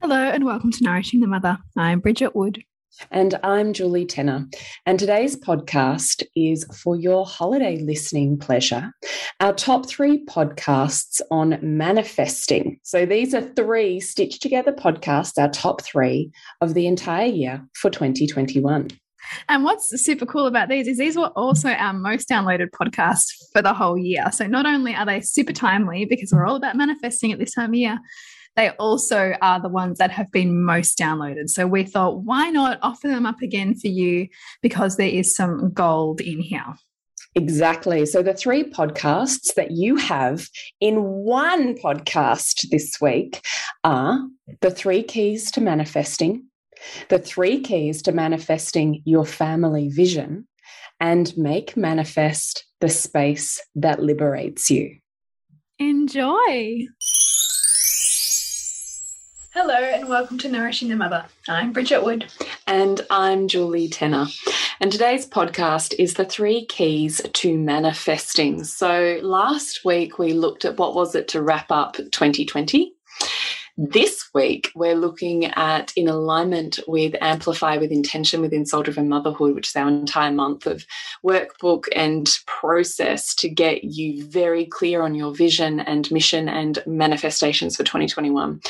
Hello, and welcome to Nourishing the Mother. I'm Bridget Wood. And I'm Julie Tenner. And today's podcast is for your holiday listening pleasure. Our top three podcasts on manifesting. So these are three stitched together podcasts, our top three of the entire year for 2021. And what's super cool about these is these were also our most downloaded podcasts for the whole year. So not only are they super timely because we're all about manifesting at this time of year, they also are the ones that have been most downloaded. So we thought, why not offer them up again for you because there is some gold in here. Exactly. So, the three podcasts that you have in one podcast this week are the three keys to manifesting, the three keys to manifesting your family vision, and make manifest the space that liberates you. Enjoy. Hello, and welcome to Nourishing the Mother. I'm Bridget Wood. And I'm Julie Tenner. And today's podcast is the three keys to manifesting. So last week we looked at what was it to wrap up 2020. This week, we're looking at in alignment with Amplify with Intention within Soul Driven Motherhood, which is our entire month of workbook and process to get you very clear on your vision and mission and manifestations for 2021.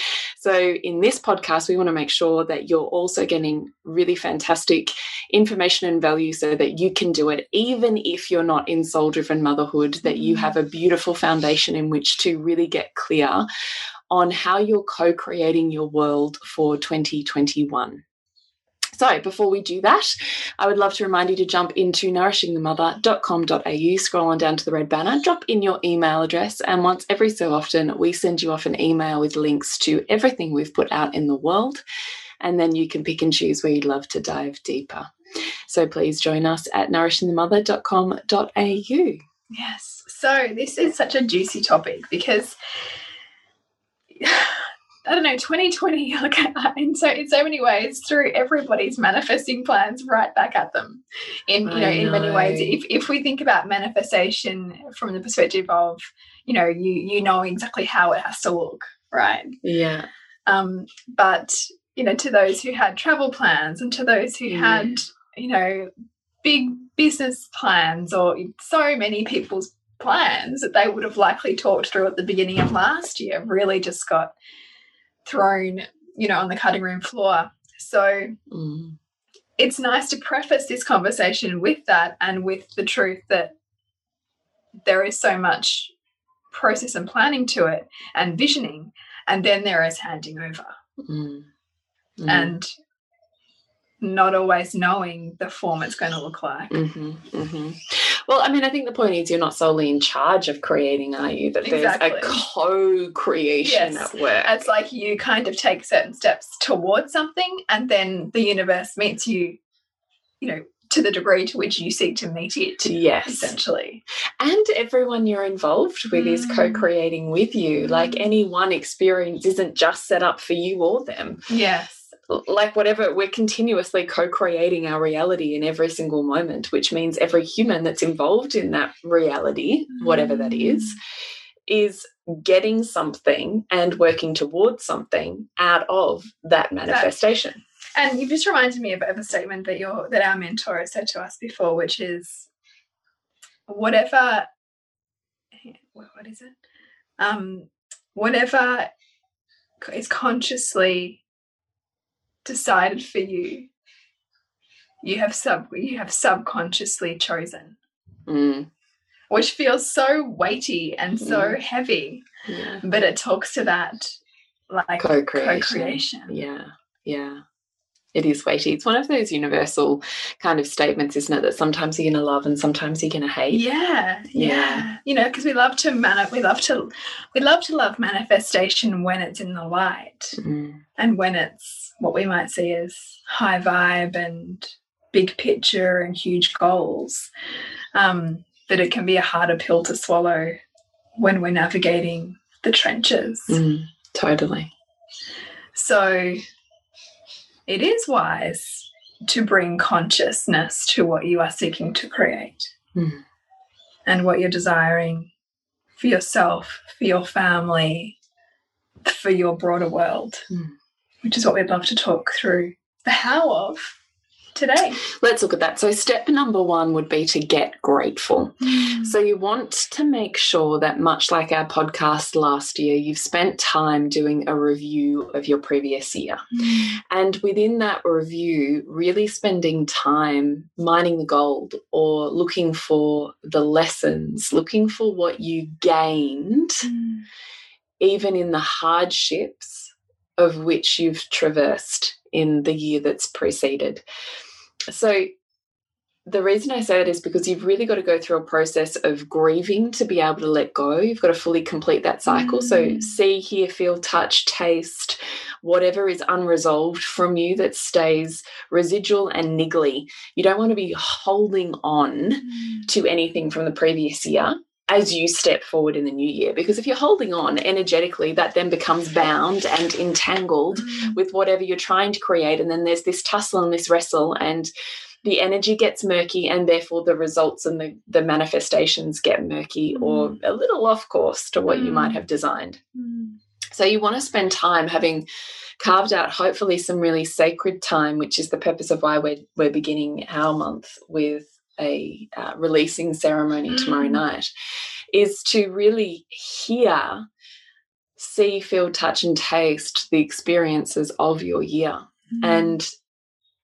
So, in this podcast, we want to make sure that you're also getting really fantastic information and value so that you can do it, even if you're not in soul driven motherhood, that you mm. have a beautiful foundation in which to really get clear on how you're co creating your world for 2021. So, before we do that, I would love to remind you to jump into nourishingthemother.com.au, scroll on down to the red banner, drop in your email address, and once every so often, we send you off an email with links to everything we've put out in the world. And then you can pick and choose where you'd love to dive deeper. So, please join us at nourishingthemother.com.au. Yes. So, this is such a juicy topic because I don't know, 2020, like, in so in so many ways, threw everybody's manifesting plans right back at them. In you know, know, in many ways, if if we think about manifestation from the perspective of, you know, you you know exactly how it has to look, right? Yeah. Um, but you know, to those who had travel plans and to those who yeah. had, you know, big business plans or so many people's plans that they would have likely talked through at the beginning of last year really just got thrown, you know, on the cutting room floor. So mm. it's nice to preface this conversation with that and with the truth that there is so much process and planning to it and visioning, and then there is handing over. Mm. Mm. And not always knowing the form it's going to look like. Mm -hmm, mm -hmm. Well, I mean, I think the point is you're not solely in charge of creating, are you? That exactly. there's a co-creation yes. at work. It's like you kind of take certain steps towards something, and then the universe meets you, you know, to the degree to which you seek to meet it. Yes. Essentially. And everyone you're involved with mm. is co creating with you. Mm. Like any one experience isn't just set up for you or them. Yes like whatever we're continuously co-creating our reality in every single moment which means every human that's involved in that reality whatever that is Mm. is getting something and working towards something out of that manifestation And you've just reminded me of, of a statement that your that our mentor has said to us before, which is whatever what what is it? Um, whatever is consciously decided for you, you have sub you have subconsciously chosen, Mm, which feels so weighty and so heavy, yeah. but it talks to that like co-creation. co-creation. yeah. Yeah it is weighty it's one of those universal kind of statements isn't it that sometimes you're going to love and sometimes you're going to hate Yeah, yeah. Yeah. You know, because we love to man we love to we love to love manifestation when it's in the light Mm, and when it's what we might see as high vibe and big picture and huge goals. Um, but it can be a harder pill to swallow when we're navigating the trenches. mm, totally So it is wise to bring consciousness to what you are seeking to create Mm. and what you're desiring for yourself, for your family, for your broader world, Mm. which is what we'd love to talk through the how of today. let's look at that so step number one would be to get grateful hmm. So you want to make sure that much like our podcast last year, you've spent time doing a review of your previous year. Hmm. And within that review, really spending time mining the gold or looking for the lessons, looking for what you gained, hmm. even in the hardships of which you've traversed in the year that's preceded. So the reason I say that is because you've really got to go through a process of grieving to be able to let go. You've got to fully complete that cycle. So, Mm. see, hear, feel, touch, taste, whatever is unresolved from you that stays residual and niggly. You don't want to be holding on to anything from the previous year as you step forward in the new year. Because if you're holding on energetically, that then becomes bound and entangled mm. with whatever you're trying to create. And then there's this tussle and this wrestle, and the energy gets murky, and therefore the results and the, the manifestations get murky or mm. a little off course to what you might Mm. have designed. Mm. So you want to spend time having carved out hopefully some really sacred time, which is the purpose of why we're we're beginning our month with a uh, releasing ceremony tomorrow Mm. night, is to really hear, see, feel, touch, and taste the experiences of your year. And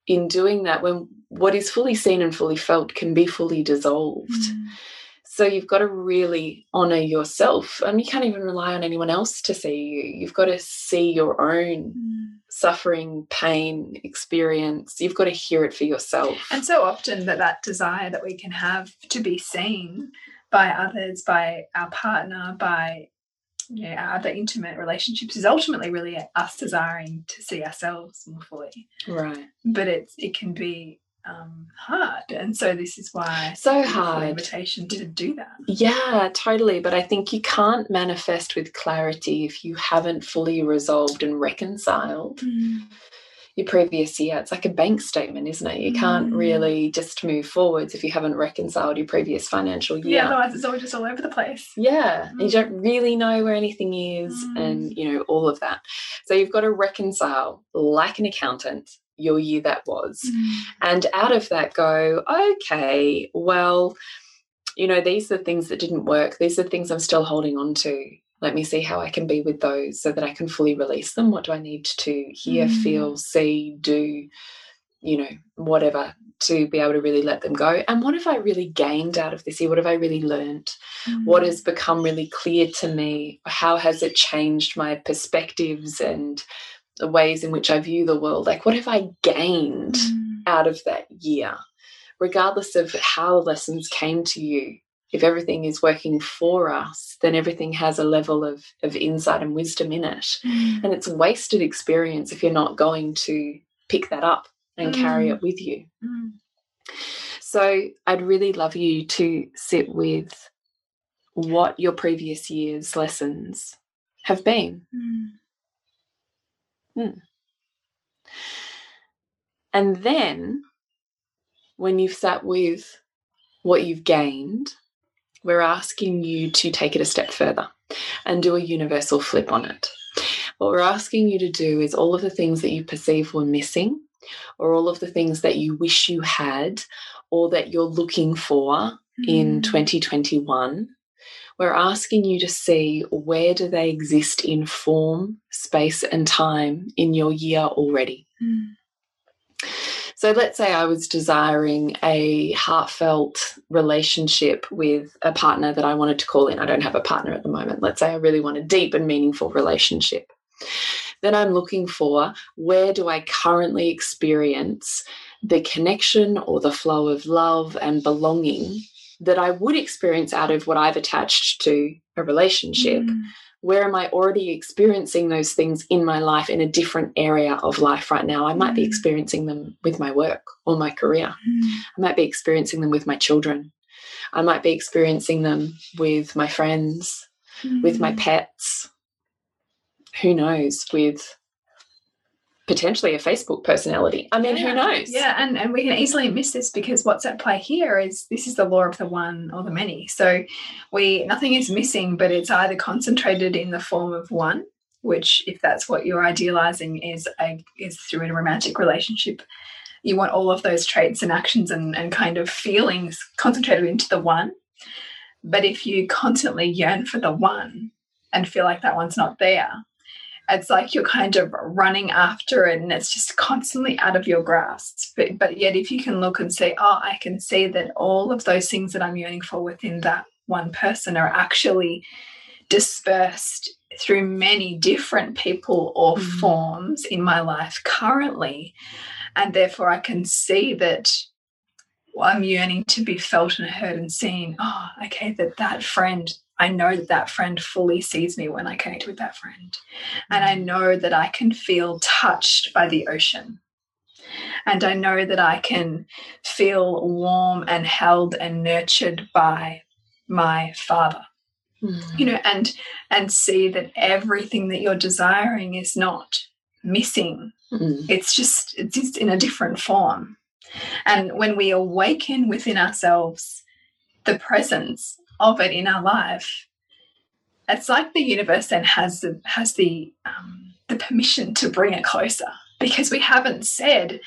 in doing that, when what is fully seen and fully felt can be fully dissolved. So you've got to really honor yourself. And you can't even rely on anyone else to see you. You've got to see your own suffering, pain, experience. You've got to hear it for yourself. And so often that that desire that we can have to be seen by others, by our partner, by you know, our other intimate relationships is ultimately really us desiring to see ourselves more fully. right. But it's it can be um, hard, and so this is why So it's a beautiful hard. invitation to do that. Yeah, totally. But I think you can't manifest with clarity if you haven't fully resolved and reconciled your previous year. It's like a bank statement, isn't it? You can't Mm. really just move forwards if you haven't reconciled your previous financial year. Yeah, otherwise it's all just all over the place. Yeah, and you Mm. don't really know where anything is, Mm. and you know all of that. So you've got to reconcile, like an accountant, your year that was, and out of that, go, okay, well, you know, these are things that didn't work. These are things I'm still holding on to. Let me see how I can be with those so that I can fully release them. What do I need to hear, Mm. feel, see, do, you know, whatever to be able to really let them go? And what have I really gained out of this year? What have I really learned? what has become really clear to me how has it changed my perspectives and the ways in which i view the world like what have i gained mm. out of that year? Regardless of how lessons came to you if everything is working for us then everything has a level of, of insight and wisdom in it. Mm. And it's a wasted experience if you're not going to pick that up and carry Mm. it with you. Mm. So I'd really love you to sit with what your previous year's lessons have been. And then when you've sat with what you've gained, we're asking you to take it a step further and do a universal flip on it. What we're asking you to do is all of the things that you perceive were missing, or all of the things that you wish you had, or that you're looking for mm. in 2021. We're asking you to see where do they exist in form, space, and time in your year already. Mm. So let's say I was desiring a heartfelt relationship with a partner that I wanted to call in. I don't have a partner at the moment. Let's say I really want a deep and meaningful relationship. Then I'm looking for where do I currently experience the connection or the flow of love and belonging that I would experience out of what I've attached to a relationship. Mm where am I already experiencing those things in my life in a different area of life right now? I might be mm. experiencing them with my work or my career. Mm. I might be experiencing them with my children. I might be experiencing them with my friends, with my mm. pets. Who knows, with potentially a Facebook personality. I mean, yeah. who knows? Yeah, and, and we can easily miss this because what's at play here is this is the law of the one or the many. So we nothing is missing, but it's either concentrated in the form of one, which if that's what you're idealizing is a is through a romantic relationship. You want all of those traits and actions and, and kind of feelings concentrated into the one. But if you constantly yearn for the one and feel like that one's not there, it's like you're kind of running after it and it's just constantly out of your grasp. But, but yet, if you can look and say, oh, I can see that all of those things that I'm yearning for within that one person are actually dispersed through many different people or mm. forms in my life currently. And therefore, I can see that I'm yearning to be felt and heard and seen. Oh, okay, that that friend I know that that friend fully sees me when I connect with that friend. And I mm. know that I can feel touched by the ocean. And I know that I can feel warm and held and nurtured by my father. Mm. You know, and and see that everything that you're desiring is not missing. Mm. It's just it's just in a different form. And when we awaken within ourselves the presence of it in our life, it's like the universe then has the has the um, the permission to bring it closer because we haven't said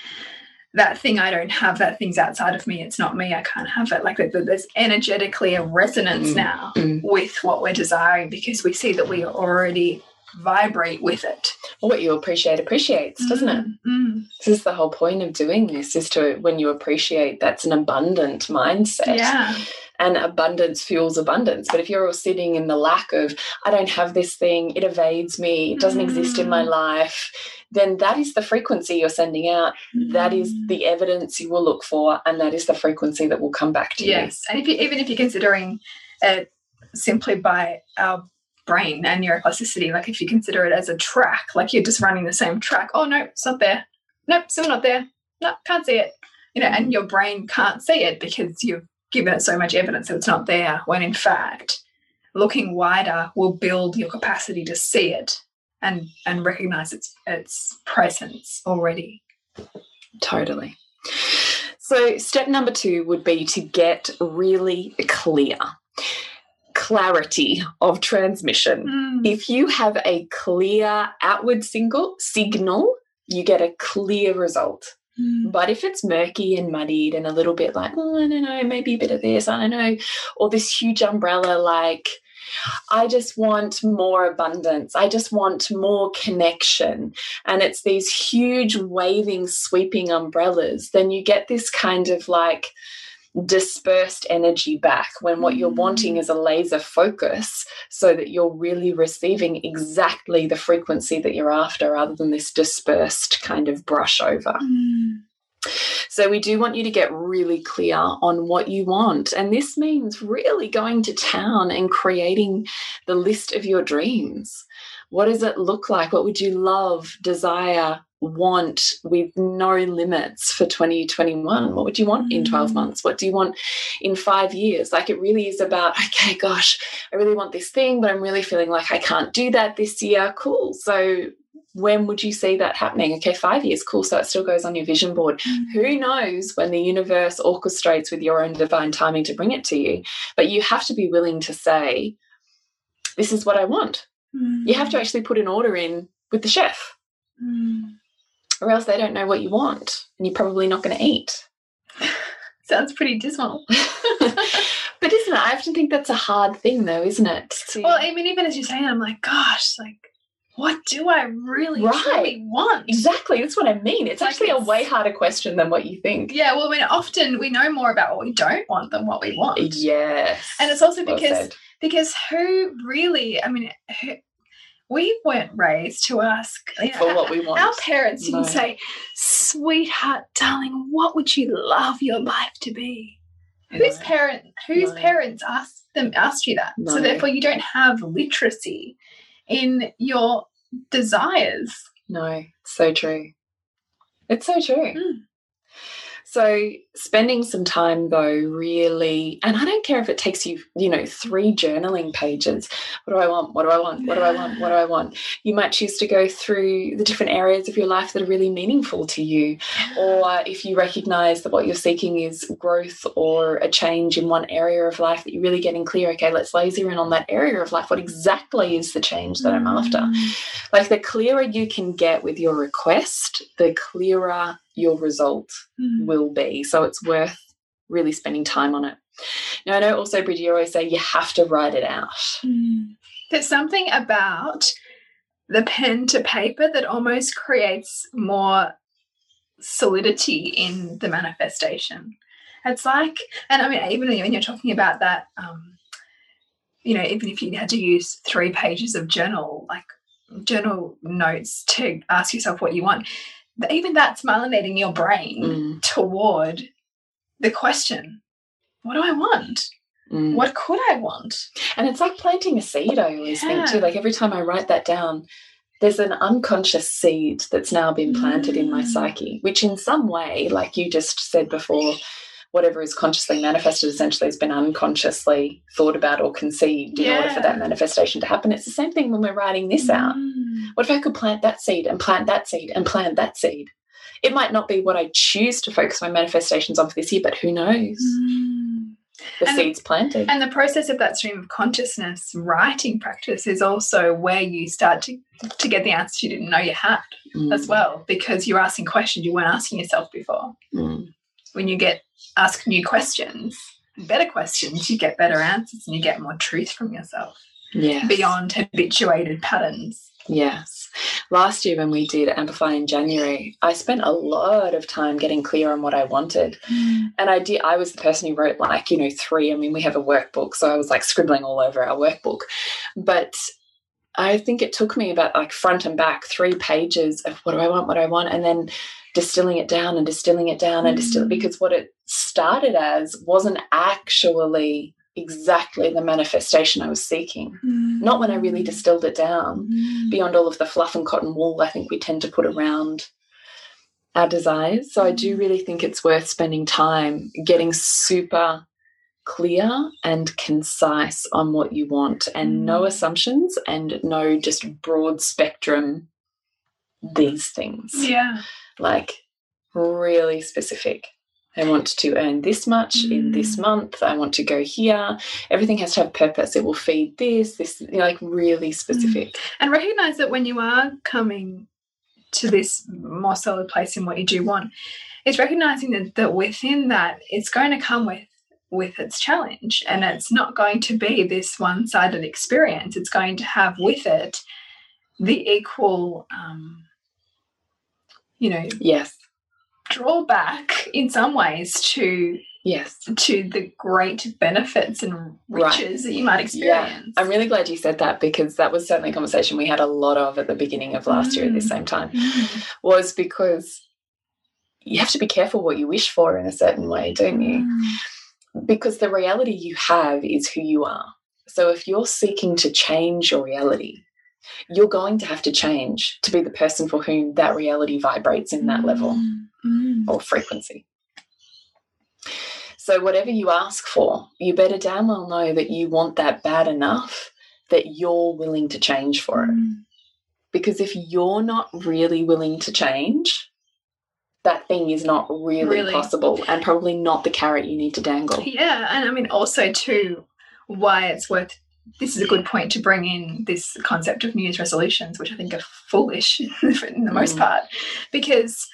that thing I don't have, that thing's outside of me, it's not me, I can't have it. Like there's energetically a resonance mm. now mm. with what we're desiring because we see that we already vibrate with it. What you appreciate appreciates, doesn't it? Mm, mm. This is the whole point of doing this is to when you appreciate that's an abundant mindset. Yeah and abundance fuels abundance. But if you're all sitting in the lack of, I don't have this thing, it evades me, it doesn't mm. exist in my mm. life, then that is the frequency you're sending out. Mm. That is mm. the evidence you will look for, and that is the frequency that will come back to yes. you. Yes. And if you, even if you're considering it simply by our brain and neuroplasticity, like if you consider it as a track, like you're just running the same track, oh no, it's not there. Nope, still not there. No, can't see it. You know, and your brain can't see it because you've given it so much evidence that it's not there, when in fact, looking wider will build your capacity to see it and and recognize its its presence already. Totally. So step number two would be to get really clear. Clarity of transmission. Mm. If you have a clear outward single signal, you get a clear result. Mm. But if it's murky and muddied and a little bit like, oh, I don't know, maybe a bit of this, I don't know, or this huge umbrella, like, I just want more abundance. I just want more connection. And it's these huge, waving, sweeping umbrellas. Then you get this kind of like, dispersed energy back when what you're wanting mm. is a laser focus so that you're really receiving exactly the frequency that you're after rather than this dispersed kind of brush over. Mm. So, we do want you to get really clear on what you want. And this means really going to town and creating the list of your dreams. What does it look like? What would you love, desire, want with no limits for 2021? What would you want in 12 mm. months? What do you want in five years? Like it really is about, okay, gosh, I really want this thing, but I'm really feeling like I can't do that this year. Cool. So when would you see that happening? Okay, five years, cool. So it still goes on your vision board. Mm. Who knows when the universe orchestrates with your own divine timing to bring it to you? But you have to be willing to say, this is what I want. Mm. You have to actually put an order in with the chef, mm. Or else they don't know what you want and you're probably not going to eat. Sounds pretty dismal. but isn't it? I often think that's a hard thing, though, isn't it? To... Well, I mean, even as you're saying, I'm like, gosh, like what do I really right. truly want? Exactly. That's what I mean. It's actually it's, a way harder question than what you think. Yeah. Well, I mean, often we know more about what we don't want than what we want. Yes. And it's also because well because who really? I mean, who, we weren't raised to ask you know, for what we want. Our parents didn't no. say, "Sweetheart, darling, what would you love your life to be?" No. Whose parent? Whose no. parents asked them asked you that? So therefore, you don't have literacy in your desires. No, so true. It's so true. Mm. So spending some time though really and I don't care if it takes you, you know, three journaling pages. What do I want? What do I want? What do I want? What do I want? You might choose to go through the different areas of your life that are really meaningful to you. Or if you recognize that what you're seeking is growth or a change in one area of life that you're really getting clear, okay, let's laser in on that area of life. What exactly is the change that I'm after? Mm. Like the clearer you can get with your request, the clearer your result mm. will be. So it's worth really spending time on it. Now, I know also, Bridget, you always say you have to write it out. Mm. There's something about the pen to paper that almost creates more solidity in the manifestation. It's like, and I mean, even when you're talking about that, um, you know, even if you had to use three pages of journal, like journal notes to ask yourself what you want, even that's melanating your brain mm. toward the question what do I want? Mm. What could I want? And it's like planting a seed, I always yeah. think too. Like every time I write that down, there's an unconscious seed that's now been planted mm. in my mm. psyche, which in some way, like you just said before, whatever is consciously manifested essentially has been unconsciously thought about or conceived in order for that manifestation to happen. It's the same thing when we're writing this out. What if I could plant that seed and plant that seed and plant that seed? It might not be what I choose to focus my manifestations on for this year, but who knows? Mm. The and seeds planted. And the process of that stream of consciousness writing practice is also where you start to, to get the answers you didn't know you had mm. as well, because you're asking questions you weren't asking yourself before. Mm. When you get asked new questions, better questions, you get better answers and you get more truth from yourself. Yes. Beyond habituated patterns. Yes. Last year, when we did Amplify in January, I spent a lot of time getting clear on what I wanted. Mm. And I did, I was the person who wrote like, you know, three. I mean, we have a workbook, so I was like scribbling all over our workbook. But I think it took me about like front and back three pages of what do I want, what do I want, and then distilling it down and distilling it down mm. and distilling because what it started as wasn't actually exactly the manifestation I was seeking. Mm. Not when I really distilled it down mm. beyond all of the fluff and cotton wool I think we tend to put around our desires. So I do mm. really think it's worth spending time getting super clear and concise on what you want and no mm. assumptions and no just broad spectrum these things. Yeah. Like really specific. I want to earn this much mm. in this mm. month. I want to go here. Everything has to have purpose. It will feed this, this, you know, like really specific. Mm. And recognize that when you are coming to this more solid place in what you do want, it's recognizing that, that within that, it's going to come with with its challenge and it's not going to be this one-sided experience it's going to have with it the equal um you know yes drawback in some ways to yes to the great benefits and riches right. that you might experience yeah. i'm really glad you said that because that was certainly a conversation we had a lot of at the beginning of last mm. year at the same time mm. was because you have to be careful what you wish for in a certain way don't you mm. because the reality you have is who you are so if you're seeking to change your reality you're going to have to change to be the person for whom that reality vibrates in that level mm or frequency. So, whatever you ask for, you better damn well know that you want that bad enough that you're willing to change for it. Mm. Because if you're not really willing to change, that thing is not really, Really. possible and probably not the carrot you need to dangle. Yeah, and I mean also too why it's worth this is a good point to bring in this concept of New Year's resolutions, which I think are foolish in the most Mm. part, because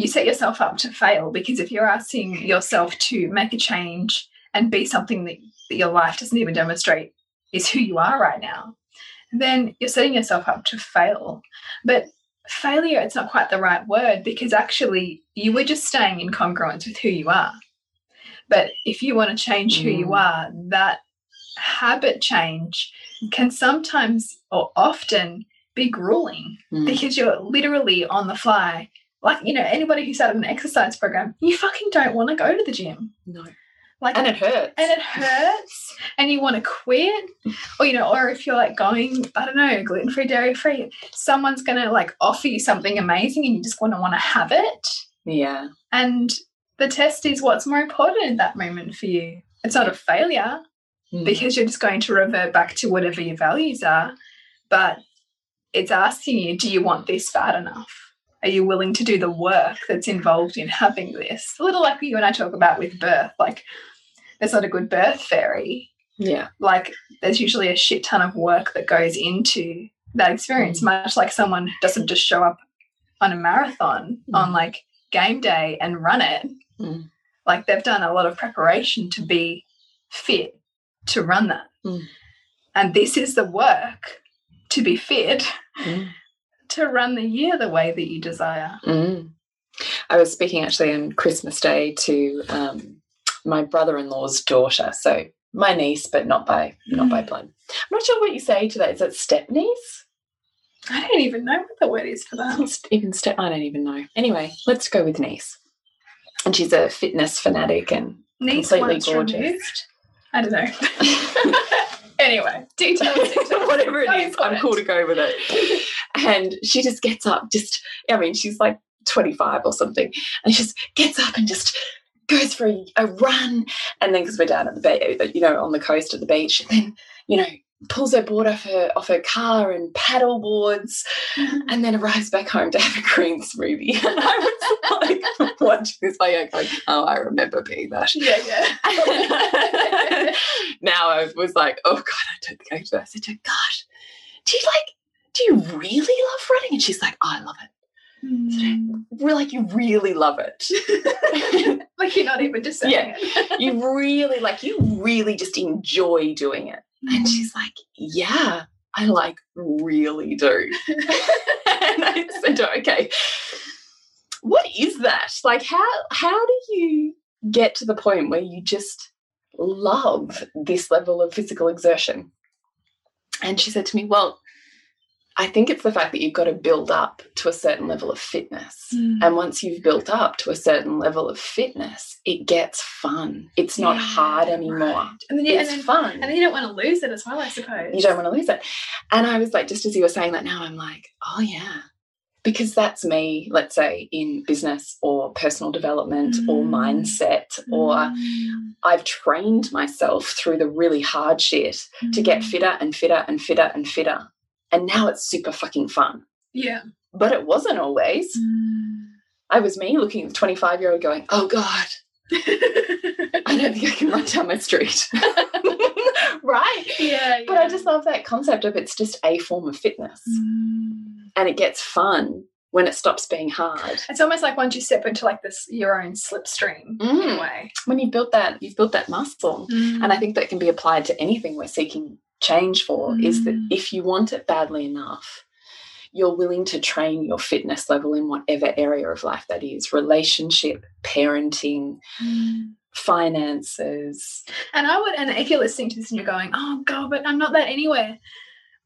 you set yourself up to fail. Because if you're asking yourself to make a change and be something that, that your life doesn't even demonstrate is who you are right now, then you're setting yourself up to fail. But failure, it's not quite the right word because actually you were just staying in congruence with who you are. But if you want to change who you Mm. are, that habit change can sometimes or often be grueling Mm. because you're literally on the fly. Like, you know, anybody who started an exercise program, you fucking don't want to go to the gym. No. Like, And it hurts. and it hurts and you want to quit or you know or if you're like going i don't know gluten-free dairy-free someone's gonna like offer you something amazing and you just want to want to have it yeah. and the test is what's more important in that moment for you it's not a failure Mm. because you're just going to revert back to whatever your values are but it's asking you do you want this bad enough are you willing to do the work that's involved in having this a little like you and i talk about with birth like there's not a good birth fairy yeah. like there's usually a shit ton of work that goes into that experience Mm. much like someone doesn't just show up on a marathon Mm. on like game day and run it Mm. like they've done a lot of preparation to be fit to run that Mm. and this is the work to be fit Mm. To run the year the way that you desire Mm. I was speaking actually on Christmas Day to um, my brother-in-law's daughter, so my niece, but not by not by blood. I'm not sure what you say to that. Is it step niece? i don't even know what the word is for that It's even step. I don't even know. Anyway, let's go with niece. And she's a fitness fanatic, and Niece Completely gorgeous. removed. i don't know anyway details, details. whatever it is, I'm cool to go with it. And she just gets up, just I mean, she's like 25 or something, and she just gets up and just goes for a, a run, and then because we're down at the bay, uh, you know, on the coast at the beach, and then you know pulls her board off her off her car and paddle boards, mm-hmm. and then arrives back home to have a green smoothie. And I was like watching this like going, oh, I remember being that. yeah yeah now I was like, oh god, I don't think I do. I said to her, gosh, do you like, do you really love running? And she's like, oh, I love it. Mm. We're like, you really love it. like you're not even just saying Yeah. it. you really like, you really just enjoy doing it. And she's like, yeah, I like really do. and I said, okay, what is that? Like, how how do you get to the point where you just love this level of physical exertion? And she said to me, well, I think it's the fact that you've got to build up to a certain level of fitness. Mm. And once you've built up to a certain level of fitness, it gets fun. It's not Yeah, hard anymore. right. And then, you, and, It's then, fun. and then you don't want to lose it as well, I suppose. you don't want to lose it. And I was like, just as you were saying that now, I'm like, oh yeah. Because that's me, let's say, in business or personal development or Mm. mindset, or Mm. I've trained myself through the really hard shit to get Mm. fitter and fitter and fitter and fitter. And now it's super fucking fun. Yeah. But it wasn't always. I was me looking at the 25 year old going, oh God, I don't think I can run down my street. right? yeah, But I just love that concept of it's just a form of fitness Mm. and it gets fun when it stops being hard. It's almost like once you step into like this your own slipstream in a Mm. way. When you've built that, you've built that muscle. And I think that can be applied to anything we're seeking change for is that Mm. if you want it badly enough, you're willing to train your fitness level in whatever area of life that is relationship, parenting, Mm. finances. And I would, and if you're listening to this and you're going, oh God, but I'm not that anywhere,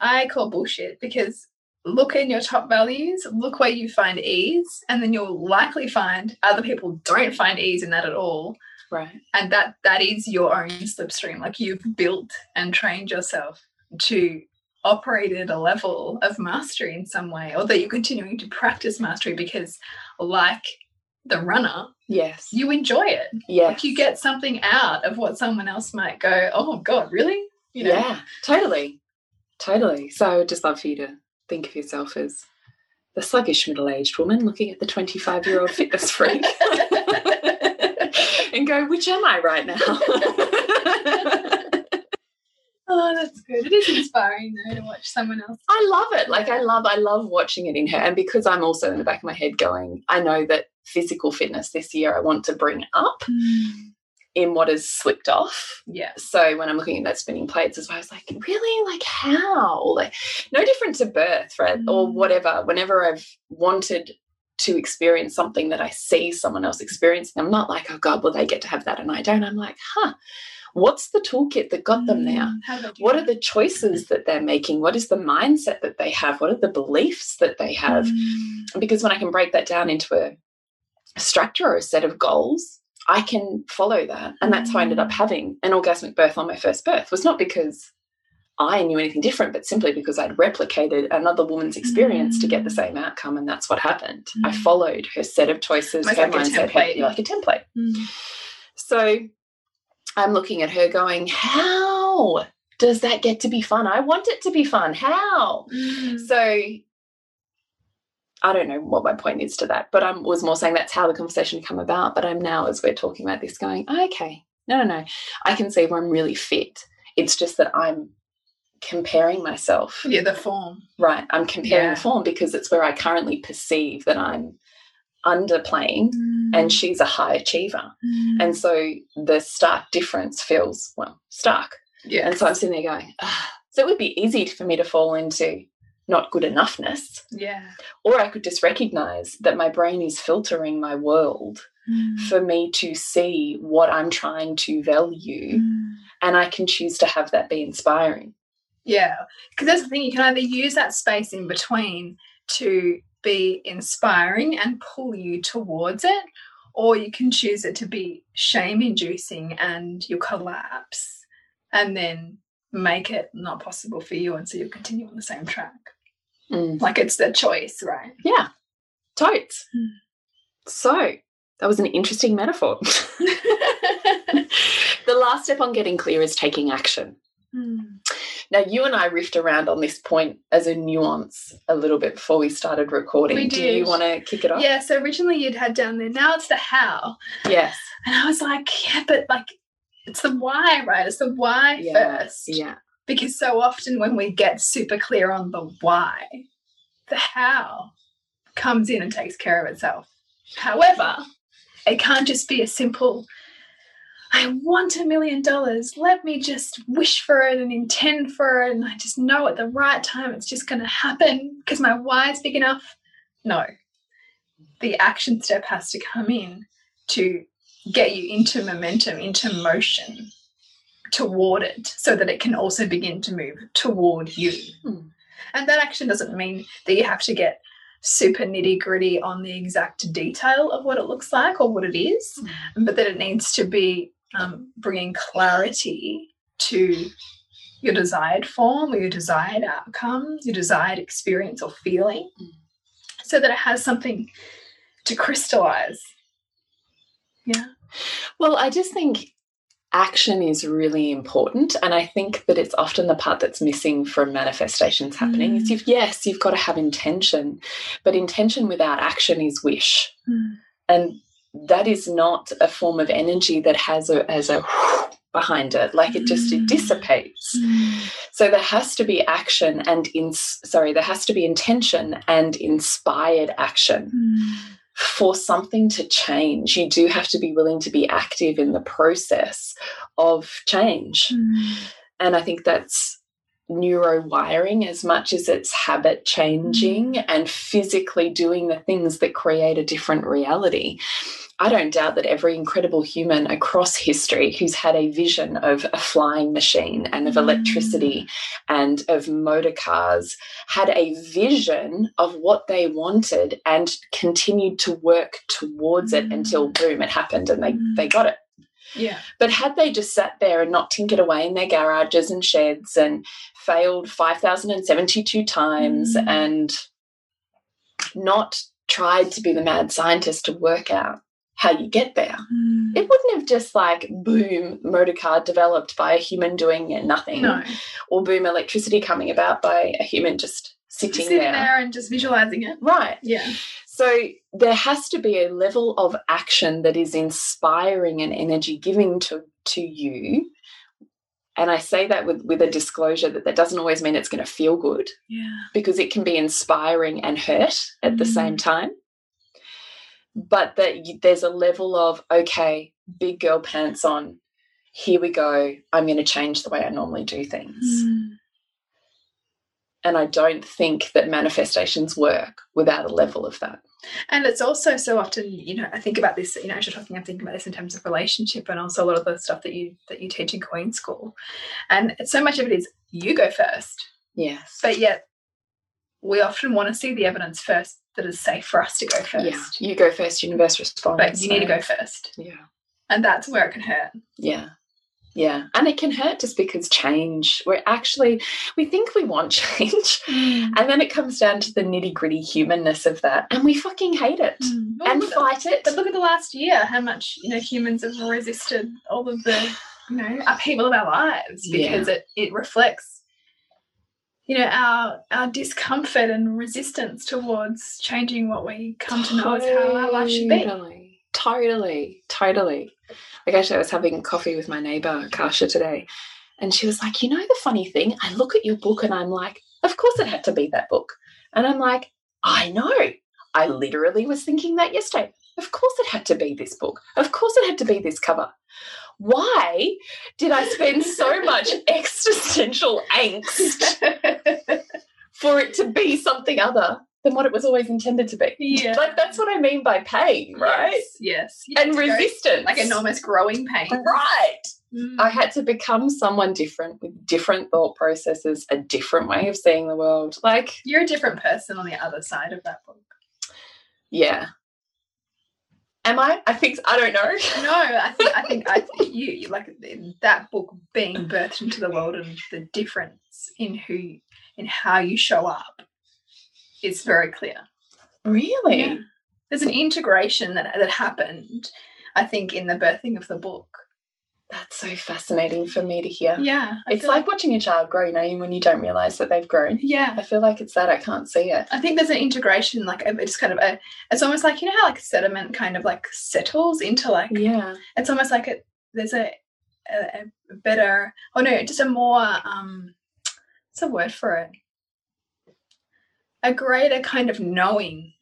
I call bullshit because look in your top values, look where you find ease, and then you'll likely find other people don't find ease in that at all. Right. And that that is your own slipstream. Like you've built and trained yourself to operate at a level of mastery in some way, or that you're continuing to practice mastery because, like the runner, Yes. you enjoy it. yes. Like you get something out of what someone else might go, oh God, really? You know? Yeah, totally. Totally. So I would just love for you to think of yourself as the sluggish middle aged woman looking at the 25 year old fitness freak and go, which am I right now? oh, that's good. It is inspiring though to watch someone else. I love it. Like I love, I love watching it in her. And because I'm also in the back of my head going, I know that physical fitness this year I want to bring up. Mm in what has slipped off. Yeah. So when I'm looking at that spinning plates as well, I was like, really? Like how? Like no different to birth, right? Mm. Or whatever. Whenever I've wanted to experience something that I see someone else experiencing, I'm not like, oh God, well, they get to have that and I don't. I'm like, huh, what's the toolkit that got them there? Mm, what are the choices that they're making? What is the mindset that they have? What are the beliefs that they have? Mm. Because when I can break that down into a structure or a set of goals, I can follow that. And that's how I ended up mm. having an orgasmic birth on my first birth. It was not because I knew anything different, but simply because I'd replicated another woman's experience mm. to get the same outcome. And that's what happened. Mm. I followed her set of choices, her like mindset, her, like a template. Mm. So I'm looking at her going, How does that get to be fun? I want it to be fun. How? Mm. So I don't know what my point is to that, but I was more saying that's how the conversation come about. But I'm now, as we're talking about this, going, okay, no, no, no. I can see where I'm really fit. It's just that I'm comparing myself. Yeah, the form. Right. I'm comparing yeah. the form because it's where I currently perceive that I'm underplaying mm. and she's a high achiever. Mm. And so the stark difference feels, well, stark. Yeah. And so I'm sitting there going, ah. so it would be easy for me to fall into not good enoughness. Yeah. Or I could just recognize that my brain is filtering my world mm. for me to see what I'm trying to value. Mm. And I can choose to have that be inspiring. Yeah. Because that's the thing, you can either use that space in between to be inspiring and pull you towards it, or you can choose it to be shame inducing and you'll collapse and then make it not possible for you. And so you'll continue on the same track. Mm. Like it's the choice, right? Yeah, totes. Mm. So that was an interesting metaphor. the last step on getting clear is taking action. Mm. Now, you and I riffed around on this point as a nuance a little bit before we started recording. We Do you want to kick it off? Yeah, so originally you'd had down there, now it's the how. Yes. And I was like, yeah, but like it's the why, right? It's the why yeah. first. Yeah. Because so often when we get super clear on the why, the how comes in and takes care of itself. However, it can't just be a simple, I want a million dollars. Let me just wish for it and intend for it. And I just know at the right time it's just going to happen because my why is big enough. No. The action step has to come in to get you into momentum, into motion toward it so that it can also begin to move toward you. Hmm. And that action doesn't mean that you have to get super nitty gritty on the exact detail of what it looks like or what it is, hmm. but that it needs to be um, bringing clarity to your desired form or your desired outcome, your desired experience or feeling, so that it has something to crystallize. Yeah. Well, I just think action is really important and i think that it's often the part that's missing from manifestations happening mm. is you've, yes you've got to have intention but intention without action is wish mm. and that is not a form of energy that has a as a behind it like it just it mm. dissipates mm. so there has to be action and in sorry there has to be intention and inspired action mm for something to change, you do have to be willing to be active in the process of change. Mm. And I think that's neurowiring as much as it's habit changing mm. and physically doing the things that create a different reality. I don't doubt that every incredible human across history who's had a vision of a flying machine and of electricity mm. and of motor cars had a vision of what they wanted and continued to work towards it until mm. boom, it happened and they, they got it. Yeah. But had they just sat there and not tinkered away in their garages and sheds and failed 5,072 times mm. and not tried to be the mad scientist to work out how you get there. Mm. It wouldn't have just like boom motor car developed by a human doing nothing. No. Or boom electricity coming about by a human just sitting, Sitting there. there and just visualizing it. Right. Yeah. So there has to be a level of action that is inspiring and energy giving to, to you. And I say that with, with a disclosure that that doesn't always mean it's going to feel good Yeah. because it can be inspiring and hurt at the Mm. same time. But that you, there's a level of, okay, big girl pants on, here we go. I'm going to change the way I normally do things. Mm. And I don't think that manifestations work without a level of that. And it's also so often, you know, I think about this, you know, as you're talking, I'm thinking about this in terms of relationship and also a lot of the stuff that you that you teach in Queen School. And so much of it is you go first, Yes. but yet we often want to see the evidence first that is safe for us to go first. Yeah, you go first, universe responds. But you need to go first. Yeah, And that's where it can hurt. yeah, yeah. And it can hurt just because change, we're actually, we think we want change. And then it comes down to the nitty gritty humanness of that. And we fucking hate it Mm. and Well, fight it. But look at the last year, how much you know humans have resisted all of the you know upheaval of our lives Yeah. because it it reflects you know our our discomfort and resistance towards changing what we come to know as how our life should be. Totally, totally, totally. Like actually, I was having coffee with my neighbor Kasha today, and she was like, "You know, the funny thing, I look at your book and I'm like, of course it had to be that book," and I'm like, "I know, I literally was thinking that yesterday. Of course it had to be this book. Of course it had to be this cover." Why did I spend so much existential angst for it to be something other than what it was always intended to be? yeah. Like that's what I mean by pain, right? Yes. yes. And resistance. Like enormous growing pain. Right. Mm. I had to become someone different with different thought processes, a different way of seeing the world. Like, You're a different person on the other side of that book. yeah. Am I? I think I don't know. No, I think I think I you you- like that book being birthed into the world and the difference in who in how you show up is very clear. Really? Yeah. There's an integration that that happened, I think, in the birthing of the book. That's so fascinating for me to hear. Yeah, I It's feel like watching a child grow, you know, when you don't realize that they've grown. yeah. I feel like it's that I can't see it. I think there's an integration, like a- it's kind of a, it's almost like you know how like sediment kind of like settles into like Yeah. it's almost like it there's a, a, a better oh no just a more um what's a word for it a greater kind of knowing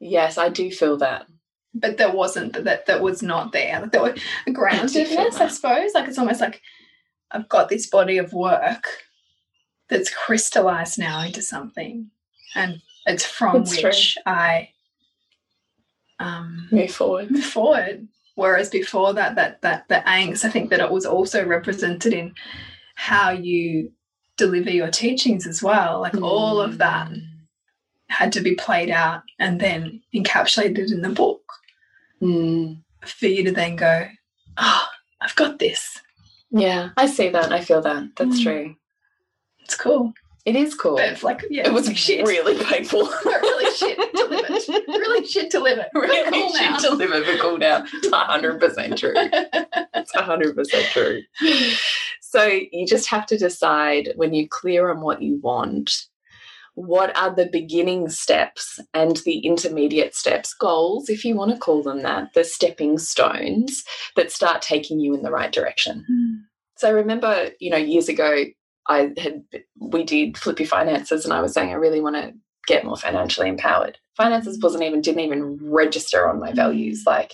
Yes, I do feel that. But that wasn't that that was not there like that was a groundedness i suppose like it's almost like i've got this body of work that's crystallized now into something and it's from That's true. which i um Move forward. move forward. Whereas before that, that that the angst, I think that it was also represented in how you deliver your teachings as well. Like all of that had to be played out and then encapsulated in the book Mm. for you to then go, oh, I've got this. Yeah, I see that. I feel that. That's Mm. true. It's cool. It is cool. But it's like, yeah, it was like shit. really painful. really shit to live it. Really shit to live it. really cool now. shit to live it, but cool now. It's hundred percent true. It's hundred percent true. So you just have to decide when you're clear on what you want, what are the beginning steps and the intermediate steps, goals, if you want to call them that, the stepping stones that start taking you in the right direction. Hmm. So I remember, you know, years ago, I had we did Flippy Finances, and I was saying I really want to get more financially empowered. Finances hmm. wasn't even didn't even register on my values. Hmm. Like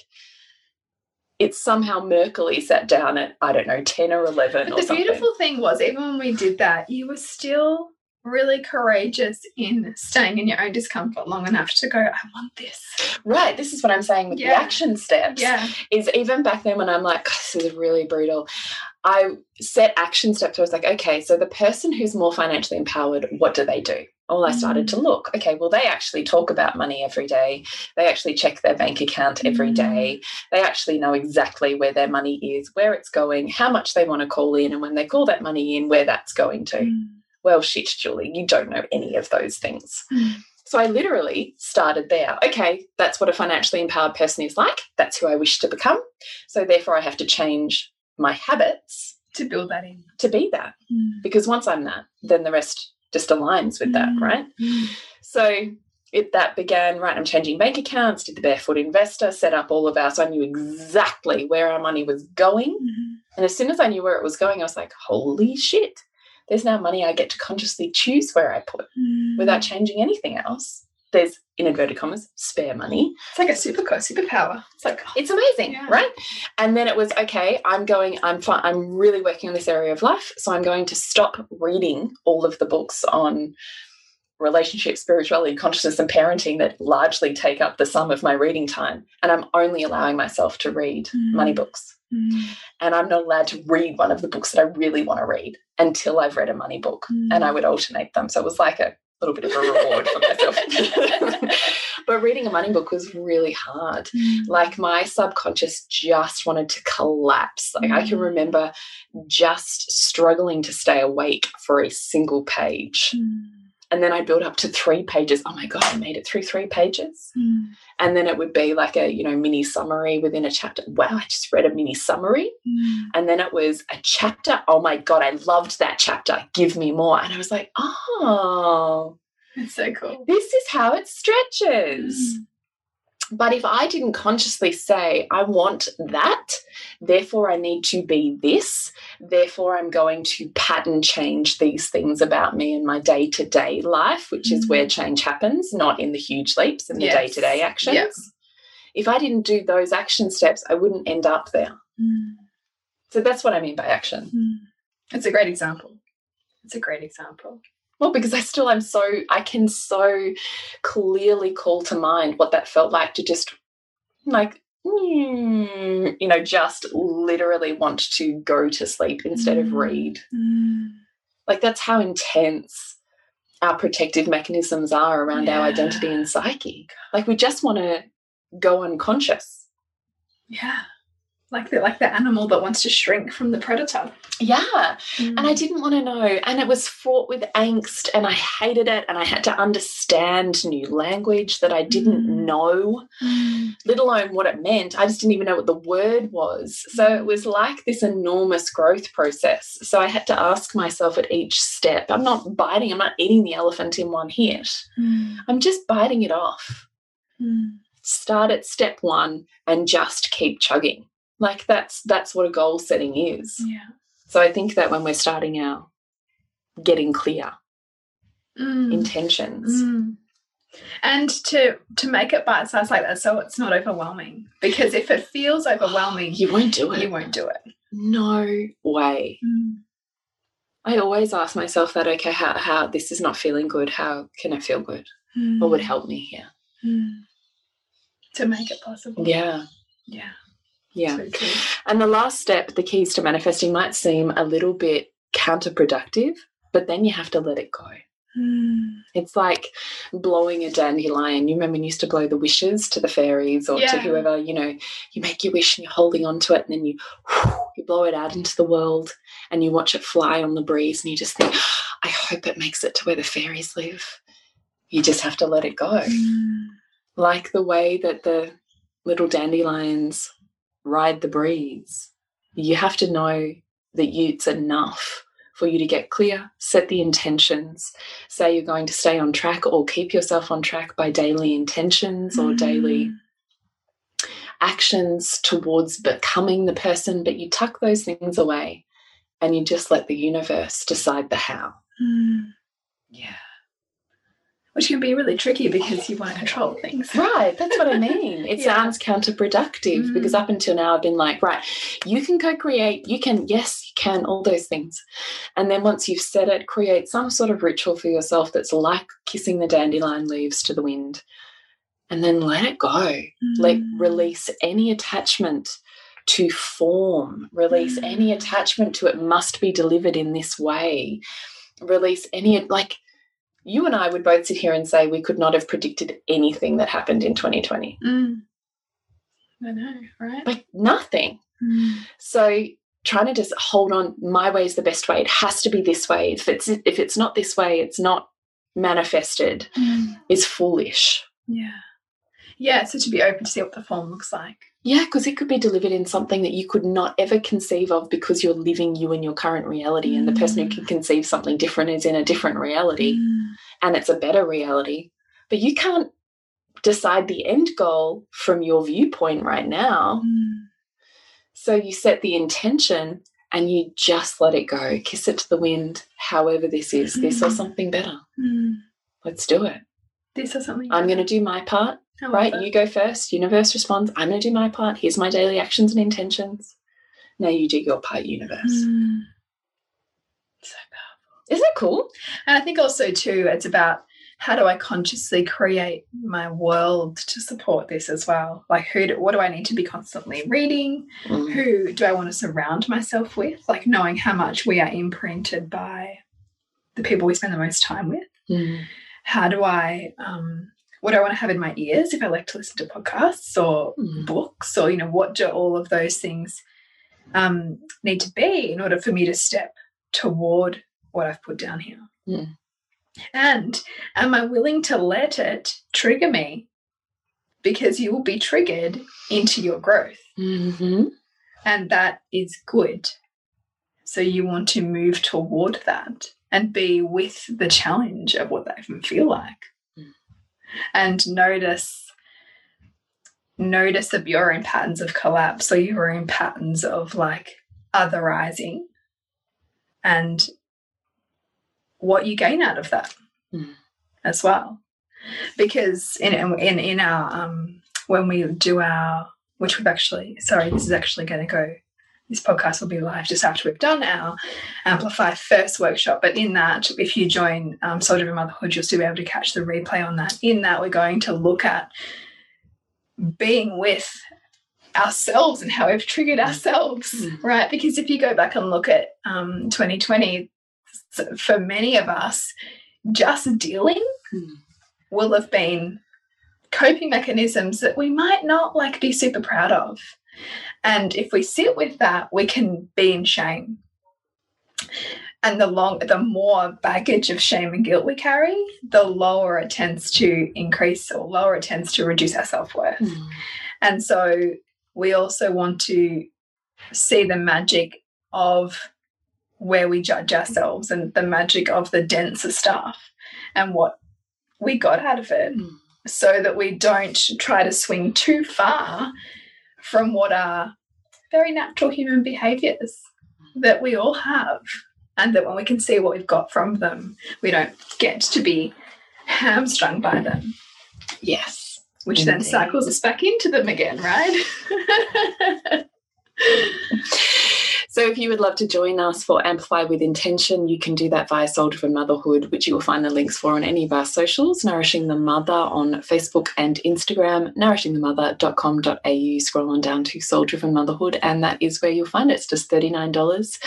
it somehow murkily sat down at I don't know ten or eleven But the something. beautiful thing was, even when we did that, you were still really courageous in staying in your own discomfort long enough to go, I want this. Right, this is what I'm saying with Yeah. the action steps. Yeah. is even back then when I'm like, this is really brutal, I set action steps. I was like, okay, so the person who's more financially empowered, what do they do? Well, I started to look, okay, well, they actually talk about money every day. They actually check their bank account every Mm. They actually know exactly where their money is, where it's going, how much they want to call in, and when they call that money in, where that's going to. Well, shit, Julie, you don't know any of those things. Mm. So I literally started there. Okay, that's what a financially empowered person is like. That's who I wish to become. So therefore, I have to change my habits To build that in. to be that. Because once I'm that, then the rest just aligns with that, Mm. right? Mm. So it that began, right? I'm changing bank accounts, did the barefoot investor, set up all of our so I knew exactly where our money was going. Mhm. And as soon as I knew where it was going, I was like, holy shit, there's now money I get to consciously choose where I put Mm. without changing anything else. There's in inverted commas, spare money. It's like a superco superpower. It's like It's amazing, Yeah. right? And then it was okay. I'm going. I'm fine. I'm really working on this area of life, so I'm going to stop reading all of the books on relationship, spirituality, consciousness, and parenting that largely take up the sum of my reading time, and I'm only allowing myself to read Mm. money books. Mm. And I'm not allowed to read one of the books that I really want to read until I've read a money book, Mm. and I would alternate them. So it was like a little bit of a reward for myself. but reading a money book was really hard Mm. like my subconscious just wanted to collapse. Like I can Mm. remember just struggling to stay awake for a single page. Mm. And then I built up to three pages. Oh my God, I made it through three pages. Mm. And then it would be like a, you know, mini summary within a chapter. Wow, I just read a mini summary. Mm. And then it was a chapter. Oh my God, I loved that chapter. Give me more. And I was like, oh, It's so cool. this is how it stretches. Mm. But if I didn't consciously say, I want that, therefore I need to be this, therefore I'm going to pattern change these things about me in my day to day life, which is where change happens, not in the huge leaps in the day to day actions. Yeah. If I didn't do those action steps, I wouldn't end up there. Mm. So that's what I mean by action. Mm. It's a great example. It's a great example. Well, because I still am so, I can so clearly call to mind what that felt like to just like, mm, you know, just literally want to go to sleep instead of Mm. read. Mm. Like, that's how intense our protective mechanisms are around our identity and psyche. Like, we just want to go unconscious. Yeah. Like the like the animal that wants to shrink from the predator. Yeah. Mm. And I didn't want to know. And it was fraught with angst, and I hated it. And I had to understand new language that I didn't Mm. know, Mm. let alone what it meant. I just didn't even know what the word was. So it was like this enormous growth process. So I had to ask myself at each step I'm not biting, I'm not eating the elephant in one hit, Mm. I'm just biting it off. Mm. Start at step one and just keep chugging. Like that's that's what a goal setting is. Yeah. So I think that when we're starting our getting clear Mm. intentions. Mm. And to to make it bite sized like that, so it's not overwhelming. Because if it feels overwhelming, You won't do it. you won't do it. No way. Mm. I always ask myself that, okay, how, how this is not feeling good, how can i feel good? What would help me here? Mm. To make it possible. Yeah. Yeah. Yeah. And the last step, the keys to manifesting, might seem a little bit counterproductive, but then you have to let it go. Mm. It's like blowing a dandelion. You remember when you used to blow the wishes to the fairies or to whoever, you know, you make your wish and you're holding on to it and then you you blow it out into the world and you watch it fly on the breeze and you just think, I hope it makes it to where the fairies live. You just have to let it go. Mm. Like the way that the little dandelions ride the breeze. You have to know that you, it's enough for you to get clear, set the intentions, say you're going to stay on track or keep yourself on track by daily intentions or daily Mm. actions towards becoming the person, but you tuck those things away and you just let the universe decide the how. Mm. Yeah. Which can be really tricky because you want to control things. Right, that's what I mean. It Yeah. sounds counterproductive Mm. because up until now I've been like, right, you can co create, you can, yes, you can, all those things. And then once you've said it, create some sort of ritual for yourself that's like kissing the dandelion leaves to the wind. And then let it go. Let Mm. release any attachment to form, release Mm. any attachment to it must be delivered in this way. Release any, like, you and I would both sit here and say we could not have predicted anything that happened in 2020. Mm. I know, right? Like, nothing. Mm. So, trying to just hold on, my way is the best way. It has to be this way. If it's if it's not this way, it's not manifested. Mm. Is foolish. Yeah. Yeah, so to be open to see what the form looks like. Yeah, because it could be delivered in something that you could not ever conceive of because you're living you in your current reality, mm. and the person who can conceive something different is in a different reality, mm. and it's a better reality. But you can't decide the end goal from your viewpoint right now. Mm. So you set the intention and you just let it go, kiss it to the wind, however this is, this or something better. Let's do it. This or something. I'm going to do my part right? You go first. Universe responds. I'm going to do my part. Here's my daily actions and intentions. Now you do your part, universe. Mm. So powerful. Isn't it cool? And I think also, too, it's about how do I consciously create my world to support this as well? Like, who? Do, what do I need to be constantly reading? Mm. Who do I want to surround myself with? Like, knowing how much we are imprinted by the people we spend the most time with. Mm. How do I um, what do I want to have in my ears if I like to listen to podcasts or mm. books or, you know, what do all of those things um, need to be in order for me to step toward what I've put down here? Mm. And am I willing to let it trigger me? Because you will be triggered into your growth. Mm -hmm. And that is good. So you want to move toward that and be with the challenge of what that can feel like and notice notice of your own patterns of collapse or your own patterns of like otherizing and what you gain out of that mm. as well because in in in our um when we do our which we've actually sorry this is actually going to go this podcast will be live just after we've done our Amplify First workshop. But in that, if you join um, Soul Driven Motherhood, you'll still be able to catch the replay on that. In that, we're going to look at being with ourselves and how we've triggered ourselves, mm. right? Because if you go back and look at um, 2020, for many of us, just dealing mm. will have been coping mechanisms that we might not like be super proud of. And if we sit with that, we can be in shame. And the long the more baggage of shame and guilt we carry, the lower it tends to increase or lower it tends to reduce our self-worth. Mm. And so we also want to see the magic of where we judge ourselves and the magic of the denser stuff and what we got out of it mm. so that we don't try to swing too far from what are very natural human behaviors that we all have. And that when we can see what we've got from them, we don't get to be hamstrung by them. Yes. Which Indeed. then cycles us back into them again, right? So if you would love to join us for Amplify with Intention, you can do that via Soul Driven Motherhood, which you will find the links for on any of our socials, Nourishing the Mother on Facebook and Instagram, nourishingthemother.com.au. Scroll on down to Soul Driven Motherhood, and that is where you'll find it. It's just $39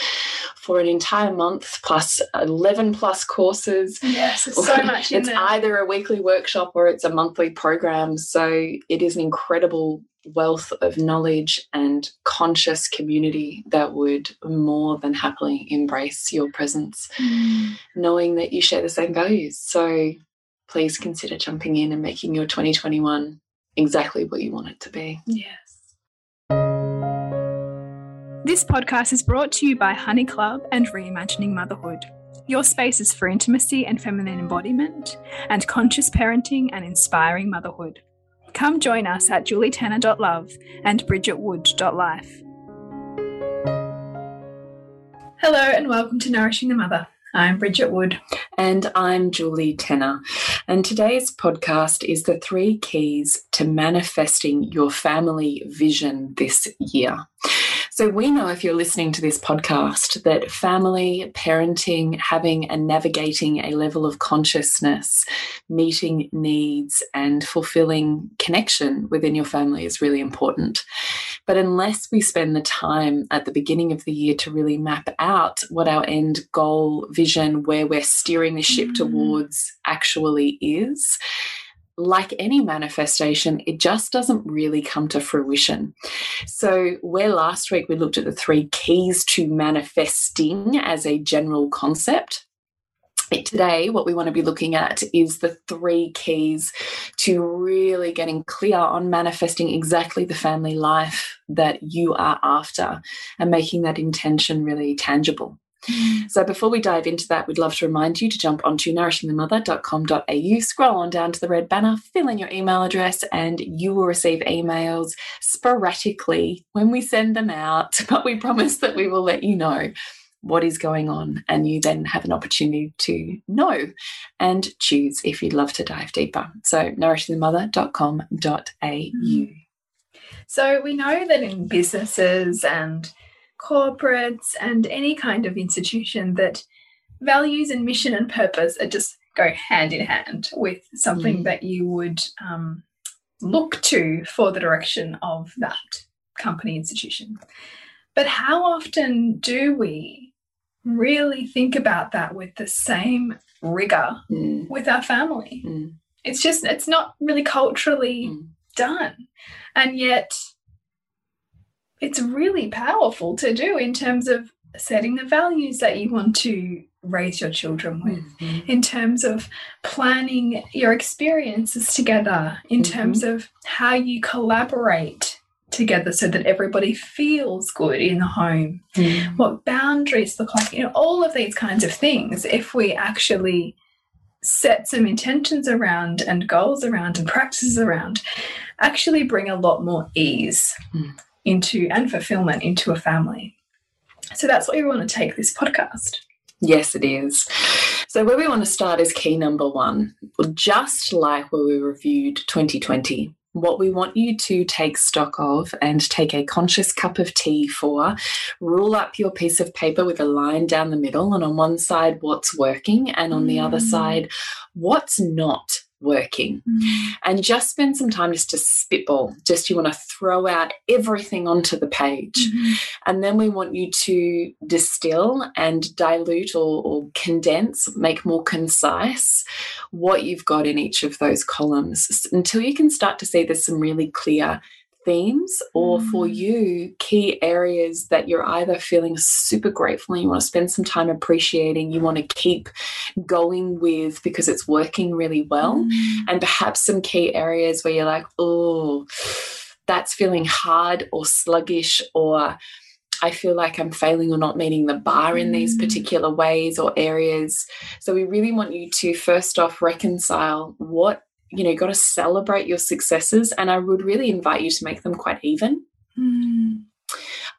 for an entire month plus 11 plus courses. Yes, it's so much. it's there. either a weekly workshop or it's a monthly program. So it is an incredible wealth of knowledge and conscious community that would more than happily embrace your presence, mm. knowing that you share the same values. So please consider jumping in and making your 2021 exactly what you want it to be. Yes. This podcast is brought to you by Honey Club and Reimagining Motherhood. Your spaces for intimacy and feminine embodiment, and conscious parenting and inspiring motherhood. Come join us at julietenner.love and bridgetwood.life. Hello and welcome to Nourishing the Mother. I'm Bridget Wood. And I'm Julie Tenner. And today's podcast is the three keys to manifesting your family vision this year. So, we know if you're listening to this podcast that family, parenting, having and navigating a level of consciousness, meeting needs, and fulfilling connection within your family is really important. But unless we spend the time at the beginning of the year to really map out what our end goal, vision, where we're steering the ship mm. towards actually is, like any manifestation, it just doesn't really come to fruition. So, where last week we looked at the three keys to manifesting as a general concept, Today, what we want to be looking at is the three keys to really getting clear on manifesting exactly the family life that you are after and making that intention really tangible. So before we dive into that, we'd love to remind you to jump onto nourishingthemother.com.au, scroll on down to the red banner, fill in your email address, and you will receive emails sporadically when we send them out. But we promise that we will let you know what is going on, and you then have an opportunity to know and choose if you'd love to dive deeper. So, nourishingthemother.com.au. So, we know that in businesses and corporates and any kind of institution that values and mission and purpose are just go hand in hand with something mm. that you would um, look to for the direction of that company institution. But how often do we really think about that with the same rigor mm. with our family? Mm. It's just, it's not really culturally mm. done. And yet, it's really powerful to do in terms of setting the values that you want to raise your children with, mm -hmm. in terms of planning your experiences together, in mm -hmm. terms of how you collaborate together so that everybody feels good in the home, mm. what boundaries look like, you know, all of these kinds of things. If we actually set some intentions around and goals around and practices around, actually bring a lot more ease mm into and fulfillment into a family. So that's why we want to take this podcast. Yes, it is. So, where we want to start is key number one. Just like where we reviewed 2020, what we want you to take stock of and take a conscious cup of tea for. Rule up your piece of paper with a line down the middle, and on one side, what's working, and on mm. the other mm. side, what's not working. Mm. and just spend some time just to spitball. Just you want to throw out everything onto the page. Mm and then we want you to distill and dilute or, or, condense make more concise what you've got in each of those columns. Until you can start to see there's some really clear themes or mm. for you key areas that you're either feeling super grateful and you want to spend some time appreciating you want to keep going with because it's working really well mm. and perhaps some key areas where you're like oh that's feeling hard or sluggish or I feel like I'm failing or not meeting the bar in these mm. particular ways or areas. So, we really want you to first off reconcile what you know, you got to celebrate your successes. And I would really invite you to make them quite even. Mm.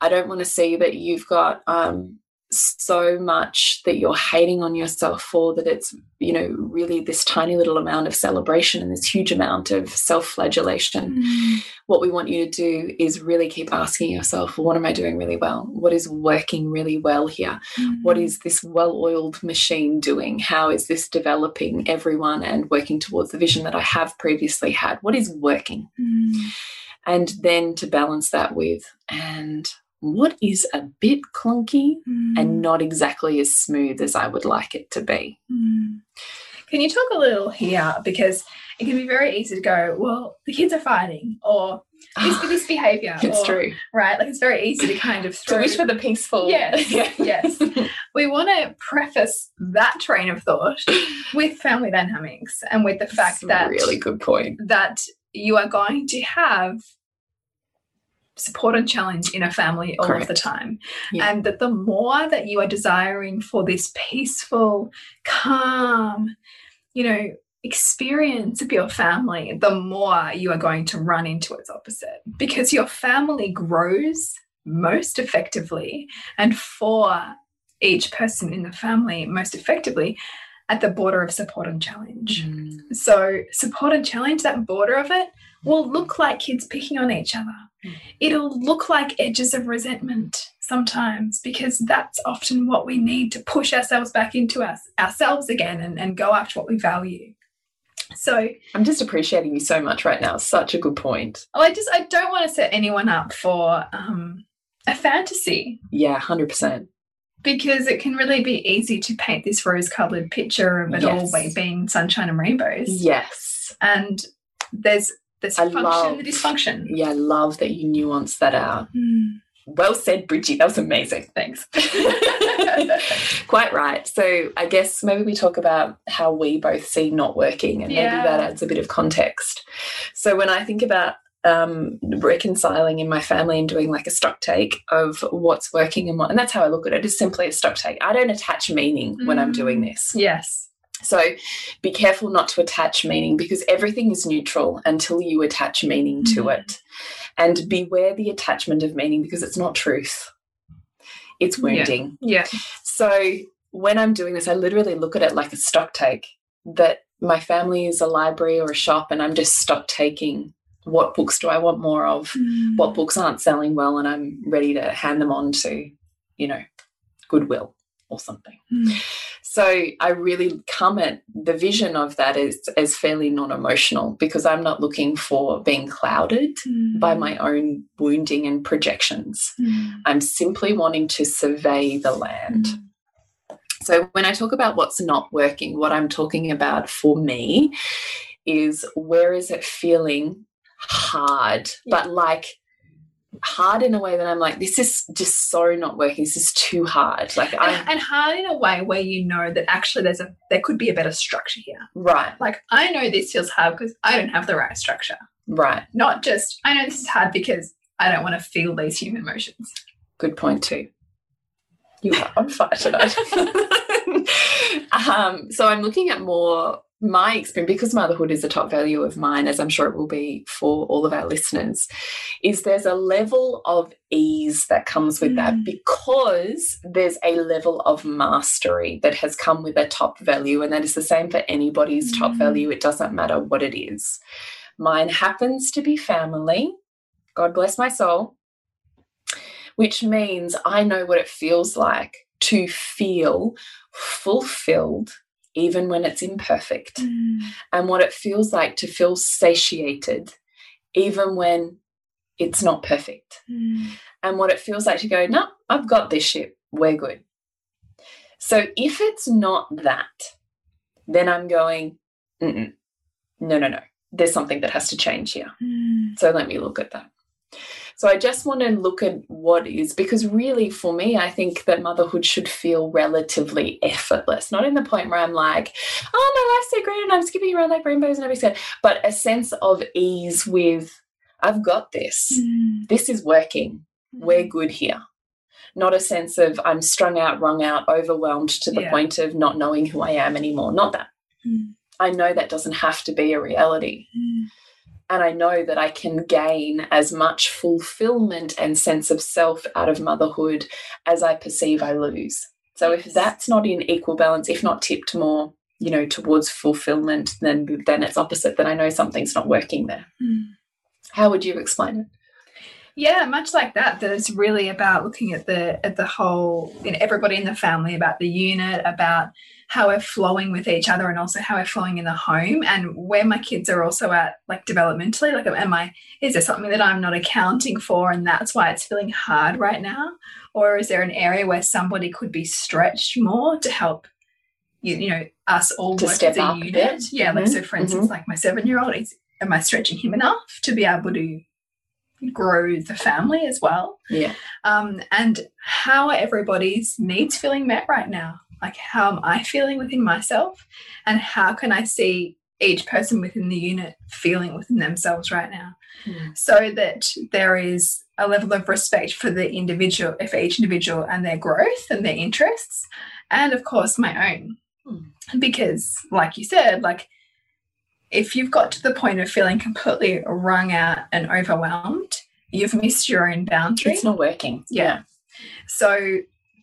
I don't want to see that you've got um, so much that you're hating on yourself for that it's you know really this tiny little amount of celebration and this huge amount of self-flagellation mm. what we want you to do is really keep asking yourself what am i doing really well what is working really well here mm. what is this well-oiled machine doing how is this developing everyone and working towards the vision that i have previously had what is working mm. and then to balance that with and what is a bit clunky mm. and not exactly as smooth as I would like it to be. Mm. Can you talk a little here? Because it can be very easy to go, well, the kids are fighting, or this, this behavior. It's or, true. Right? Like it's very easy to kind of throw. to wish for the peaceful. Yes. yes. we want to preface that train of thought with family dynamics and with the fact That's that. really good point. That you are going to have support and challenge in a family all Correct. of the time. Yeah. And that the more that you are desiring for this peaceful, calm, you know, experience of your family, the more you are going to run into its opposite because your family grows most effectively and for each person in the family most effectively at the border of support and challenge. Mm. So, support and challenge, that border of it, will look like kids picking on each other. It'll look like edges of resentment sometimes because that's often what we need to push ourselves back into us, ourselves again and, and go after what we value. So I'm just appreciating you so much right now. Such a good point. Oh, I just I don't want to set anyone up for um, a fantasy. Yeah, hundred percent. Because it can really be easy to paint this rose-colored picture of it yes. all being sunshine and rainbows. Yes. And there's there's I function, love, the dysfunction. Yeah, I love that you nuance that out. Mm. Well said, Bridgie. That was amazing. Thanks. Quite right. So I guess maybe we talk about how we both see not working, and Yeah. maybe that adds a bit of context. So when I think about um, reconciling in my family and doing like a stock take of what's working and what, and that's how I look at it, is simply a stock take. I don't attach meaning when I'm doing Mm. this. yes. So be careful not to attach meaning because everything is neutral until you attach meaning to Mm. it. And beware the attachment of meaning because it's not truth, it's wounding. Yeah. So when I'm doing this, I literally look at it like a stock take that my family is a library or a shop, and I'm just stock taking what books do I want more of, what books aren't selling well, and I'm ready to hand them on to, you know, Goodwill or something. Mm. So I really come at the vision of that as, as fairly non emotional because I'm not looking for being clouded by my own wounding and projections. Mm. I'm simply wanting to survey the land. So when I talk about what's not working, what I'm talking about for me is where is it feeling hard, but like hard in a way that I'm like, this is just so not working. This is too hard. Like And, and hard in a way where you know that actually there's a there could be a better structure here. right, Like I know this feels hard because I don't have the right structure. right. Not just I know this is hard because I don't want to feel these human emotions. Good point too. You are on fire tonight. um, so I'm looking at more my experience because motherhood is a top value of mine, as I'm sure it will be for all of our listeners. Is there's a level of ease that comes with that Mm. because there's a level of mastery that has come with a top value, and that is the same for anybody's top Mm. value. It doesn't matter what it is. Mine happens to be family. God bless my soul which means I know what it feels like to feel fulfilled even when it's imperfect, and what it feels like to feel satiated even when it's not perfect, and what it feels like to go, No, I've got this shit, we're good. So if it's not that, then I'm going, Mm -mm. no, no, no, there's something that has to change here. So let me look at that. So I just want to look at what is, because really for me, I think that motherhood should feel relatively effortless, not in the point where I'm like, oh, my life's so great and I'm skipping around like rainbows and everything, but a sense of ease with, I've got this. Mm. This is working. We're mm. good here. Not a sense of I'm strung out, wrung out, overwhelmed to the Yeah. point of not knowing who I am anymore. Not that. Mm. I know that doesn't have to be a reality mm. And I know that I can gain as much fulfillment and sense of self out of motherhood as I perceive I lose. So if that's not in equal balance, if not tipped more, you know, towards fulfillment, then then it's opposite. Then I know something's not working there. Hmm. How would you explain it? Yeah, much like that. That it's really about looking at the at the whole, you know, everybody in the family, about the unit, about how we're flowing with each other, and also how we're flowing in the home, and where my kids are also at, like developmentally. Like, am I? Is there something that I'm not accounting for, and that's why it's feeling hard right now, or is there an area where somebody could be stretched more to help? You, you know, us all To work step as a up a unit. bit. Yeah, like so. For instance, like my seven-year-old, is am I stretching him enough to be able to grow the family as well? Yeah. Um, and how are everybody's needs feeling met right now? Like, how am I feeling within myself? And how can I see each person within the unit feeling within themselves right now? Mm. So that there is a level of respect for the individual, for each individual and their growth and their interests. And of course, my own. Because, like you said, like, if you've got to the point of feeling completely wrung out and overwhelmed, you've missed your own boundary. It's not working. Yeah. So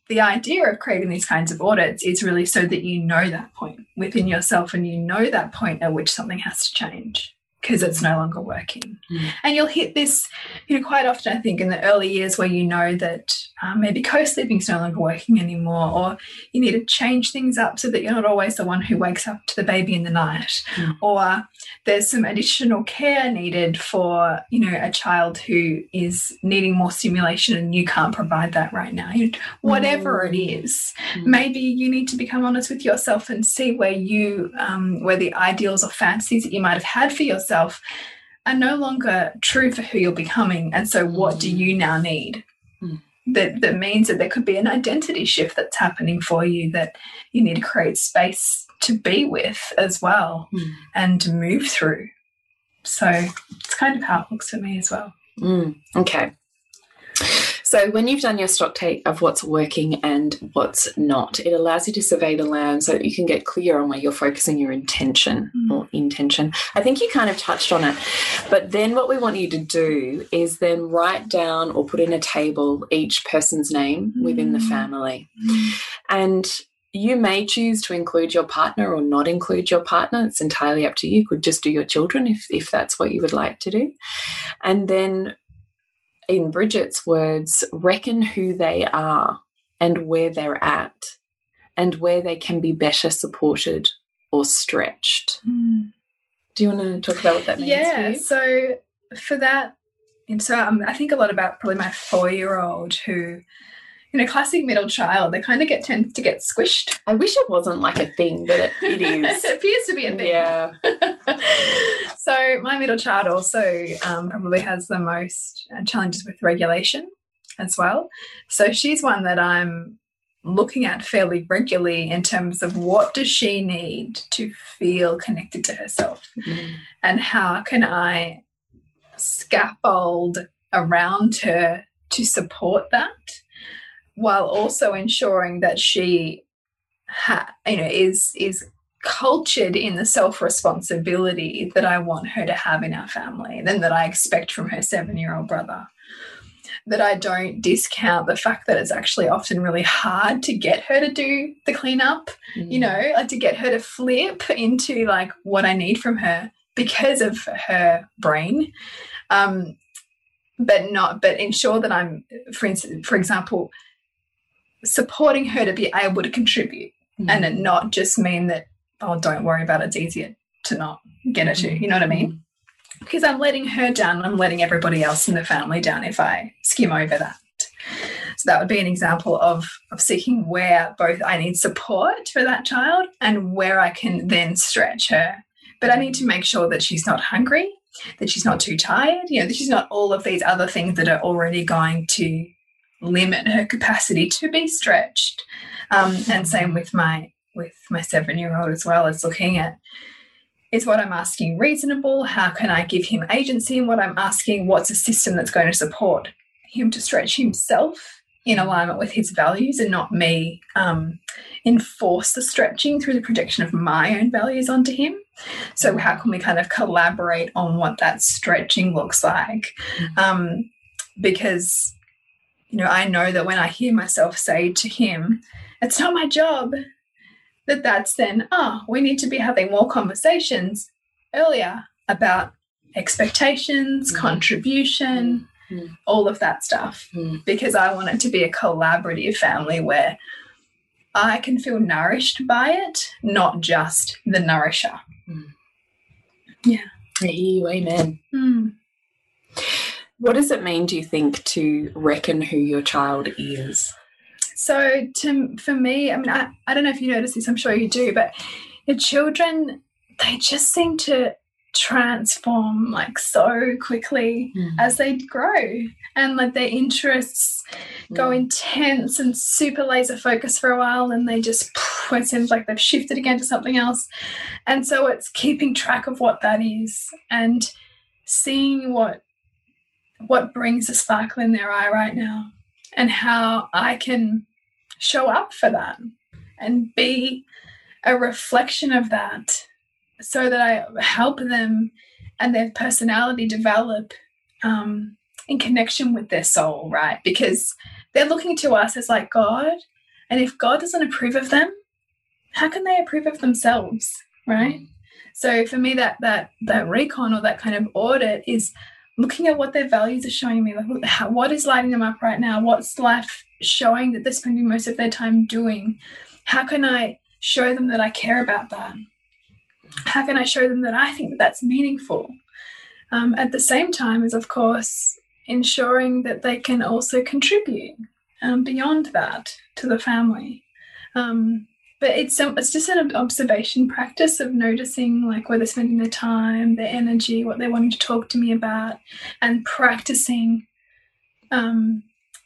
the idea of creating these kinds of audits is really so that you know that point within yourself and you know that point at which something has to change because it's no longer working. Mm. And you'll hit this, you know, quite often, I think, in the early years where you know that um, maybe co sleeping is no longer working anymore, or you need to change things up so that you're not always the one who wakes up to the baby in the night, Mm. or there's some additional care needed for, you know, a child who is needing more stimulation and you can't provide that right now. You know, whatever it Mm. is, Mm. maybe you need to become honest with yourself and see where you um, where the ideals or fantasies that you might have had for yourself are no longer true for who you're becoming and so what do Mm. you now need Mm. That, that means that there could be an identity shift that's happening for you that you need to create space to be with as well mm. and to move through. So it's kind of how it looks for me as well. Mm. Okay. So when you've done your stock take of what's working and what's not, it allows you to survey the land so that you can get clear on where you're focusing your intention mm. or intention. I think you kind of touched on it. But then what we want you to do is then write down or put in a table each person's name mm. within the mm. family. Mm. And you may choose to include your partner or not include your partner. It's entirely up to you. You could just do your children if, if that's what you would like to do. And then in Bridget's words, reckon who they are and where they're at and where they can be better supported or stretched. Mm. Do you want to talk about what that means? Yeah, for so for that, and so um, I think a lot about probably my four year old who in a classic middle child, they kind of get tends to get squished. I wish it wasn't like a thing, but it, it is. it appears to be a thing. Yeah. so my middle child also um, probably has the most uh, challenges with regulation as well. So she's one that I'm looking at fairly regularly in terms of what does she need to feel connected to herself mm. and how can I scaffold around her to support that while also ensuring that she ha, you know is is cultured in the self responsibility that I want her to have in our family and that I expect from her seven year old brother. That I don't discount the fact that it's actually often really hard to get her to do the cleanup, mm. you know, like to get her to flip into like what I need from her because of her brain. Um, but not, but ensure that I'm, for instance, for example, supporting her to be able to contribute mm. and it not just mean that, oh, don't worry about it, it's easier to not get it to. You know what I mean? Mm. Because I'm letting her down, I'm letting everybody else in the family down if I skim over that. So that would be an example of, of seeking where both I need support for that child and where I can then stretch her. But I need to make sure that she's not hungry, that she's not too tired, you know, that she's not all of these other things that are already going to limit her capacity to be stretched. Um, and same with my with my seven year old as well as looking at is what I'm asking reasonable? How can I give him agency in what I'm asking? What's a system that's going to support him to stretch himself in alignment with his values and not me um, enforce the stretching through the projection of my own values onto him? So, how can we kind of collaborate on what that stretching looks like? Mm-hmm. Um, because you know, I know that when I hear myself say to him, it's not my job, that that's then, oh, we need to be having more conversations earlier about expectations, mm. contribution, mm. all of that stuff. Mm. Because I want it to be a collaborative family where I can feel nourished by it, not just the nourisher. Mm. Yeah. Amen. What does it mean, do you think, to reckon who your child is? So, to, for me, I mean, I, I don't know if you notice this, I'm sure you do, but your children, they just seem to transform like so quickly mm. as they grow and like their interests mm. go intense and super laser focus for a while and they just it seems like they've shifted again to something else and so it's keeping track of what that is and seeing what what brings a sparkle in their eye right now and how I can show up for that and be a reflection of that so that I help them and their personality develop um, in connection with their soul, right? Because they're looking to us as like God. And if God doesn't approve of them, how can they approve of themselves, right? So for me, that that that recon or that kind of audit is looking at what their values are showing me, like how, what is lighting them up right now? What's life showing that they're spending most of their time doing? How can I show them that I care about that? How can I show them that I think that that's meaningful? Um, at the same time is of course, ensuring that they can also contribute um, beyond that to the family. Um, but it's it's just an observation practice of noticing like where they're spending their time, their energy, what they're wanting to talk to me about, and practicing um,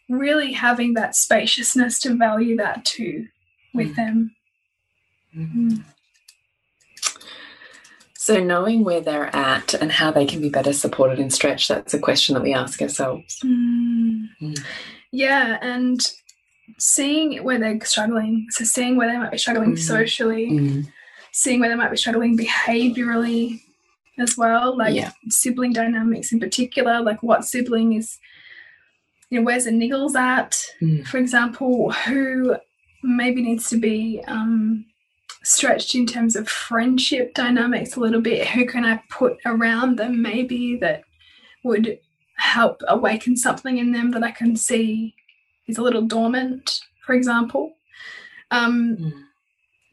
really having that spaciousness to value that too with Mm. them. Mm. So, knowing where they're at and how they can be better supported and stretched, that's a question that we ask ourselves. Mm. Mm. Yeah, and seeing where they're struggling. So, seeing where they might be struggling Mhm. socially, Mm. seeing where they might be struggling behaviorally as well, like Yeah. sibling dynamics in particular, like what sibling is, you know, where's the niggles at, Mm. for example, who maybe needs to be um, stretched in terms of friendship dynamics a little bit. Who can I put around them maybe that would help awaken something in them that I can see is a little dormant, for example? Um, Mm.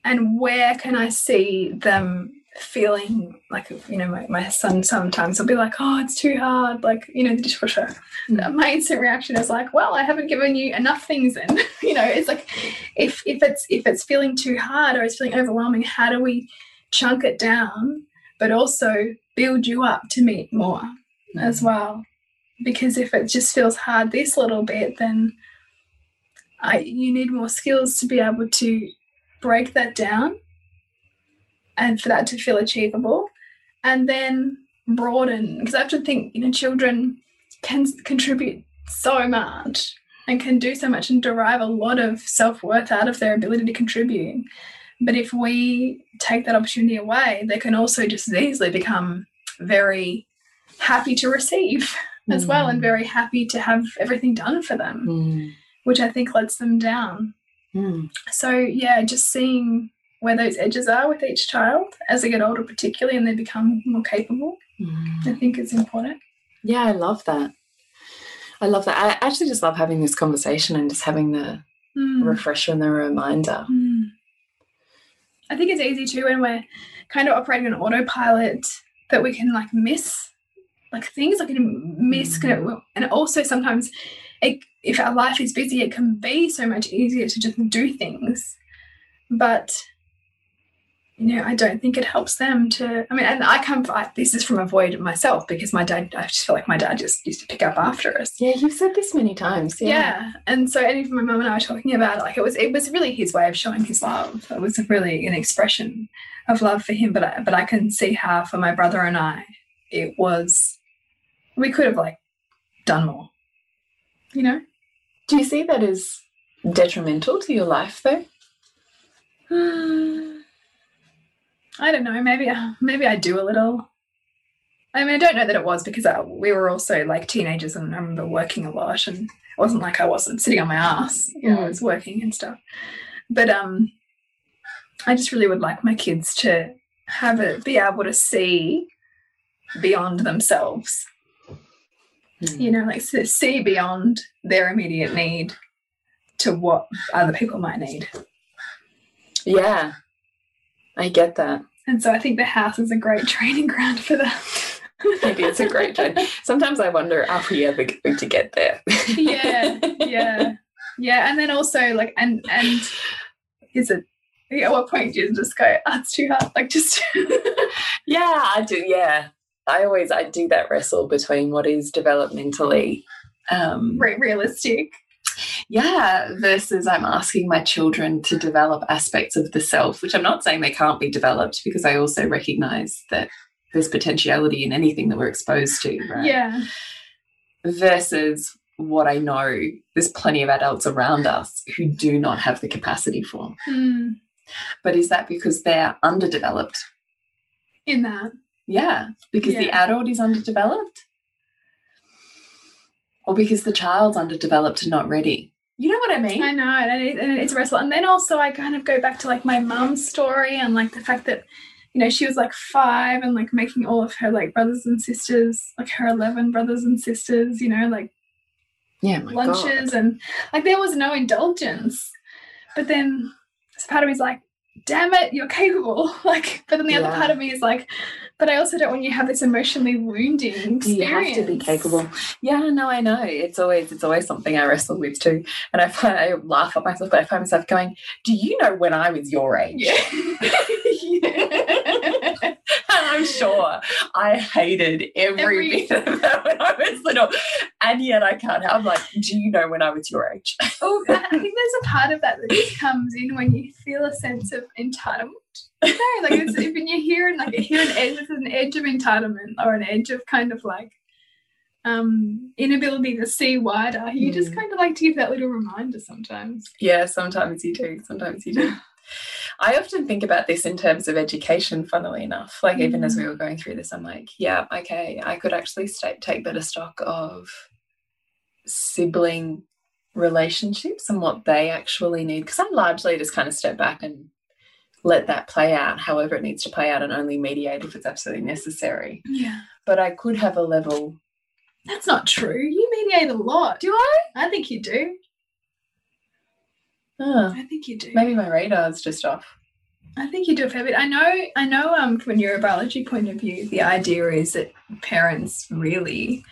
and where can I see them feeling like, you know, my, my son sometimes will be like, oh, it's too hard, like, you know, the dishwasher. Mm. My instant reaction is like, well, I haven't given you enough things then. you know, it's like if if it's if it's feeling too hard or it's feeling overwhelming, how do we chunk it down, but also build you up to meet more as well? Because if it just feels hard this little bit, then I you need more skills to be able to break that down and for that to feel achievable and then broaden because I have to think you know children can contribute so much and can do so much and derive a lot of self-worth out of their ability to contribute but if we take that opportunity away they can also just as easily become very happy to receive as well and Mm. very happy to have everything done for them Mm. Which i think lets them down Mm. so yeah, just seeing where those edges are with each child as they get older, particularly, and they become more capable, Mm. I think is important. Yeah, I love that. I love that. I actually just love having this conversation and just having the Mm. refresher and the reminder. Mm. I think it's easy too when we're kind of operating on autopilot that we can like miss like things like miss Mm. and also sometimes it, if our life is busy it can be so much easier to just do things but you know i don't think it helps them to i mean and i come I, this is from a void myself because my dad i just feel like my dad just used to pick up after us Yeah, you've said this many times. yeah. Yeah. And so and even my mum and I were talking about it, like it was it was really his way of showing his love. It was really an expression of love for him. But I, but I can see how for my brother and I, it was we could have like done more. You know? Do you see that as detrimental to your life, though? I don't know. Maybe maybe I do a little. I mean, I don't know that it was because I, we were also like teenagers, and I remember working a lot, and it wasn't like I wasn't sitting on my ass. You know, I Mm. was working and stuff. But um, I just really would like my kids to have it, be able to see beyond themselves. You hmm. know, like see beyond their immediate hmm. need to what other people might need. Yeah, I get that. And so I think the house is a great training ground for that. Maybe it's a great time. Sometimes I wonder, are we ever going to get there? yeah, yeah, yeah. And then also like, and and is it? At what point do you just go, oh, it's too hard? Like just Yeah, I do. Yeah, I always I do that wrestle between what is developmentally, um, re- realistic. yeah, versus I'm asking my children to develop aspects of the self, which I'm not saying they can't be developed because I also recognize that there's potentiality in anything that we're exposed to. Right? Yeah, Versus what I know, there's plenty of adults around us who do not have the capacity for. mm, But is that because they're underdeveloped? in that. Yeah, because the adult is underdeveloped? Or because the child's underdeveloped and not ready? You know what I mean? I know, and, it, and it's a wrestle. And then also, I kind of go back to like my mum's story and like the fact that, you know, she was like five and like making all of her like brothers and sisters, like her 11 brothers and sisters, you know, like yeah, my lunches God. and like there was no indulgence. But then this part of me is like, damn it, you're capable. Like, but then the other part of me is like, but I also don't want you to have this emotionally wounding experience. You have to be capable. Yeah, no, I know. It's always it's always something I wrestle with too. And I find I laugh at myself, but I find myself going, Do you know when I was your age? Yeah. yeah. I'm sure I hated every, every, bit of that when I was little. And yet I can't. I'm like, do you know when I was your age? oh, I think there's a part of that that just comes in when you feel a sense of entitlement. Okay, like it's, when you hear like hear an edge, there's an edge of entitlement or an edge of kind of like um inability to see wider. You mm. just kind of like to give that little reminder sometimes. Yeah, sometimes you do. Sometimes you do. I often think about this in terms of education, funnily enough. Like, even as we mm. were going through this, I'm like, yeah, okay, I could actually take better stock of sibling relationships and what they actually need. Because I'm largely just kind of step back and let that play out however it needs to play out and only mediate if it's absolutely necessary. Yeah. But I could have a level. That's not true. You mediate a lot. Do I? I think you do. Oh, I think you do. Maybe my radar's just off. I think you do a fair bit. I know. I know. Um, from a neurobiology point of view, the idea is that parents really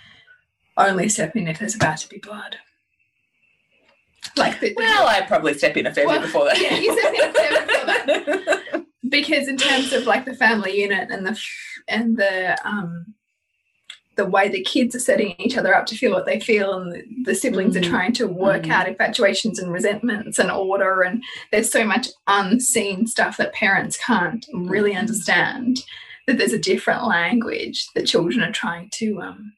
only step in if there's about to be blood. Like, the, well, I'd probably step in a fair well, bit before that. Yeah, you step in a fair bit before that. because in terms of like the family unit and the and the um the way the kids are setting each other up to feel what they feel and the, the siblings mm. are trying to work mm. out infatuations and resentments and order and there's so much unseen stuff that parents can't really mm-hmm. understand that there's a different language that children are trying to um,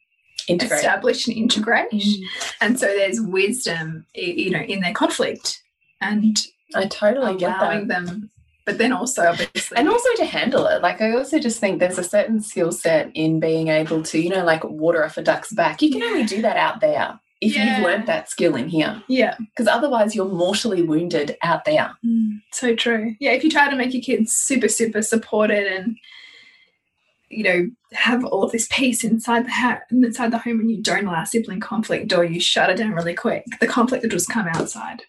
integrate. establish and integrate mm. and so there's wisdom you know in their conflict and I totally allowing them but then also obviously and also to handle it. Like i also just think there's a certain skill set in being able to you know like water off a duck's back. You can only do that out there if yeah. you've learned that skill in here. Yeah. Because otherwise you're mortally wounded out there. Mm, so true. Yeah if you try to make your kids super super supported and you know have all of this peace inside the house inside the home and you don't allow sibling conflict or you shut it down really quick the conflict will just come outside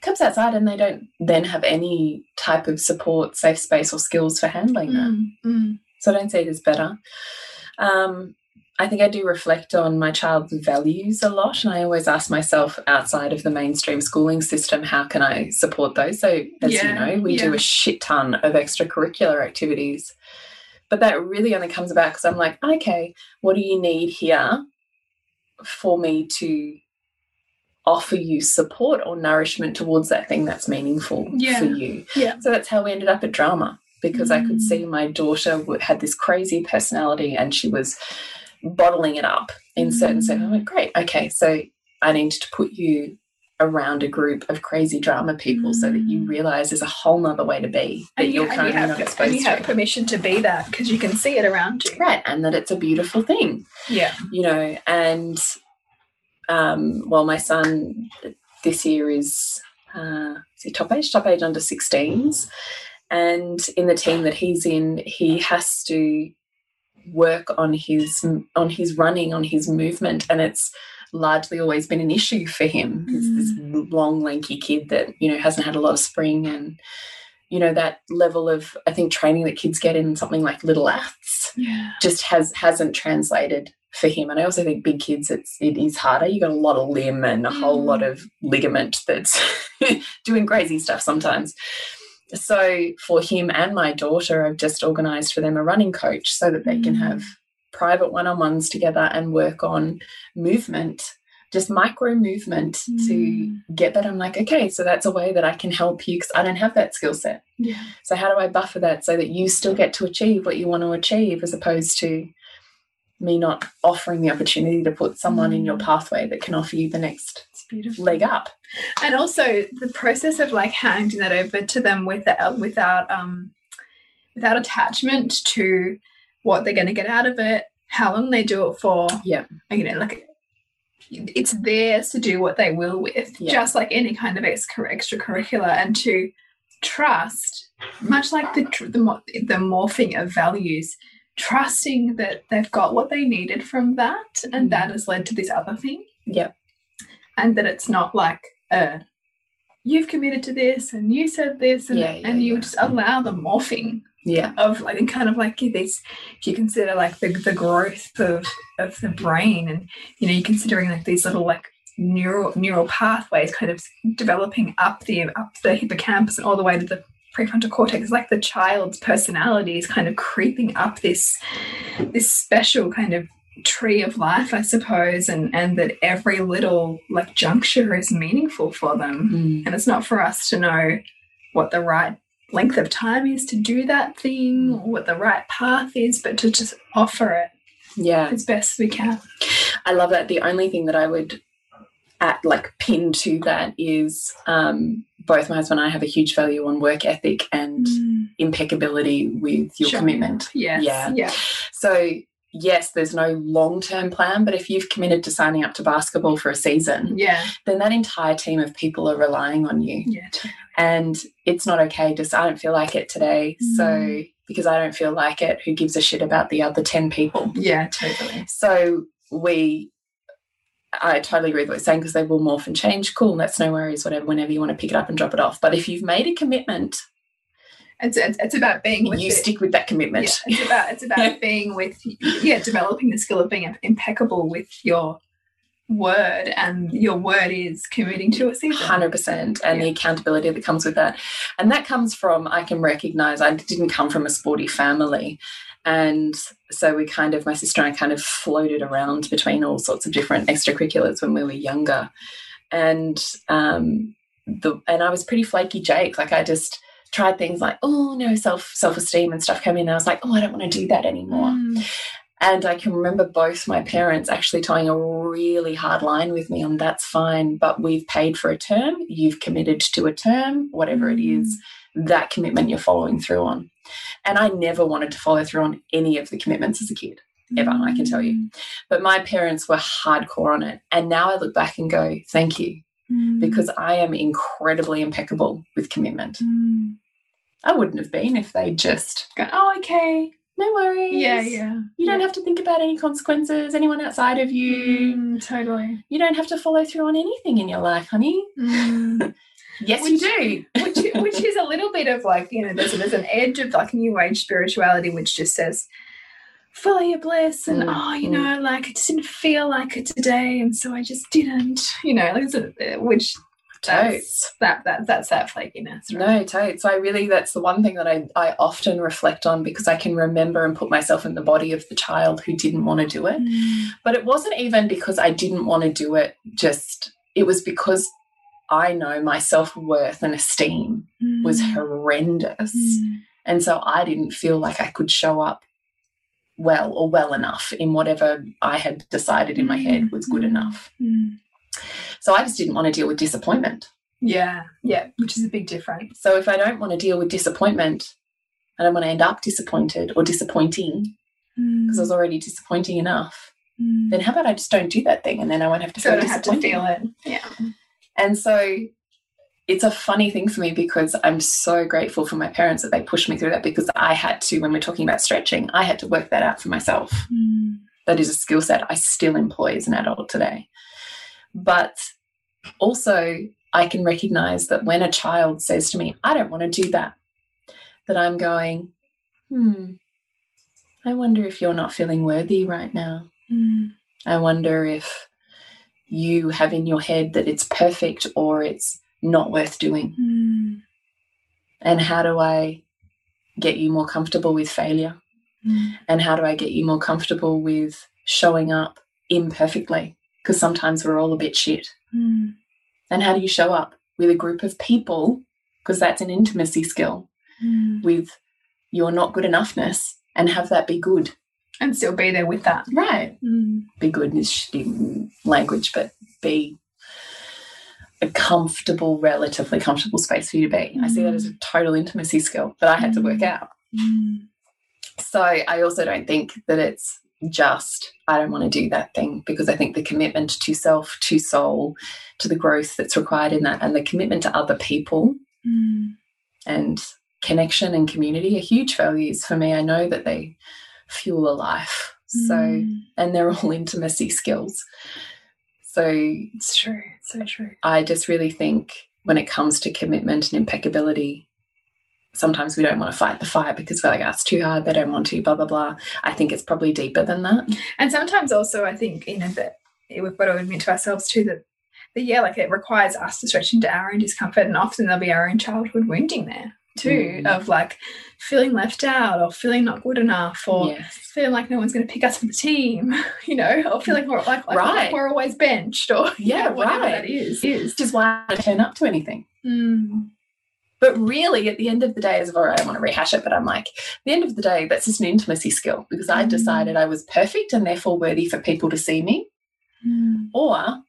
comes outside and they don't then have any type of support, safe space, or skills for handling that. Mm, mm. So I don't see it as better. Um, I think I do reflect on my child's values a lot, and I always ask myself outside of the mainstream schooling system, how can I support those? So, as yeah, you know, we yeah. do a shit ton of extracurricular activities, but that really only comes about because I'm like, okay, what do you need here for me to offer you support or nourishment towards that thing that's meaningful yeah. for you. Yeah. So that's how we ended up at drama because mm. I could see mm. my daughter had this crazy personality and she was bottling it up in mm. certain settings. I went, great, okay, so I need to put you around a group of crazy drama people so that you mm. realize there's a whole nother way to be that and you're currently you not exposed and you have permission to be that because you can see it around you right and that it's a beautiful thing yeah you know and um, well, my son this year is, uh, is he top age? Top age under 16s. And in the team that he's in, he has to work on his on his running, on his movement, and it's largely always been an issue for him. Mm. This long, lanky kid that you know hasn't had a lot of spring, and you know that level of I think training that kids get in something like little aths yeah. just has hasn't translated for him. And I also think big kids, it's it is harder. You got a lot of limb and a whole lot mm. of ligament that's doing crazy stuff sometimes. So for him and my daughter, I've just organised for them a running coach so that they mm. can have private one-on-ones together and work on movement just micro movement mm. to get that. I'm like, okay, so that's a way that I can help you because I don't have that skill set. Yeah. So how do I buffer that so that you still get to achieve what you want to achieve as opposed to me not offering the opportunity to put someone in your mm. pathway that can offer you the next leg up. And also the process of like handing that over to them without without um without attachment to what they're going to get out of it, how long they do it for. Yeah. You know, like it's theirs to do what they will with, yeah. just like any kind of extracurricular, and to trust, much like the the, the morphing of values trusting that they've got what they needed from that and mm. that has led to this other thing. Yep. And that it's not like uh you've committed to this and you said this and, yeah, yeah, and you yeah. just allow the morphing yeah of like and kind of like this if you consider like the, the growth of of the brain and you know you're considering like these little like neural neural pathways kind of developing up the up the hippocampus and all the way to the prefrontal cortex, like the child's personality is kind of creeping up this this special kind of tree of life, I suppose, and and that every little like juncture is meaningful for them. Mm. And it's not for us to know what the right length of time is to do that thing or what the right path is, but to just offer it Yeah. as best we can. I love that. The only thing that I would at like pin to that is um, both my husband and I have a huge value on work ethic and impeccability with your Sure. commitment. Yes. Yeah. Yeah. So yes, there's no long term plan, but if you've committed to signing up to basketball for a season, Yeah. then that entire team of people are relying on you. Yeah. totally. And it's not okay. Just I don't feel like it today. So Mm. because I don't feel like it, who gives a shit about the other 10 people? Yeah. Totally. So we, I totally agree with what you're saying because they will morph and change. Cool, that's no worries, whatever, whenever you want to pick it up and drop it off. But if you've made a commitment, It's, it's, it's about being with you it. stick with that commitment. Yeah, it's about it's about Yeah. being with yeah, developing the skill of being impeccable with your word, and your word is committing to a season. Hundred percent, and the accountability that comes with that, and that comes from I can recognize I didn't come from a sporty family, and so we kind of my sister and I kind of floated around between all sorts of different extracurriculars when we were younger, and um, the and I was pretty flaky Jake, like I just tried things like oh no self self esteem and stuff came in, and I was like oh I don't want to do that anymore. Mm. And I can remember both my parents actually tying a really hard line with me on that's fine, but we've paid for a term, you've committed to a term, whatever it is, that commitment you're following through on. And I never wanted to follow through on any of the commitments as a kid, ever, I can tell you. But my parents were hardcore on it. And now I look back and go, thank you, Mm. because I am incredibly impeccable with commitment. Mm. I wouldn't have been if they just Go, oh, okay. no worries. Yeah, yeah. You don't Yeah. have to think about any consequences, anyone outside of you. Mm, totally. You don't have to follow through on anything in your life, honey. Mm. Yes, Which- you do. which which is a little bit of like you know there's there's an edge of like new age spirituality which just says follow your bliss and Mm, oh you know like I just didn't feel like it today and so I just didn't you know like which Totes. that's that that that's that flakiness right? No, totes. I really, that's the one thing that I, I often reflect on because I can remember and put myself in the body of the child who didn't want to do it. Mm, But it wasn't even because I didn't want to do it, just, it was because I know my self worth and esteem was mm, horrendous. mm, And so I didn't feel like I could show up well or well enough in whatever I had decided in my head was good Mm. enough. mm. So I just didn't want to deal with disappointment. yeah yeah which is a big difference So if I don't want to deal with disappointment, I don't want to end up disappointed or disappointing because I was already disappointing enough, Mm. then how about I just don't do that thing and then I won't have to so I feel don't have to disappointed. feel it yeah And so it's a funny thing for me because I'm so grateful for my parents that they pushed me through that because I had to, when we're talking about stretching, I had to work that out for myself. Mm. That is a skill set I still employ as an adult today. But also, I can recognize that when a child says to me, I don't want to do that, that I'm going, hmm, I wonder if you're not feeling worthy right now. Mm. I wonder if you have in your head that it's perfect or it's not worth doing. Mm. And how do I get you more comfortable with failure? Mm. And how do I get you more comfortable with showing up imperfectly? Because sometimes we're all a bit shit. Mm. And how do you show up with a group of people? Because that's an intimacy skill Mm. with your not good enoughness and have that be good. and still be there with that Right. Mm. Be good is language, but be a comfortable, relatively comfortable space for you to be. I see that as a total intimacy skill that I had to work Mm. out. Mm. So I also don't think that it's just, I don't want to do that thing because I think the commitment to self, to soul, to the growth that's required in that, and the commitment to other people Mm. and connection and community are huge values for me. I know that they fuel a life. So, Mm. and they're all intimacy skills. So it's true. It's so true. I just really think when it comes to commitment and impeccability, sometimes we don't want to fight the fire because we're like, oh, it's too hard, they don't want to, blah, blah, blah. I think it's probably deeper than that. And sometimes also, I think you know that we've got to admit to ourselves too that. that yeah, like it requires us to stretch into our own discomfort, and often there'll be our own childhood wounding there. Too Mm. of like feeling left out or feeling not good enough or yes. feeling like no one's going to pick us for the team, you know, or feeling we're, like, like, Right. like we're always benched or you Yeah, know, whatever right. that is. is. Is why I turn up to anything. Mm. But really, at the end of the day, as well, I don't want to rehash it, but I'm like, at the end of the day, that's just an intimacy skill because I Mm. decided I was perfect and therefore worthy for people to see me, Mm. or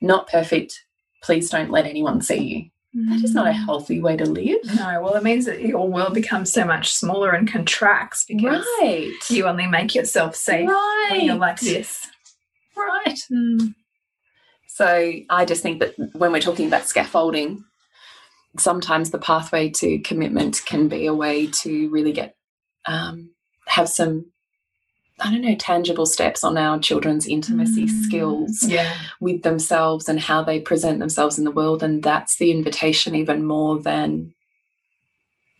not perfect. Please don't let anyone see you. That is not a healthy way to live. No, well, it means that your world becomes so much smaller and contracts because Right. you only make yourself safe when you're like this. Right. Mm. So I just think that when we're talking about scaffolding, sometimes the pathway to commitment can be a way to really get um, have some I don't know tangible steps on our children's intimacy Mm. skills Yeah. with themselves and how they present themselves in the world, and that's the invitation even more than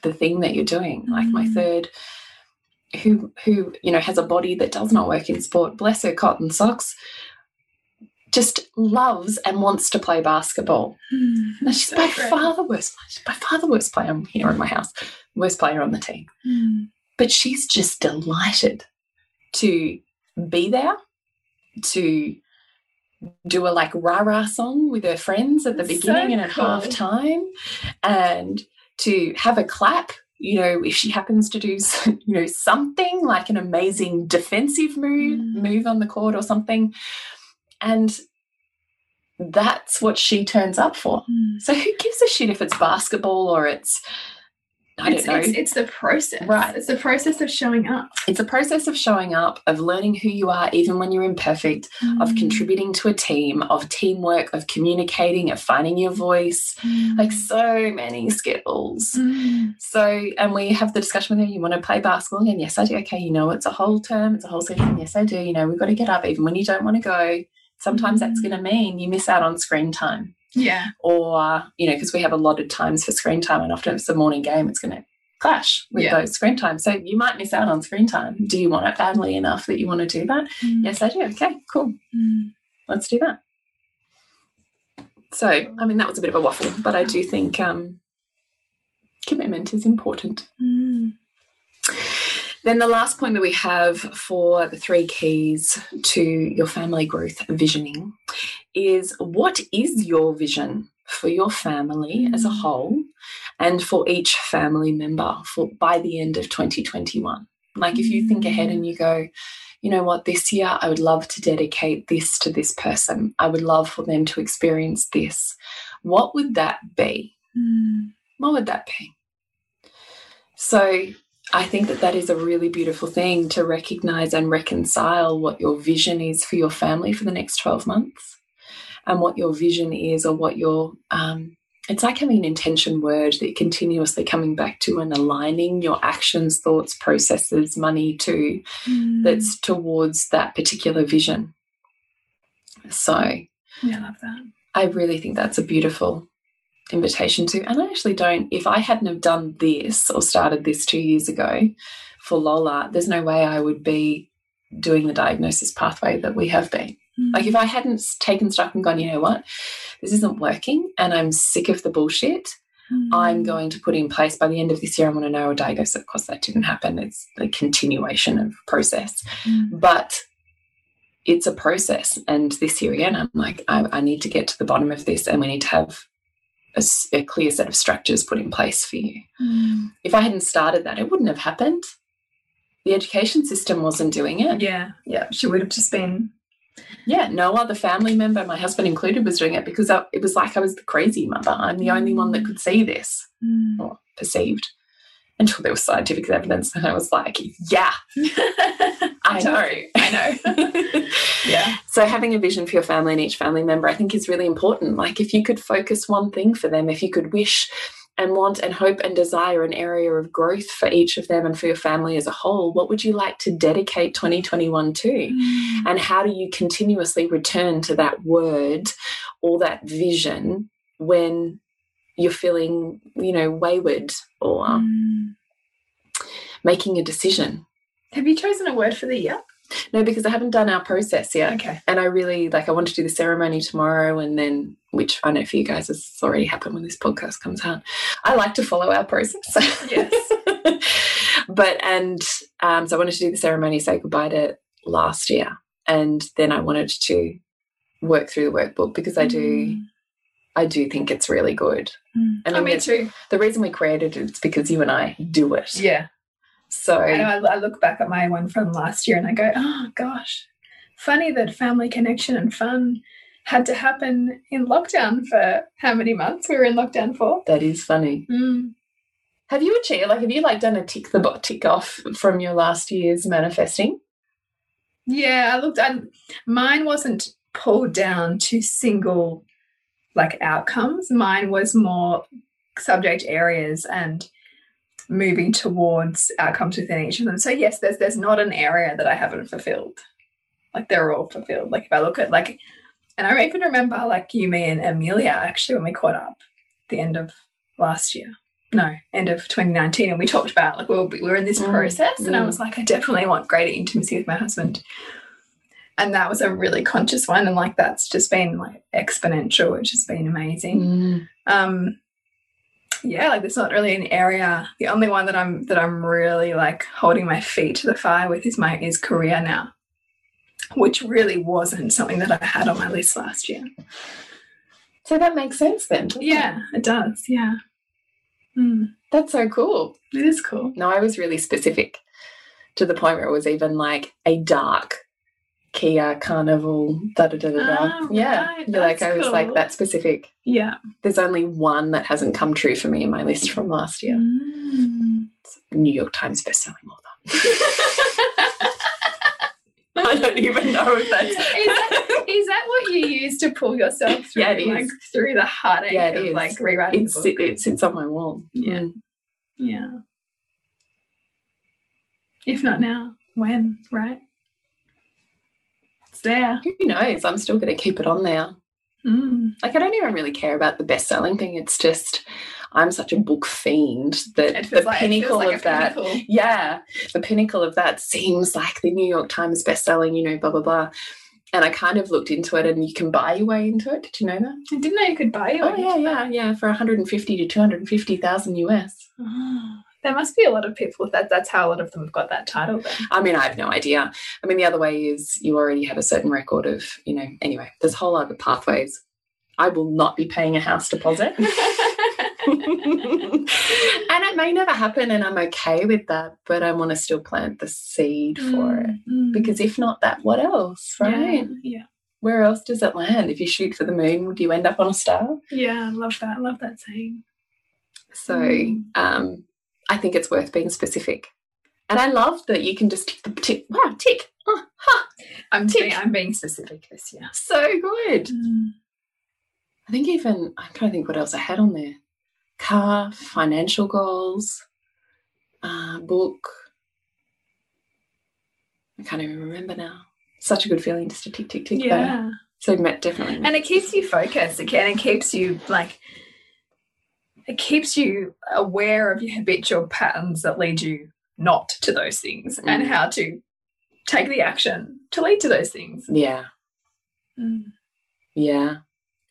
the thing that you're doing. Like my Mm. third. Who who you know has a body that does not work in sport? Bless her cotton socks just loves and wants to play basketball. Mm. And she's So by great. far the worst. She's by far the worst player here in my house, worst player on the team. Mm. But she's just delighted to be there, to do a like rah rah song with her friends at the That's beginning so and at cool. half time, and to have a clap. You know, if she happens to do, you know, something like an amazing defensive move, Mm. move on the court or something, and that's what she turns up for. Mm. So who gives a shit if it's basketball or it's I it's, don't know. It's, it's the process. Right. It's the process of showing up. It's a process of showing up, of learning who you are, even when you're imperfect, of Mm. contributing to a team, of teamwork, of communicating, of finding your voice. Like so many skills. Mm. So, and we have the discussion with her. You want to play basketball again? Yes, I do. Okay, you know it's a whole term, it's a whole season. Yes, I do. You know we've got to get up even when you don't want to go. Sometimes that's Mm. going to mean you miss out on screen time. Yeah. or you know because we have allotted times for screen time and often if it's a morning game it's going to clash with Yeah. those screen times so you might miss out on screen time do you want it badly enough that you want to do that Mm. yes i do okay cool Mm. let's do that so i mean that was a bit of a waffle but i do think um commitment is important Mm. Then the last point that we have for the three keys to your family growth visioning is what is your vision for your family as a Mm. whole and for each family member for by the end of 2021 like if you think ahead and you go you know what this year i would love to dedicate this to this person i would love for them to experience this what would that be Mm. what would that be? So I think that that is a really beautiful thing to recognize and reconcile what your vision is for your family for the next 12 months and what your vision is or what your, um, it's like having an intention word that you're continuously coming back to and aligning your actions, thoughts, processes, money to Mm. that's towards that particular vision. So yeah, I love that. I really think that's a beautiful invitation to. And I actually don't, if I hadn't have done this or started this two years ago for Lola, there's no way I would be doing the diagnosis pathway that we have been. Like if I hadn't taken stock and gone, you know what, this isn't working and I'm sick of the bullshit, Mm. I'm going to put in place by the end of this year, I want to know a diagnosis. Of course, that didn't happen. It's a continuation of process Mm. but it's a process. And this year again, I'm like, I, I need to get to the bottom of this, and we need to have a, a clear set of structures put in place for you. Mm. If I hadn't started that, it wouldn't have happened. The education system wasn't doing it. Yeah, yeah. She would have just been. Yeah, no other family member, my husband included, was doing it because I, it was like I was the crazy mother. I'm the only one that could see this Mm. or perceived until there was scientific evidence. And I was like, yeah, I know. I know. yeah. So having a vision for your family and each family member, I think is really important. Like if you could focus one thing for them, if you could wish and want and hope and desire an area of growth for each of them and for your family as a whole, what would you like to dedicate 2021 to? Mm. And how do you continuously return to that word or that vision when you're feeling, you know, wayward or Mm. making a decision? Have you chosen a word for the year? No, because I haven't done our process yet. Okay. And I really like I want to do the ceremony tomorrow and then which I know for you guys has already happened when this podcast comes out. I like to follow our process. Yes. but and um, so I wanted to do the ceremony, say goodbye to last year. And then I wanted to work through the workbook because I do Mm. I do think it's really good. Mm. I Oh, mean, me too. The reason we created it is because you and I do it. Yeah. So I know. I, I look back at my one from last year and I go, oh gosh, funny that family connection and fun had to happen in lockdown for how many months we were in lockdown for. that is funny. Mm. Have you achieved like have you like done a tick the box tick off from your last year's manifesting? Yeah, I looked at mine wasn't pulled down to single like outcomes. Mine was more subject areas and moving towards outcomes within each of them. So yes, there's there's not an area that I haven't fulfilled. Like they're all fulfilled. Like if I look at like and I even remember like you, me and Amelia actually when we caught up the end of last year. No, end of 2019, and we talked about like we were, we were in this Mm, process, and I mm. was like, I definitely want greater intimacy with my husband and that was a really conscious one and like that's just been like exponential which has been amazing Mm. um yeah like there's not really an area the only one that i'm that i'm really like holding my feet to the fire with is my is career now which really wasn't something that i had on my list last year So that makes sense then. doesn't it? yeah it does yeah mm, That's so cool. it is cool No, I was really specific to the point where it was even like a dark Kia Carnival, da da da da da. Ah, yeah. right, like, I was like that specific. yeah There's only one that hasn't come true for me in my list from last year. Mm. New York Times bestselling author. I don't even know if that's. Is that, is that what you use to pull yourself through, Yeah, it is. like through the heartache Yeah, of is. like rewriting It's, it, it sits on my wall. Yeah. Mm. yeah. If not now, when? Right? There. Who knows? I'm still going to keep it on there. Mm. Like, I don't even really care about the best selling thing. It's just, I'm such a book fiend that the like, pinnacle like of that. pinnacle. Yeah, the pinnacle of that seems like the New York Times best-selling, you know, blah blah blah. And I kind of looked into it, and you can buy your way into it. Did you know that? I didn't know you could buy it. Oh yeah, yeah, yeah, for 150 to 250 thousand US. Oh, there must be a lot of people that that's how a lot of them have got that title then. I mean, I have no idea. I mean, the other way is you already have a certain record of, you know. Anyway, there's a whole other pathways. I will not be paying a house deposit. and it may never happen, and I'm okay with that. But I want to still plant the seed for it. Mm. Because if not that, what else, right? Yeah. Where else does it land? If you shoot for the moon, would you end up on a star? Yeah. Yeah. I love that. I love that saying. So Mm. um, I think it's worth being specific. And I love that you can just tick the tick. Wow, tick. Oh, ha, I'm Tick. being, I'm being specific this year. so good. I think even I'm trying to think what else I had on there. Car, financial goals, uh, book. I can't even remember now. Such a good feeling just to tick, tick, tick. though. Yeah. So Matt definitely. and it keeps you focused again it keeps you like it keeps you aware of your habitual patterns that lead you not to those things and Mm. how to take the action to lead to those things yeah. Mm. Yeah.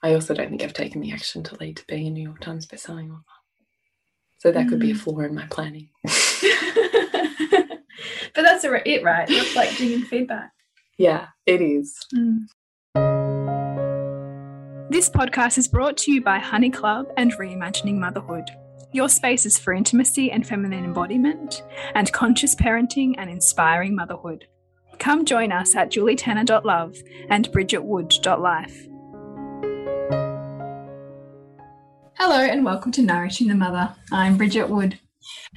I also don't think I've taken the action to lead to being a New York Times bestselling author. So that could be a Mm. flaw in my planning. but that's a- it right reflecting and feedback yeah, it is. This podcast is brought to you by Honey Club and Reimagining Motherhood. Your spaces for intimacy and feminine embodiment, and conscious parenting and inspiring motherhood. Come join us at julietenner.love and bridgetwood.life. hello and welcome to nourishing the mother i'm bridget wood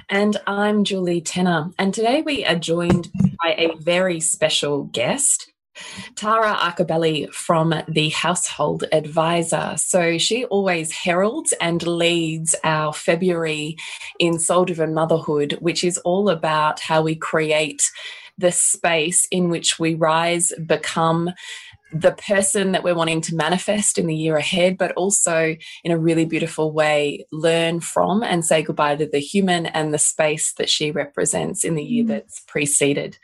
And I'm Julie Tenner. And today we are joined by a very special guest, Tara Arcabelli from the Household Advisor. So she always heralds and leads our February in Soul Driven Motherhood, which is all about how we create the space in which we rise, become the person that we're wanting to manifest in the year ahead, but also in a really beautiful way, learn from and say goodbye to the human and the space that she represents in the year mm. that's preceded.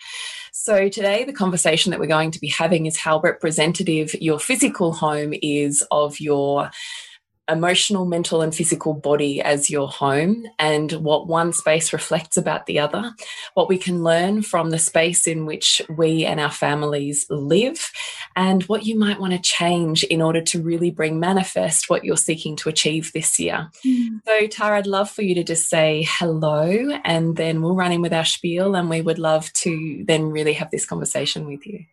So, today, the conversation that we're going to be having is how representative your physical home is of your emotional, mental, and physical body as your home, and what one space reflects about the other, what we can learn from the space in which we and our families live, and what you might want to change in order to really bring manifest what you're seeking to achieve this year. Mm. So, Tara, I'd love for you to just say hello, and then we'll run in with our spiel, and we would love to then really have this conversation with you.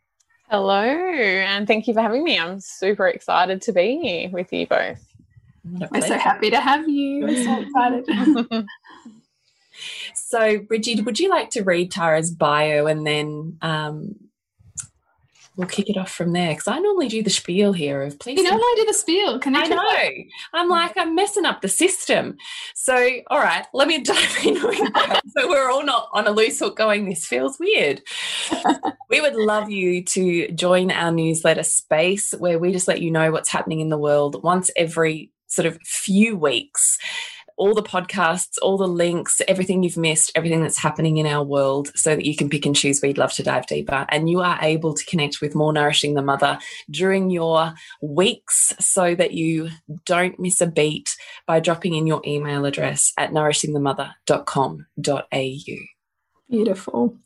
Hello, and thank you for having me. I'm super excited to be here with you both. We're so happy to have you. We're so excited. so, Bridgie, would you like to read Tara's bio and then um, we'll kick it off from there? Because I normally do the spiel here of please. You normally do the spiel. Can I know. I'm like, I'm messing up the system. So, all right, let me dive in so we're all not on a loose hook going, this feels weird. we would love you to join our newsletter space where we just let you know what's happening in the world once every sort of few weeks all the podcasts, all the links, everything you've missed, everything that's happening in our world, so that you can pick and choose you'd love to dive deeper. And you are able to connect with more Nourishing the Mother during your weeks so that you don't miss a beat by dropping in your email address at nourishingthemother.com.au. Beautiful.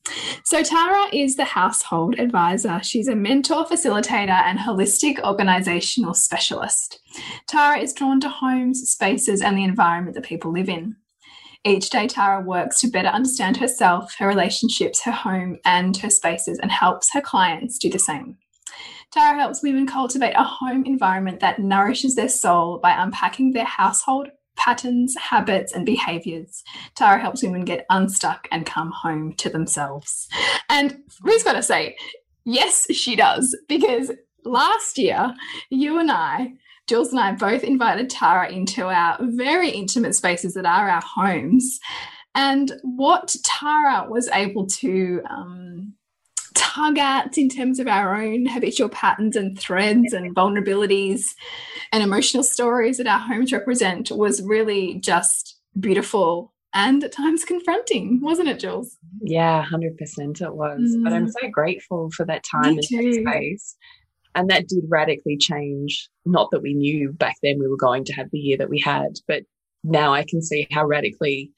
So, Tara is the household advisor. She's a mentor, facilitator, and holistic organizational specialist. Tara is drawn to homes, spaces, and the environment that people live in. Each day, Tara works to better understand herself, her relationships, her home, and her spaces, and helps her clients do the same. Tara helps women cultivate a home environment that nourishes their soul by unpacking their household, patterns, habits, and behaviors. Tara helps women get unstuck and come home to themselves. And we've got to say, yes, she does, because last year, you and I, Jules and I both invited Tara into our very intimate spaces that are our homes. And what Tara was able to um, tug at in terms of our own habitual patterns and threads and vulnerabilities and emotional stories that our homes represent was really just beautiful and at times confronting, wasn't it, Jules? Yeah, 100% it was. Mm. But I'm mm. so grateful for that time and that space. And that did radically change. Not that we knew back then we were going to have the year that we had, but now I can see how radically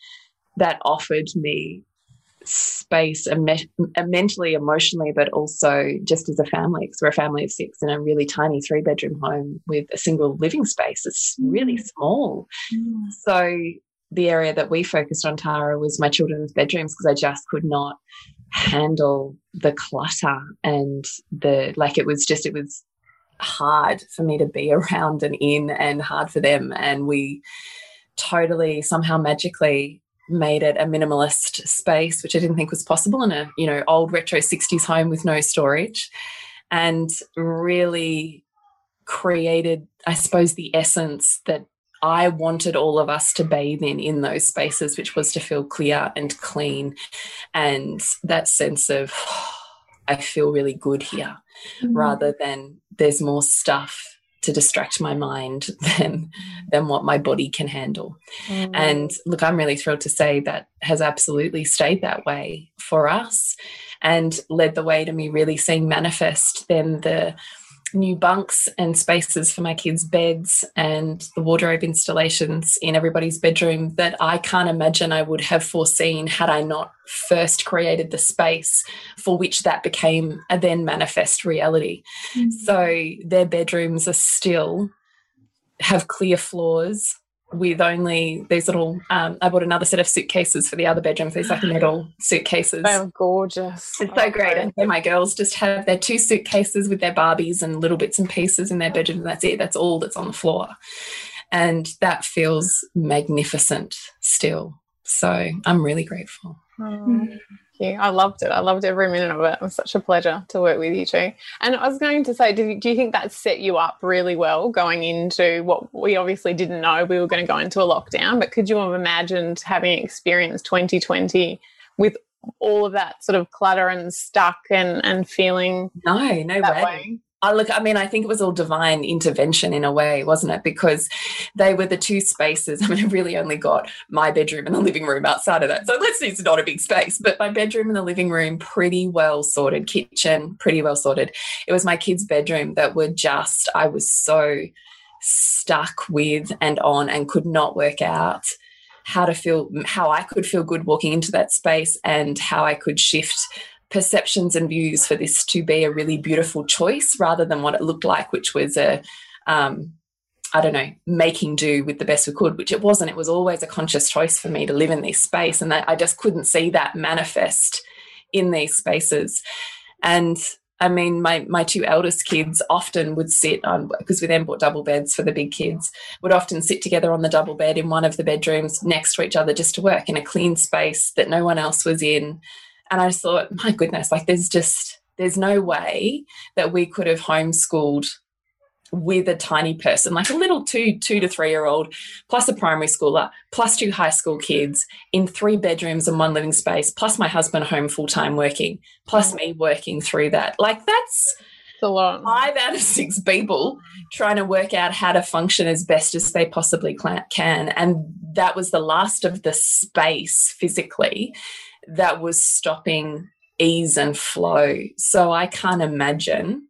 that offered me space mentally, emotionally, but also just as a family, because we're a family of six in a really tiny three bedroom home with a single living space. It's really mm. small. Mm. So the area that we focused on, Tara, was my children's bedrooms because I just could not handle the clutter and the like it was just it was hard for me to be around and in and hard for them and we totally somehow magically made it a minimalist space, which I didn't think was possible in a you know old retro 60s home with no storage, and really created, I suppose, the essence that I wanted all of us to bathe in in those spaces, which was to feel clear and clean, and that sense of oh, I feel really good here, mm -hmm. rather than there's more stuff to distract my mind than than what my body can handle. Mm. And look, I'm really thrilled to say that has absolutely stayed that way for us and led the way to me really seeing manifest then the new bunks and spaces for my kids' beds and the wardrobe installations in everybody's bedroom that I can't imagine I would have foreseen had I not first created the space for which that became a then manifest reality. Mm -hmm. So their bedrooms are still have clear floors with only these little um, I bought another set of suitcases for the other bedrooms, these like metal suitcases. They're gorgeous. It's so great. And so my girls just have their two suitcases with their Barbies and little bits and pieces in their bedroom, and that's it. That's all that's on the floor. And that feels magnificent still. So I'm really grateful. Mm you. I loved it. I loved every minute of it. It was such a pleasure to work with you too. And I was going to say, do you, do you think that set you up really well going into what we obviously didn't know we were going to go into a lockdown? But could you have imagined having experienced 2020 with all of that sort of clutter and stuck and and feeling no no way. way. I look, I mean, I think it was all divine intervention in a way, wasn't it? Because they were the two spaces. I mean, I really only got my bedroom and the living room outside of that. So let's say it's not a big space, but my bedroom and the living room, pretty well sorted, kitchen, pretty well sorted. It was my kids' bedroom that were just, I was so stuck with and on and could not work out how to feel, how I could feel good walking into that space and how I could shift perceptions and views for this to be a really beautiful choice rather than what it looked like, which was a, um, I don't know, making do with the best we could, which it wasn't. It was always a conscious choice for me to live in this space. And I just couldn't see that manifest in these spaces. And I mean, my my two eldest kids often would sit on because we then bought double beds for the big kids. Would often sit together on the double bed in one of the bedrooms next to each other just to work in a clean space that no one else was in. And I thought, my goodness, like there's just, there's no way that we could have homeschooled with a tiny person, like a little two, two to three year old, plus a primary schooler, plus two high school kids in three bedrooms and one living space, plus my husband home full time working, plus mm. me working through that. Like that's a lot. Five out of six people trying to work out how to function as best as they possibly can. And that was the last of the space physically that was stopping ease and flow. So I can't imagine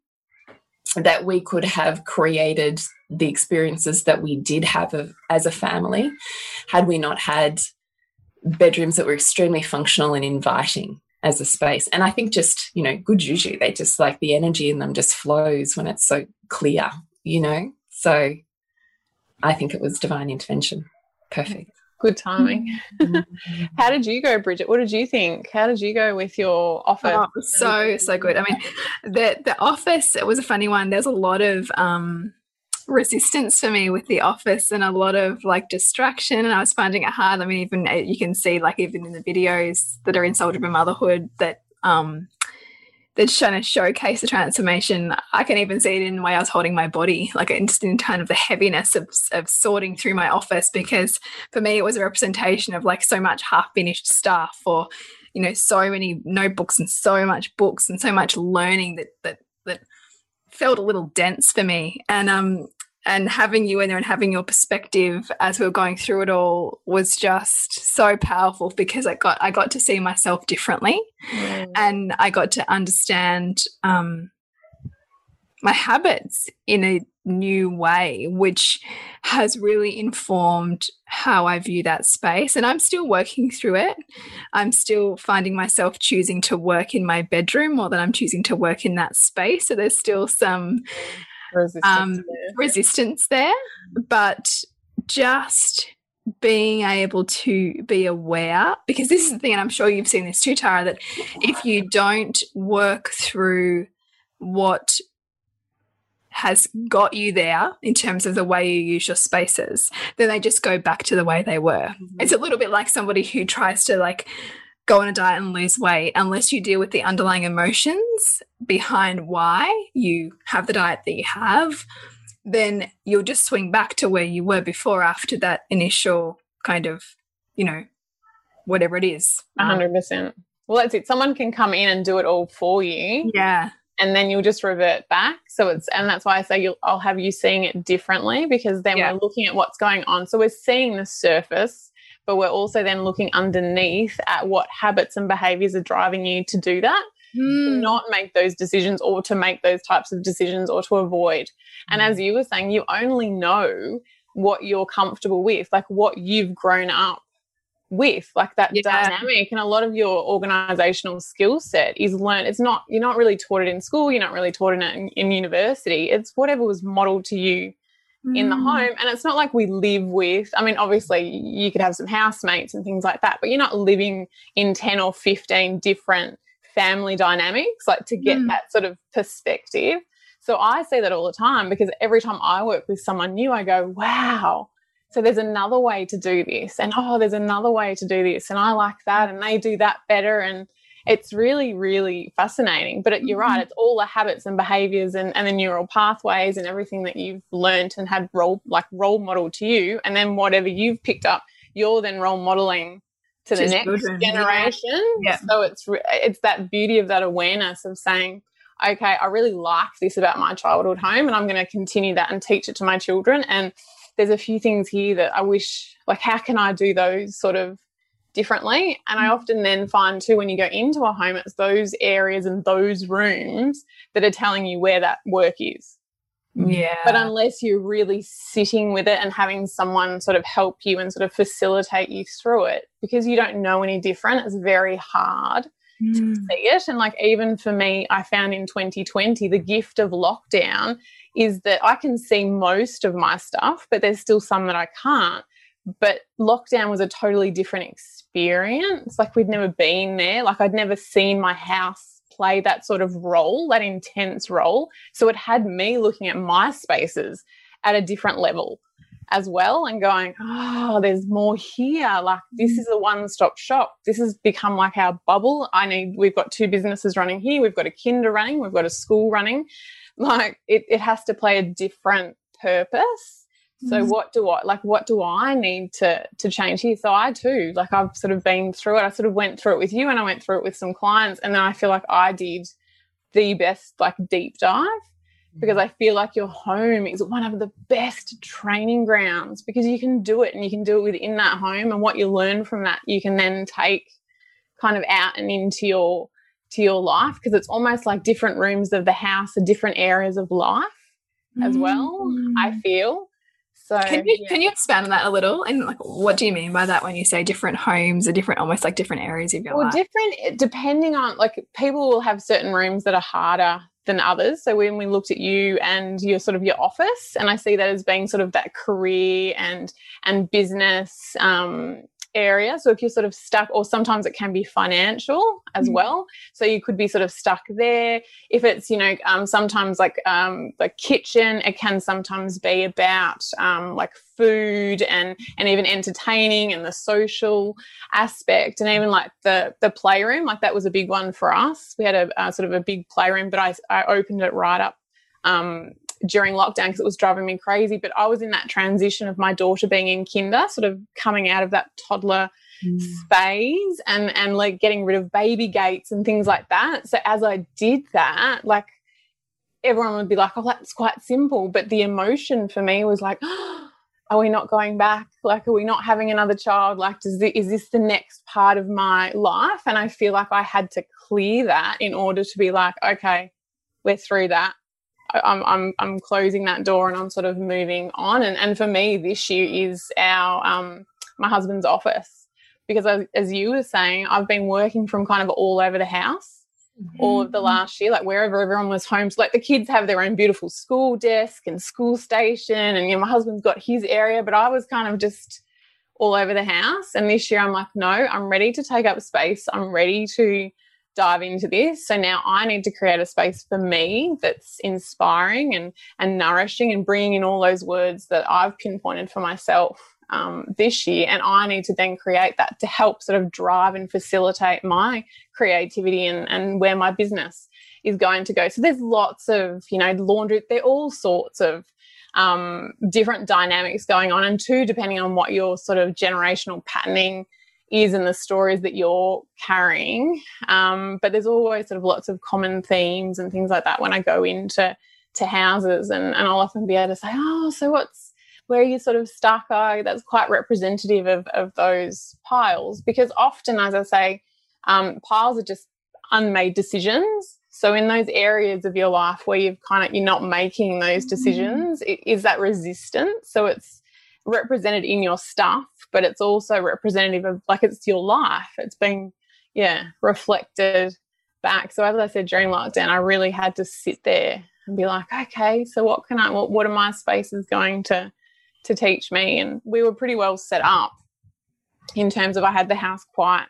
that we could have created the experiences that we did have of, as a family had we not had bedrooms that were extremely functional and inviting as a space. And I think just, you know, good juju, they just like the energy in them just flows when it's so clear, you know? So I think it was divine intervention. Perfect. Good timing. Mm-hmm. How did you go, Bridget? What did you think? How did you go with your offer? Oh, so so good. I mean, the the office it was a funny one. There's a lot of um, resistance for me with the office and a lot of like distraction, and I was finding it hard. I mean, even uh, you can see like even in the videos that are in Soul Driven Motherhood that um, that's trying to showcase the transformation. I can even see it in the way I was holding my body, like just in kind of the heaviness of, of sorting through my office, because for me it was a representation of like so much half finished stuff or, you know, so many notebooks and so much books and so much learning that that that felt a little dense for me. And um and having you in there and having your perspective as we were going through it all was just so powerful because I got I got to see myself differently, mm. and I got to understand um, my habits in a new way, which has really informed how I view that space. And I'm still working through it. I'm still finding myself choosing to work in my bedroom more than I'm choosing to work in that space. So there's still some resistance, um, there. resistance there, but just being able to be aware because this is the thing and i'm sure you've seen this too tara that if you don't work through what has got you there in terms of the way you use your spaces then they just go back to the way they were mm -hmm. it's a little bit like somebody who tries to like go on a diet and lose weight unless you deal with the underlying emotions behind why you have the diet that you have then you'll just swing back to where you were before after that initial kind of you know whatever it is. 100% well that's it. Someone can come in and do it all for you. Yeah. And then you'll just revert back. So it's and that's why i say you'll i'll have you seeing it differently because then yeah. we're looking at what's going on. So we're seeing the surface but we're also then looking underneath at what habits and behaviors are driving you to do that. Mm. not make those decisions or to make those types of decisions or to avoid. And as you were saying, you only know what you're comfortable with, like what you've grown up with, like that yeah. dynamic. And a lot of your organizational skill set is learned. It's not, you're not really taught it in school, you're not really taught it in, in university. It's whatever was modeled to you in the mm. home. And it's not like we live with, I mean, obviously you could have some housemates and things like that, but you're not living in 10 or 15 different family dynamics, like to get mm. that sort of perspective. So I say that all the time because every time I work with someone new, I go, wow. So there's another way to do this. And oh, there's another way to do this. And I like that. And they do that better. And it's really, really fascinating. But it, you're right, mm-hmm. it's all the habits and behaviors and, and the neural pathways and everything that you've learned and had role like role model to you. And then whatever you've picked up, you're then role modeling to the Just next children. generation. Yeah. So it's it's that beauty of that awareness of saying, okay, I really like this about my childhood home and I'm going to continue that and teach it to my children. And there's a few things here that I wish, like, how can I do those sort of differently? And I mm. often then find too, when you go into a home, it's those areas and those rooms that are telling you where that work is. Yeah. But unless you're really sitting with it and having someone sort of help you and sort of facilitate you through it, because you don't know any different, it's very hard mm. to see it. And like, even for me, I found in 2020, the gift of lockdown is that I can see most of my stuff, but there's still some that I can't. But lockdown was a totally different experience. Like, we'd never been there. Like, I'd never seen my house play that sort of role, that intense role. So it had me looking at my spaces at a different level as well and going, oh, there's more here. Like this mm. is a one-stop shop. This has become like our bubble. I need we've got two businesses running here, we've got a kinder running, we've got a school running. Like it, it has to play a different purpose. So mm. what do I like what do I need to to change here? So I too, like I've sort of been through it. I sort of went through it with you and I went through it with some clients and then I feel like I did the best like deep dive because I feel like your home is one of the best training grounds because you can do it and you can do it within that home and what you learn from that you can then take kind of out and into your to your life because it's almost like different rooms of the house are different areas of life as well mm. I feel so can you yeah. can you expand on that a little? And like, what do you mean by that when you say different homes or different, almost like different areas of your well, life? different depending on like people will have certain rooms that are harder than others. So when we looked at you and your sort of your office, and I see that as being sort of that career and and business um, area. So if you're sort of stuck, or sometimes it can be financial as mm. well. So you could be sort of stuck there. If it's, you know, um, sometimes like um, the kitchen, it can sometimes be about um, like food and and even entertaining and the social aspect and even like the the playroom. Like that was a big one for us. We had a, a sort of a big playroom, but I I opened it right up um, during lockdown because it was driving me crazy. But I was in that transition of my daughter being in kinder, sort of coming out of that toddler mm. phase and and like getting rid of baby gates and things like that. So as I did that, like everyone would be like, "Oh, that's quite simple," but the emotion for me was like. Oh, are we not going back? Like, are we not having another child? Like, does this, is this the next part of my life? And I feel like I had to clear that in order to be like, okay, we're through that. I'm, I'm, I'm closing that door and I'm sort of moving on. And, and for me, this year is our, um, my husband's office. Because as, as you were saying, I've been working from kind of all over the house all of the mm-hmm. last year, like wherever everyone was home. So like the kids have their own beautiful school desk and school station, and you know, my husband's got his area, but I was kind of just all over the house. And this year I'm like, no, I'm ready to take up space. I'm ready to dive into this. So now I need to create a space for me that's inspiring and and nourishing and bringing in all those words that I've pinpointed for myself um, this year. And I need to then create that to help sort of drive and facilitate my creativity and, and where my business is going to go. So there's lots of, you know, laundry, there are all sorts of um, different dynamics going on. And two, depending on what your sort of generational patterning is and the stories that you're carrying. Um, but there's always sort of lots of common themes and things like that when I go into to houses and, and I'll often be able to say, oh, so what's where you sort of stuck? Oh, that's quite representative of, of those piles. Because often, as I say, um, piles are just unmade decisions. So in those areas of your life where you've kind of you're not making those mm-hmm. decisions, mm. is that resistance? So it's represented in your stuff, but it's also representative of like it's your life. It's being, yeah, reflected back. So as I said during lockdown, I really had to sit there and be like, okay, so what can I, what, what are my spaces going to, to teach me? And we were pretty well set up in terms of I had the house quite.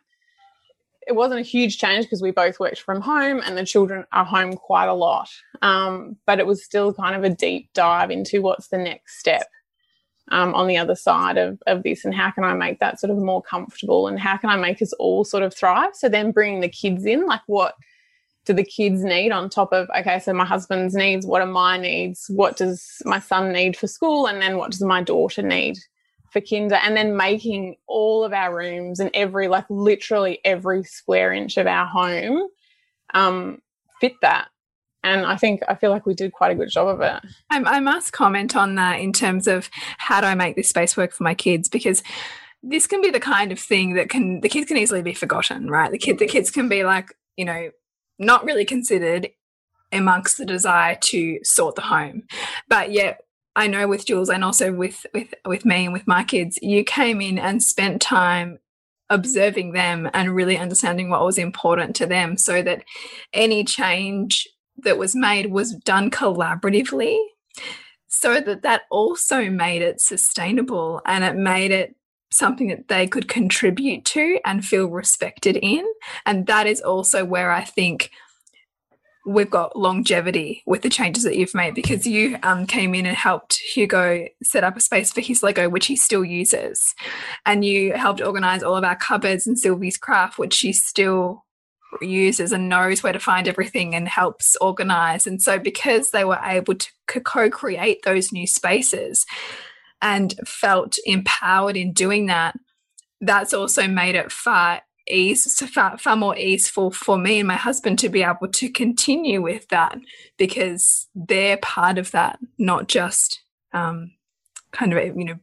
It wasn't a huge change because we both worked from home and the children are home quite a lot. Um, but it was still kind of a deep dive into what's the next step um, on the other side of, of this and how can I make that sort of more comfortable and how can I make us all sort of thrive? So then bringing the kids in, like what do the kids need on top of, okay, so my husband's needs, what are my needs? What does my son need for school? And then what does my daughter need for kinder? And then making all of our rooms and every, like literally every square inch of our home um, fit that and I think I feel like we did quite a good job of it. I, I must comment on that in terms of how do I make this space work for my kids because this can be the kind of thing that can the kids can easily be forgotten, right? The kid the kids can be like you know not really considered amongst the desire to sort the home, but yet I know with Jules and also with with with me and with my kids, you came in and spent time observing them and really understanding what was important to them so that any change that was made was done collaboratively so that that also made it sustainable and it made it something that they could contribute to and feel respected in and that is also where i think we've got longevity with the changes that you've made because you um, came in and helped Hugo set up a space for his Lego, which he still uses. And you helped organize all of our cupboards and Sylvie's craft, which she still uses and knows where to find everything and helps organize. And so, because they were able to co create those new spaces and felt empowered in doing that, that's also made it far ease far, far more easeful for me and my husband to be able to continue with that because they're part of that not just um, kind of you know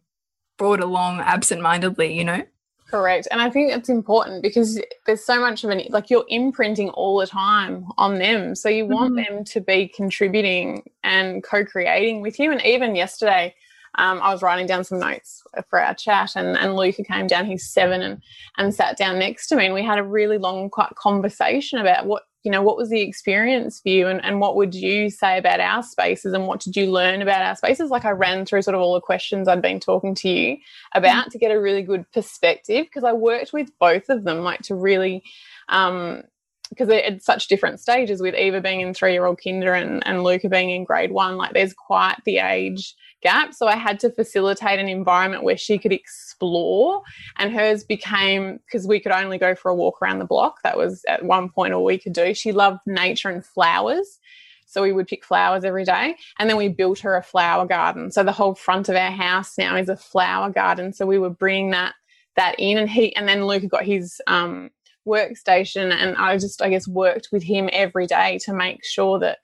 brought along absent-mindedly you know correct and i think it's important because there's so much of an like you're imprinting all the time on them so you want mm -hmm. them to be contributing and co-creating with you and even yesterday um, I was writing down some notes for our chat, and, and Luca came down. He's seven, and and sat down next to me, and we had a really long quite conversation about what you know what was the experience for you, and and what would you say about our spaces, and what did you learn about our spaces? Like I ran through sort of all the questions I'd been talking to you about mm. to get a really good perspective because I worked with both of them, like to really. Um, because they're at such different stages with Eva being in three year old kinder and, and Luca being in grade one, like there's quite the age gap. So I had to facilitate an environment where she could explore. And hers became because we could only go for a walk around the block. That was at one point all we could do. She loved nature and flowers. So we would pick flowers every day. And then we built her a flower garden. So the whole front of our house now is a flower garden. So we were bringing that that in and he and then Luca got his um workstation and I just I guess worked with him every day to make sure that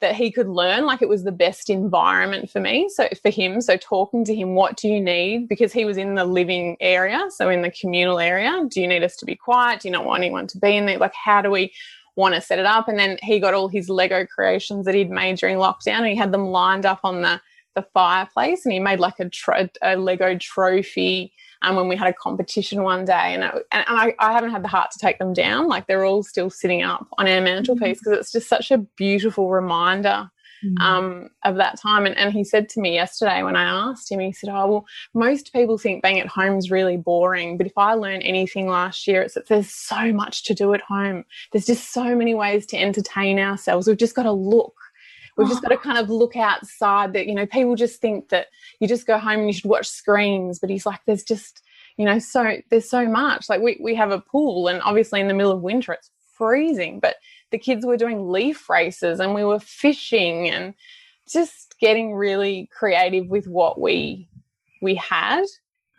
that he could learn like it was the best environment for me so for him. So talking to him what do you need? Because he was in the living area so in the communal area. Do you need us to be quiet? Do you not want anyone to be in there? Like how do we want to set it up? And then he got all his lego creations that he'd made during lockdown and he had them lined up on the the fireplace and he made like a, a lego trophy um, when we had a competition one day. And, it, and I, I, haven't had the heart to take them down. Like they're all still sitting up on our mantelpiece because mm. it's just such a beautiful reminder. Mm. Um, of that time. And, and he said to me yesterday when I asked him, he said, Oh, well, most people think being at home is really boring. But if I learned anything last year, it's that there's so much to do at home. There's just so many ways to entertain ourselves. We've just got to look We've just got to oh. kind of look outside that, you know, people just think that you just go home and you should watch screens. But he's like, there's just, you know, so there's so much. Like we, we have a pool and obviously in the middle of winter it's freezing, but the kids were doing leaf races and we were fishing and just getting really creative with what we we had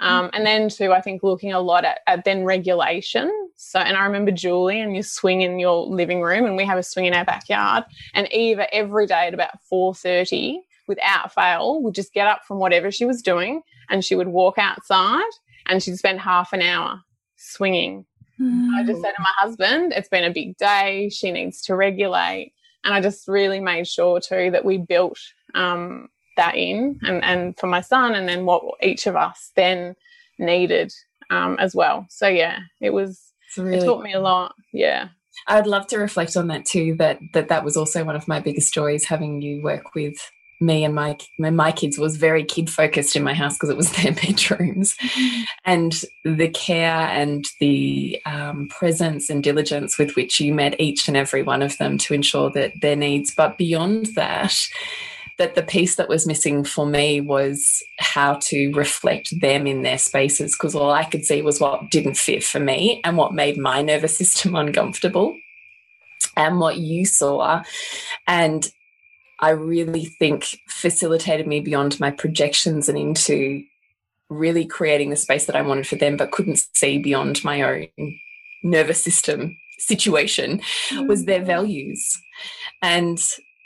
um, and then too, I think looking a lot at, at, then regulation. So, and I remember Julie and you swing in your living room, and we have a swing in our backyard. And Eva every day at about four thirty, without fail, would just get up from whatever she was doing, and she would walk outside, and she'd spend half an hour swinging. Mm. I just said to my husband, "It's been a big day. She needs to regulate." And I just really made sure too that we built um, that in and, and for my son and then what each of us then needed um, as well. So yeah, it was really it taught me a lot. Yeah. I'd love to reflect on that too. That that that was also one of my biggest joys having you work with me and my my kids was very kid focused in my house because it was their bedrooms, and the care and the um, presence and diligence with which you met each and every one of them to ensure that their needs. But beyond that, that the piece that was missing for me was how to reflect them in their spaces because all I could see was what didn't fit for me and what made my nervous system uncomfortable and what you saw. And I really think facilitated me beyond my projections and into really creating the space that I wanted for them, but couldn't see beyond my own nervous system situation mm. was their values. And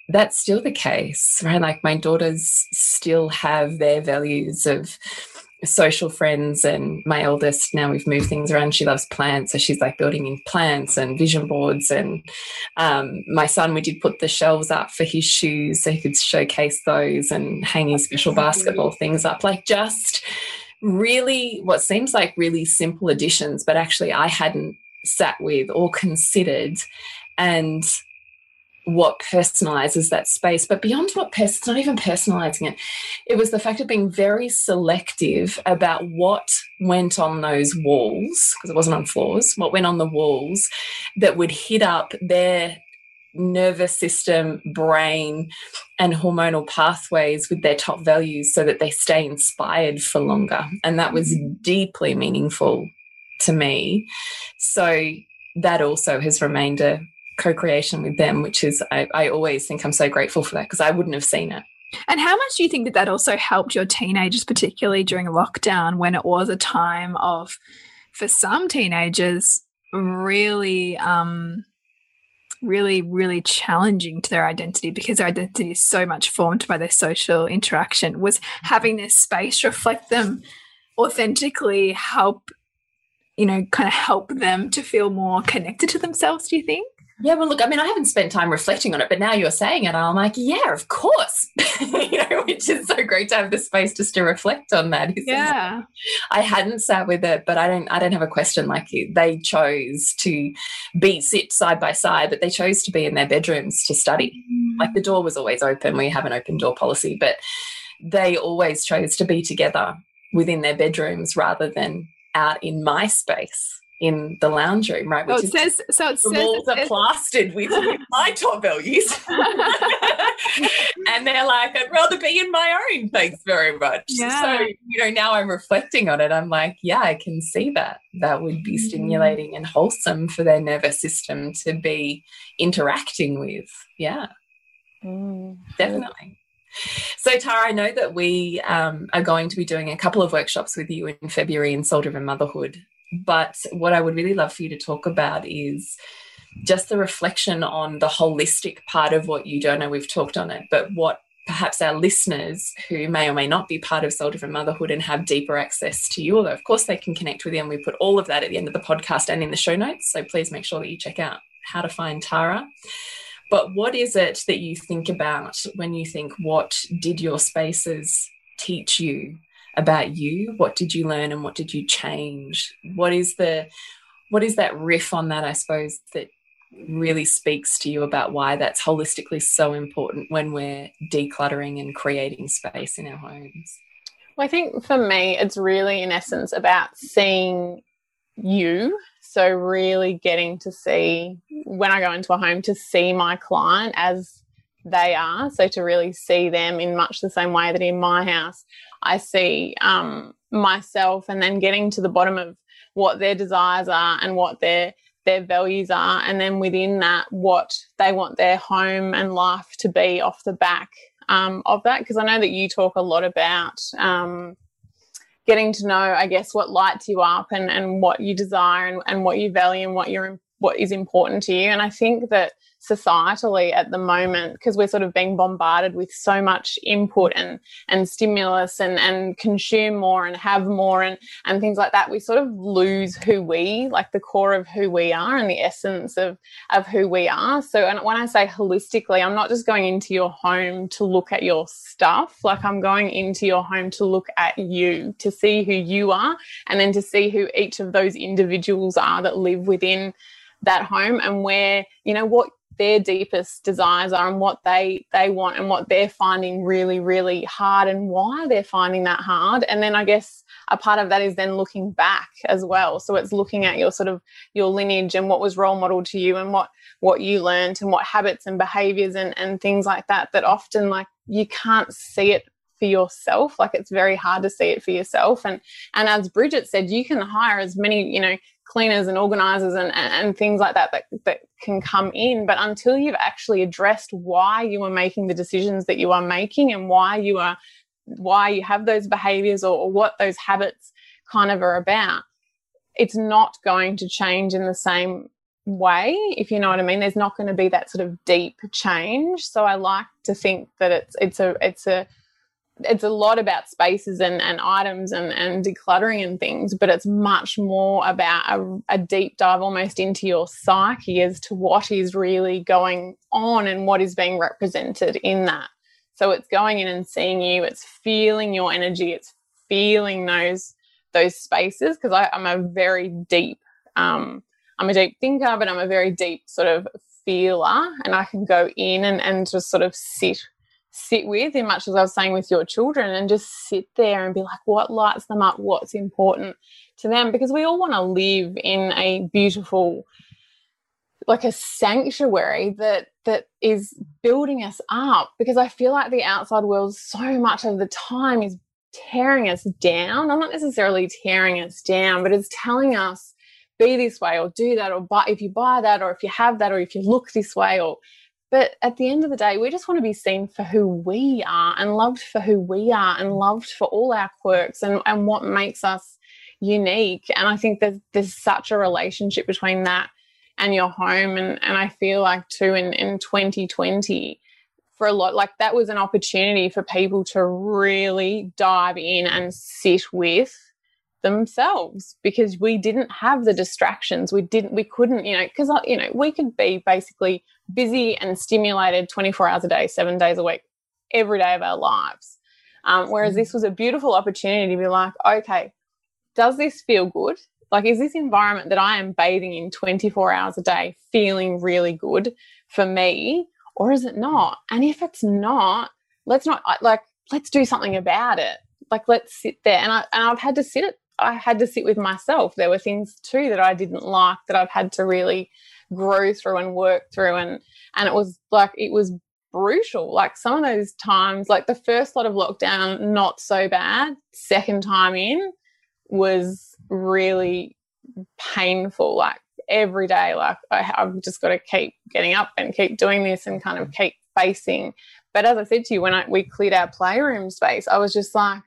that's still the case, right? Like my daughters still have their values of social friends and my eldest now we've moved things around she loves plants so she's like building in plants and vision boards and um, my son we did put the shelves up for his shoes so he could showcase those and hang his special basketball things up like just really what seems like really simple additions but actually i hadn't sat with or considered and what personalizes that space. But beyond what pers- it's not even personalizing it, it was the fact of being very selective about what went on those walls, because it wasn't on floors, what went on the walls that would hit up their nervous system, brain, and hormonal pathways with their top values so that they stay inspired for longer. And that was mm-hmm. deeply meaningful to me. So that also has remained a co-creation with them which is I, I always think i'm so grateful for that because i wouldn't have seen it. And how much do you think that that also helped your teenagers particularly during lockdown when it was a time of for some teenagers really um really really challenging to their identity because their identity is so much formed by their social interaction? Was having this space reflect them authentically help you know kind of help them to feel more connected to themselves do you think yeah, well, look, I mean, I haven't spent time reflecting on it, but now you're saying it, I'm like, yeah, of course. you know, which is so great to have the space just to reflect on that. Yeah, I hadn't sat with it, but I don't. I don't have a question. Like they chose to be sit side by side, but they chose to be in their bedrooms to study. Mm. Like the door was always open. We have an open door policy, but they always chose to be together within their bedrooms rather than out in my space in the lounge room, right? Which oh, it says so. It the says walls are plastered with, with my top values, and they're like, "I'd rather be in my own." Thanks very much. Yeah. So you know, now I'm reflecting on it. I'm like, yeah, I can see that. That would be mm-hmm. stimulating and wholesome for their nervous system to be interacting with. Yeah, mm. definitely. So, Tara, I know that we um, are going to be doing a couple of workshops with you in February in Soul Driven Motherhood. But what I would really love for you to talk about is just the reflection on the holistic part of what you don't know. We've talked on it, but what perhaps our listeners who may or may not be part of Soul Driven Motherhood and have deeper access to you, although of course they can connect with you, and we put all of that at the end of the podcast and in the show notes. So please make sure that you check out how to find Tara. But what is it that you think about when you think, what did your spaces teach you about you? What did you learn and what did you change? What is the what is that riff on that i suppose that really speaks to you about why that's holistically so important when we're decluttering and creating space in our homes? Well i think for me it's really in essence about seeing you. So really getting to see when i go into a home to see my client as they are. So to really see them in much the same way that in my house, I see um, myself, and then getting to the bottom of what their desires are and what their their values are, and then within that, what they want their home and life to be off the back um, of that. Because I know that you talk a lot about um, getting to know, I guess, what lights you up and, and what you desire and, and what you value and what you're what is important to you. And I think that societally at the moment because we're sort of being bombarded with so much input and and stimulus and and consume more and have more and and things like that. We sort of lose who we like the core of who we are and the essence of of who we are. So and when i say holistically i'm not just going into your home to look at your stuff. Like i'm going into your home to look at you to see who you are and then to see who each of those individuals are that live within that home. And where you know what their deepest desires are and what they they want and what they're finding really really hard and why they're finding that hard. And then i guess a part of that is then looking back as well. So it's looking at your sort of your lineage and what was role model to you and what what you learned and what habits and behaviors and and things like that that often like you can't see it for yourself. Like it's very hard to see it for yourself. And and as bridget said you can hire as many you know cleaners and organizers and, and things like that, that that can come in. But until you've actually addressed why you are making the decisions that you are making and why you are why you have those behaviors or, or what those habits kind of are about, it's not going to change in the same way, if you know what I mean. There's not going to be that sort of deep change. So I like to think that it's it's a it's a it's a lot about spaces and, and items and, and decluttering and things, but it's much more about a, a, deep dive almost into your psyche as to what is really going on and what is being represented in that. So it's going in and seeing you, it's feeling your energy, it's feeling those those spaces because I'm a very deep um, I'm a deep thinker, but I'm a very deep sort of feeler and I can go in and, and just sort of sit sit with in much as I was saying with your children and just sit there and be like, what lights them up? What's important to them? Because we all want to live in a beautiful, like a sanctuary that that is building us up. Because I feel like the outside world so much of the time is tearing us down. I'm not necessarily tearing us down, but it's telling us be this way or do that or buy if you buy that or if you have that or if you look this way or but at the end of the day, we just want to be seen for who we are and loved for who we are and loved for all our quirks and, and what makes us unique. And I think there's, there's such a relationship between that and your home. And, and I feel like, too, in, in 2020, for a lot, like that was an opportunity for people to really dive in and sit with themselves because we didn't have the distractions. We didn't we couldn't you know because uh, you know we could be basically busy and stimulated 24 hours a day seven days a week every day of our lives. Um, whereas mm. this was a beautiful opportunity to be like okay does this feel good? Like is this environment that i am bathing in 24 hours a day feeling really good for me or is it not? And if it's not let's not like let's do something about it. Like let's sit there. And, I, and i've had to sit it I had to sit with myself. There were things too that I didn't like that I've had to really grow through and work through and and it was like it was brutal. Like some of those times, like the first lot of lockdown, not so bad. Second time in was really painful. Like every day, like I, have just got to keep getting up and keep doing this and kind of keep facing. But as I said to you, when I, we cleared our playroom space, I was just like,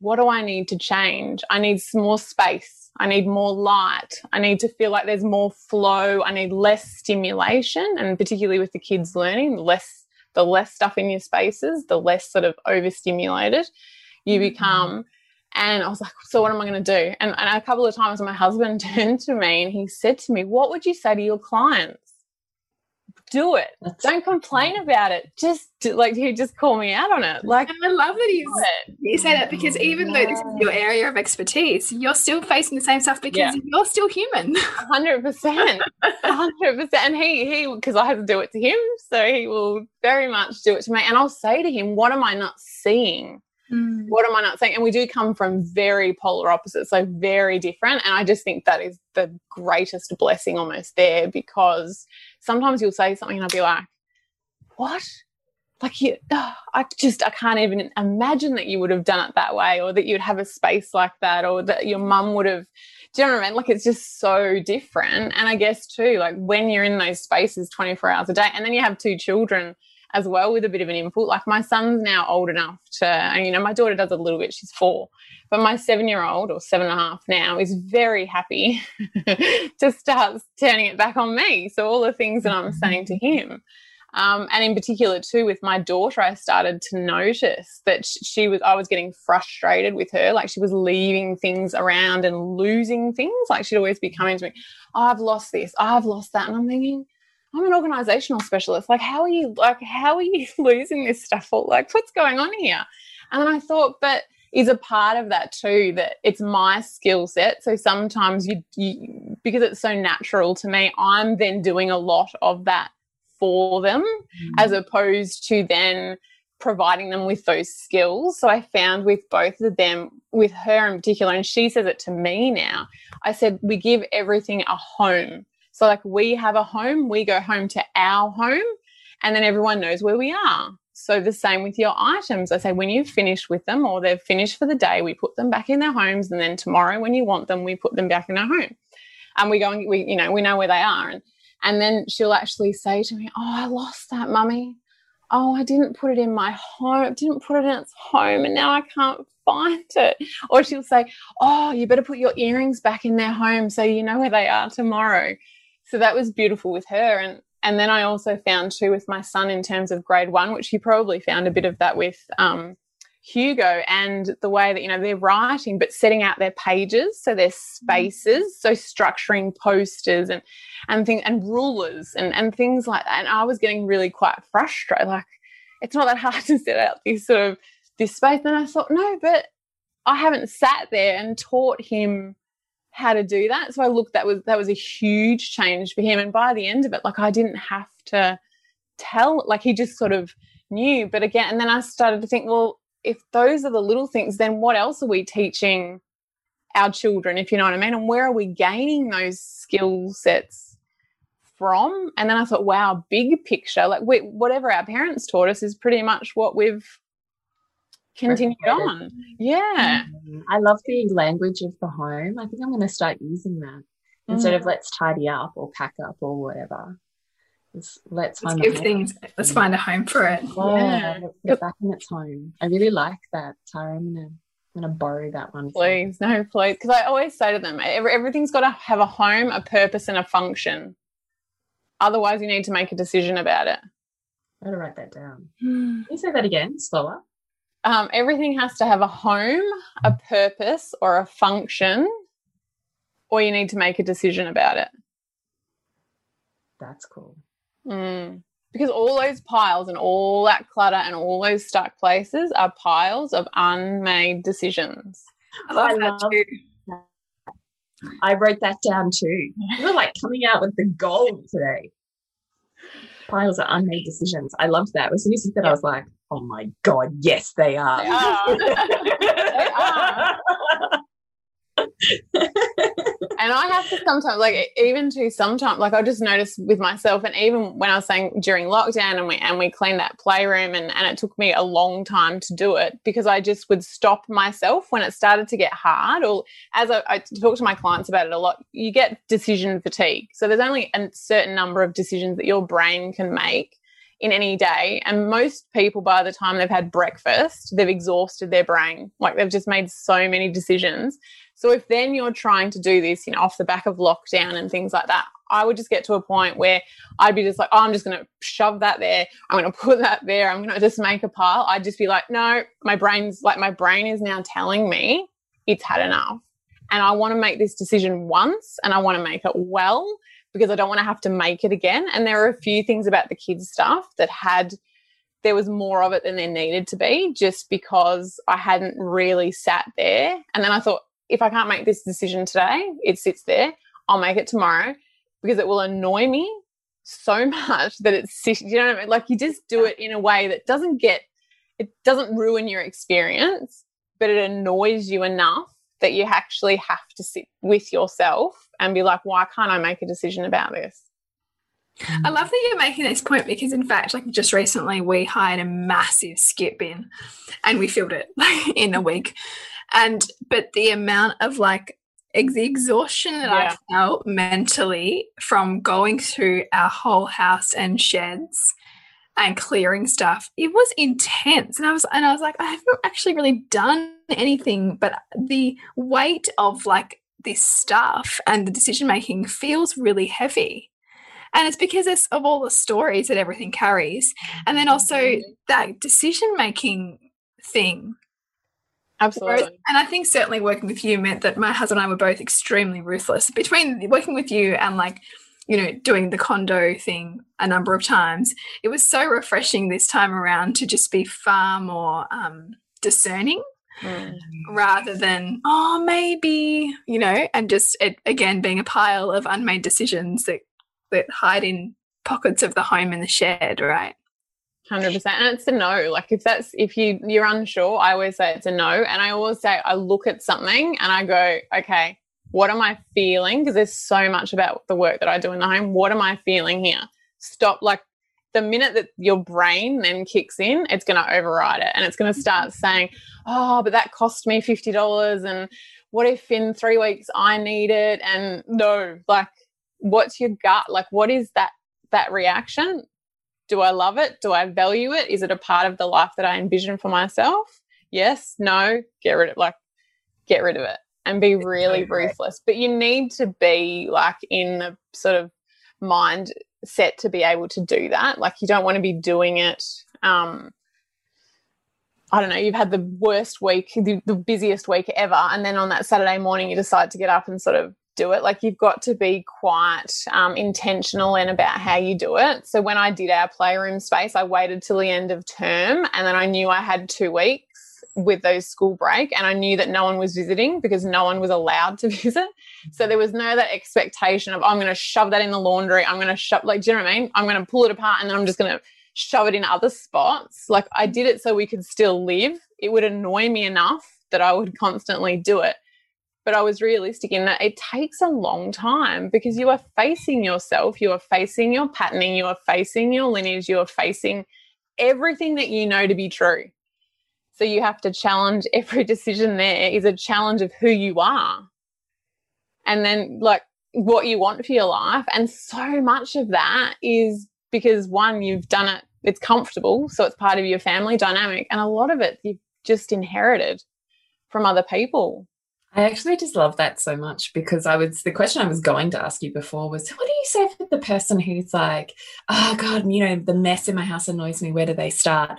what do I need to change? I need more space. I need more light. I need to feel like there's more flow. I need less stimulation. And particularly with the kids learning, less the less stuff in your spaces, the less sort of overstimulated you mm-hmm. become. And I was like, so what am I going to do? And, and a couple of times my husband turned to me and he said to me, What would you say to your clients? Do it. Don't complain about it. Just do, like he just call me out on it. Like and I love that he's you say that because even though this is your area of expertise, you're still facing the same stuff because yeah. you're still human. Hundred percent, hundred percent. And he he because I have to do it to him, so he will very much do it to me. And I'll say to him, "What am I not seeing?" Mm. What am I not saying? And we do come from very polar opposites, so very different. And I just think that is the greatest blessing almost there because sometimes you'll say something and I'll be like, what? Like you, oh, I just, I can't even imagine that you would have done it that way or that you'd have a space like that or that your mum would have, do you know what I mean? Like it's just so different. And I guess too, like when you're in those spaces 24 hours a day and then you have two children as well with a bit of an input. Like my son's now old enough to, you know, my daughter does a little bit, she's four, but my seven year old or seven and a half now is very happy to start turning it back on me. So all the things that I'm saying to him. Um, and in particular, too, with my daughter, I started to notice that she was, I was getting frustrated with her. Like she was leaving things around and losing things. Like she'd always be coming to me, oh, I've lost this, I've lost that. And I'm thinking, I'm an organizational specialist. Like, how are you, like, how are you losing this stuff? Or, like, what's going on here? And then I thought, but is a part of that too that it's my skill set. So sometimes you, you, because it's so natural to me, I'm then doing a lot of that for them mm. as opposed to then providing them with those skills. So I found with both of them, with her in particular, and she says it to me now, I said, we give everything a home. So, like, we have a home, we go home to our home, and then everyone knows where we are. So, the same with your items. I say, when you've finished with them or they've finished for the day, we put them back in their homes. And then tomorrow, when you want them, we put them back in our home. And we go and we, you know, we know where they are. And, and then she'll actually say to me, Oh, I lost that, mummy. Oh, I didn't put it in my home, didn't put it in its home, and now I can't find it. Or she'll say, Oh, you better put your earrings back in their home so you know where they are tomorrow. So that was beautiful with her and and then I also found too with my son in terms of grade one, which he probably found a bit of that with um, Hugo and the way that you know they're writing, but setting out their pages, so their spaces, so structuring posters and and things and rulers and and things like that. And I was getting really quite frustrated. Like it's not that hard to set out this sort of this space. And I thought, no, but I haven't sat there and taught him how to do that. So I looked that was that was a huge change for him. And by the end of it, like I didn't have to tell, like he just sort of knew. But again, and then I started to think, well, if those are the little things, then what else are we teaching our children, if you know what I mean? And where are we gaining those skill sets from? And then I thought, wow, big picture, like we, whatever our parents taught us is pretty much what we've continued on. Yeah. Mm, I love the language of the home. I think I'm going to start using that instead Mm. of let's tidy up or pack up or whatever. Let's Let's find give a home. things. Let's find a home for it. Yeah, let's get back in its home. I really like that, Tara. I'm gonna, I'm gonna borrow that one. Please, no, please. Because I always say to them, every, everything's got to have a home, a purpose, and a function. Otherwise, you need to make a decision about it. I gotta write that down. Hmm. Can you say that again, slower? Um, everything has to have a home, a purpose, or a function, or you need to make a decision about it. That's cool. Mm. Because all those piles and all that clutter and all those stuck places are piles of unmade decisions. I love I that love- too. I wrote that down too. You're like coming out with the gold today. Piles of unmade decisions. I loved that. As soon as you said, I was like, oh my god, yes, they are. They are. They are. and I have to sometimes, like, even to sometimes, like, I just noticed with myself, and even when I was saying during lockdown, and we and we cleaned that playroom, and and it took me a long time to do it because I just would stop myself when it started to get hard. Or as I, I talk to my clients about it a lot, you get decision fatigue. So there's only a certain number of decisions that your brain can make in any day. And most people, by the time they've had breakfast, they've exhausted their brain. Like they've just made so many decisions. So if then you're trying to do this, you know, off the back of lockdown and things like that, I would just get to a point where I'd be just like, oh, I'm just going to shove that there. I'm going to put that there. I'm going to just make a pile. I'd just be like, no, my brain's like, my brain is now telling me it's had enough. And I want to make this decision once and I want to make it well because I don't want to have to make it again. And there are a few things about the kids' stuff that had there was more of it than there needed to be just because I hadn't really sat there. And then I thought, if I can't make this decision today, it sits there. I'll make it tomorrow because it will annoy me so much that it's you know what I mean? Like you just do it in a way that doesn't get it doesn't ruin your experience, but it annoys you enough that you actually have to sit with yourself and be like, why can't I make a decision about this? I love that you're making this point because, in fact, like just recently, we hired a massive skip bin, and we filled it in a week. And but the amount of like the exhaustion that Yeah. I felt mentally from going through our whole house and sheds and clearing stuff, it was intense. And I was and I was like, I haven't actually really done anything, but the weight of like this stuff and the decision making feels really heavy. And it's because it's of all the stories that everything carries. And then also that decision making thing. Absolutely. And I think certainly working with you meant that my husband and I were both extremely ruthless. Between working with you and like, you know, doing the KonMari thing a number of times, it was so refreshing this time around to just be far more um, discerning Mm. rather than, oh, maybe, you know, and just it, again being a pile of unmade decisions that, that hide in pockets of the home and the shed, right? Hundred percent, and it's a no. Like if that's if you you're unsure, I always say it's a no, and I always say I look at something and I go, okay, what am I feeling? Because there's so much about the work that I do in the home. What am I feeling here? Stop. Like the minute that your brain then kicks in, it's going to override it, and it's going to start mm-hmm. saying, oh, but that cost me fifty dollars, and what if in three weeks I need it? And no, like, what's your gut? Like, what is that that reaction? do I love it? Do I value it? Is it a part of the life that I envision for myself? Yes, no, get rid of like get rid of it and be really ruthless. But you need to be like in the sort of mind set to be able to do that. Like you don't want to be doing it. Um, I don't know, you've had the worst week, the, the busiest week ever. And then on that Saturday morning, you decide to get up and sort of do it. Like you've got to be quite um, intentional in about how you do it. So when I did our playroom space, I waited till the end of term and then I knew I had two weeks with those school break and I knew that no one was visiting because no one was allowed to visit. So there was no that expectation of I'm going to shove that in the laundry. I'm going to shove like do you know what I mean? I'm going to pull it apart and then I'm just going to shove it in other spots. Like I did it so we could still live. It would annoy me enough that I would constantly do it. But I was realistic in that it takes a long time because you are facing yourself, you are facing your patterning, you are facing your lineage, you are facing everything that you know to be true. So you have to challenge every decision there is a challenge of who you are. And then like what you want for your life. And so much of that is because one, you've done it, it's comfortable. So it's part of your family dynamic. And a lot of it you've just inherited from other people. I actually just love that so much because I was the question I was going to ask you before was what do you say for the person who's like, oh God, you know, the mess in my house annoys me. Where do they start?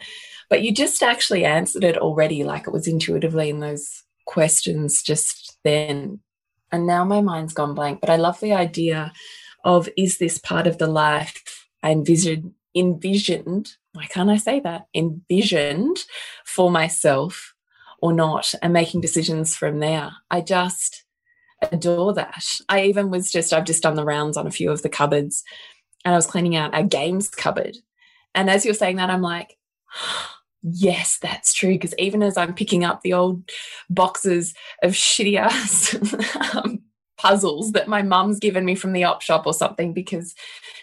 But you just actually answered it already, like it was intuitively in those questions just then. And now my mind's gone blank. But I love the idea of is this part of the life I envisioned envisioned, why can't I say that? Envisioned for myself or not and making decisions from there. I just adore that. I even was just, I've just done the rounds on a few of the cupboards and I was cleaning out our games cupboard. And as you're saying that, I'm like, yes, that's true. Because even as I'm picking up the old boxes of shitty ass um, puzzles that my mum's given me from the op shop or something, because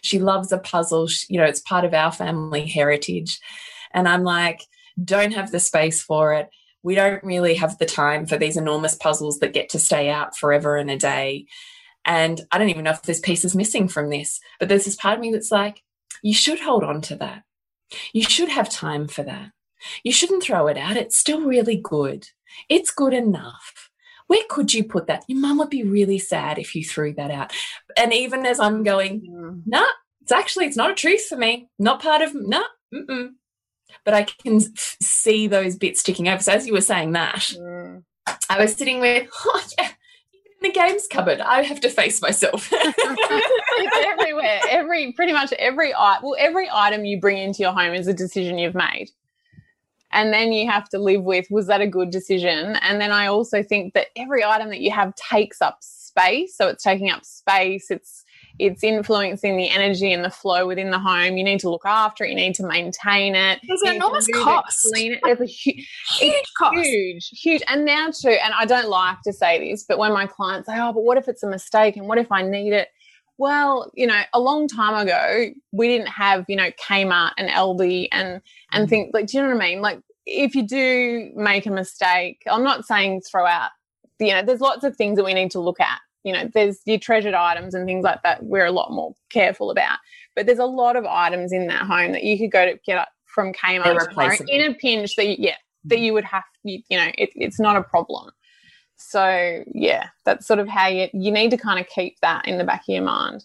she loves a puzzle, you know, it's part of our family heritage. And I'm like, don't have the space for it we don't really have the time for these enormous puzzles that get to stay out forever and a day. And I don't even know if this piece is missing from this, but there's this part of me that's like, you should hold on to that. You should have time for that. You shouldn't throw it out. It's still really good. It's good enough. Where could you put that? Your mum would be really sad if you threw that out. And even as I'm going, mm. nah, it's actually, it's not a truth for me. Not part of, nah, mm -mm but I can see those bits sticking over. So as you were saying that, mm. I was sitting with, oh yeah, in the games cupboard. I have to face myself. it's everywhere. Every pretty much every item. well, every item you bring into your home is a decision you've made. And then you have to live with was that a good decision? And then I also think that every item that you have takes up space. So it's taking up space, it's it's influencing the energy and the flow within the home. You need to look after it. You need to maintain it. There's an enormous cost. It, clean it. There's a hu huge cost. Huge, huge. And now too, and I don't like to say this, but when my clients say, "Oh, but what if it's a mistake? And what if I need it?" Well, you know, a long time ago, we didn't have, you know, Kmart and Aldi and and mm. things like. Do you know what I mean? Like, if you do make a mistake, I'm not saying throw out. You know, there's lots of things that we need to look at you know, there's your treasured items and things like that we're a lot more careful about. But there's a lot of items in that home that you could go to get from Kmart in a pinch that you, yeah, that you would have, you, you know, it, it's not a problem. So yeah, that's sort of how you you need to kind of keep that in the back of your mind.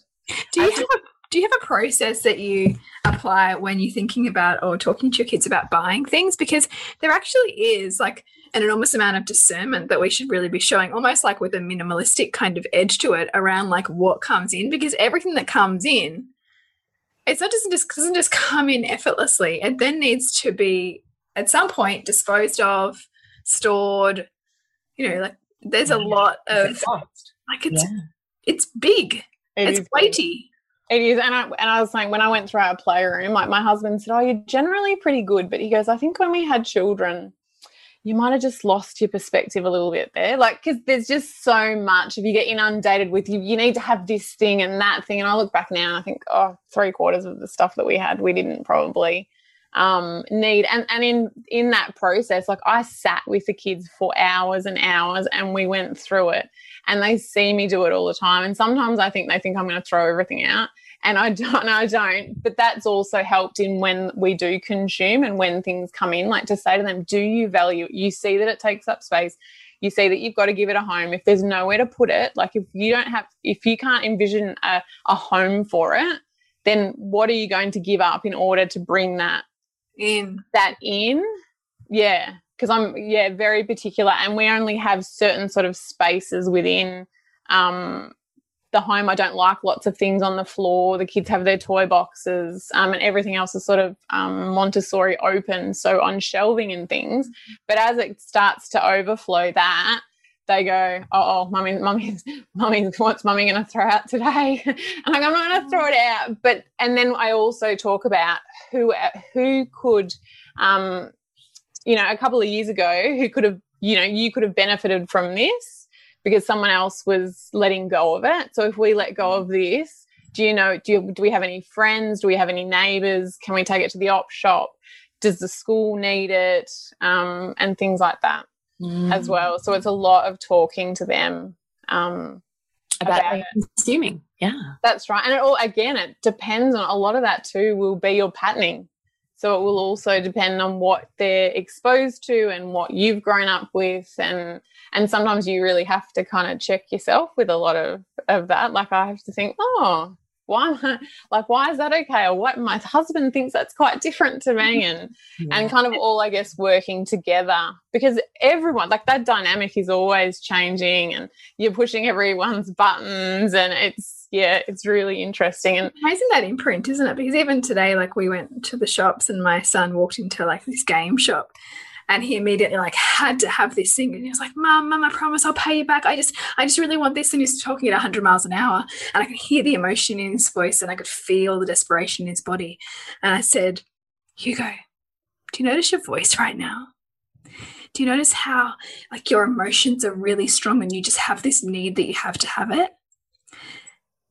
Do you have a do you have a process that you apply when you're thinking about or talking to your kids about buying things? Because there actually is like an enormous amount of discernment that we should really be showing, almost like with a minimalistic kind of edge to it around like what comes in, because everything that comes in, it's not just doesn't just come in effortlessly. It then needs to be at some point disposed of, stored. You know, like there's a lot of like it's yeah. it's big, it it's weighty. It is, and I and I was saying when I went through our playroom, like my husband said, "Oh, you're generally pretty good," but he goes, "I think when we had children, you might have just lost your perspective a little bit there, like because there's just so much. If you get inundated with you, you need to have this thing and that thing, and I look back now, and I think, oh, three quarters of the stuff that we had, we didn't probably um, need, and and in in that process, like I sat with the kids for hours and hours, and we went through it, and they see me do it all the time, and sometimes I think they think I'm going to throw everything out and I don't, I don't. But that's also helped in when we do consume and when things come in, like to say to them, do you value it? You see that it takes up space. you see that you've got to give it a home if there's nowhere to put it like if you don't have if you can't envision a, a home for it then what are you going to give up in order to bring that In. that in? Yeah. Because i'm yeah very particular and we only have certain sort of spaces within um the home. I don't like lots of things on the floor. The kids have their toy boxes um, and everything else is sort of um, montessori open so on shelving and things. But as it starts to overflow that they go, oh, oh mummy, mummy, mummy, what's mummy going to throw out today? and like, I'm not going to throw it out. But and then I also talk about who who could, um, you know, a couple of years ago, who could have, you know, you could have benefited from this because someone else was letting go of it. So if we let go of this, do you know? Do you, do we have any friends? Do we have any neighbours? Can we take it to the op shop? Does the school need it? Um, and things like that Mm. as well. So it's a lot of talking to them. Um, about, about consuming. Yeah. that's right. And it all, again, it depends on a lot of that too, will be your patterning. So it will also depend on what they're exposed to and what you've grown up with. And, and sometimes you really have to kind of check yourself with a lot of, of that. Like I have to think, oh, why am I, like why is that okay? Or what my husband thinks that's quite different to me and and kind of all i guess working together. Because everyone like that dynamic is always changing and you're pushing everyone's buttons and it's yeah it's really interesting and Amazing that imprint, isn't it? Because even today, like we went to the shops and my son walked into like this game shop and he immediately like had to have this thing and he was like, Mom, mom I promise I'll pay you back. I just I just really want this. And he's talking at 100 miles an hour. And I could hear the emotion in his voice and I could feel the desperation in his body. And I said, Hugo, do you notice your voice right now? Do you notice how like your emotions are really strong and you just have this need that you have to have it?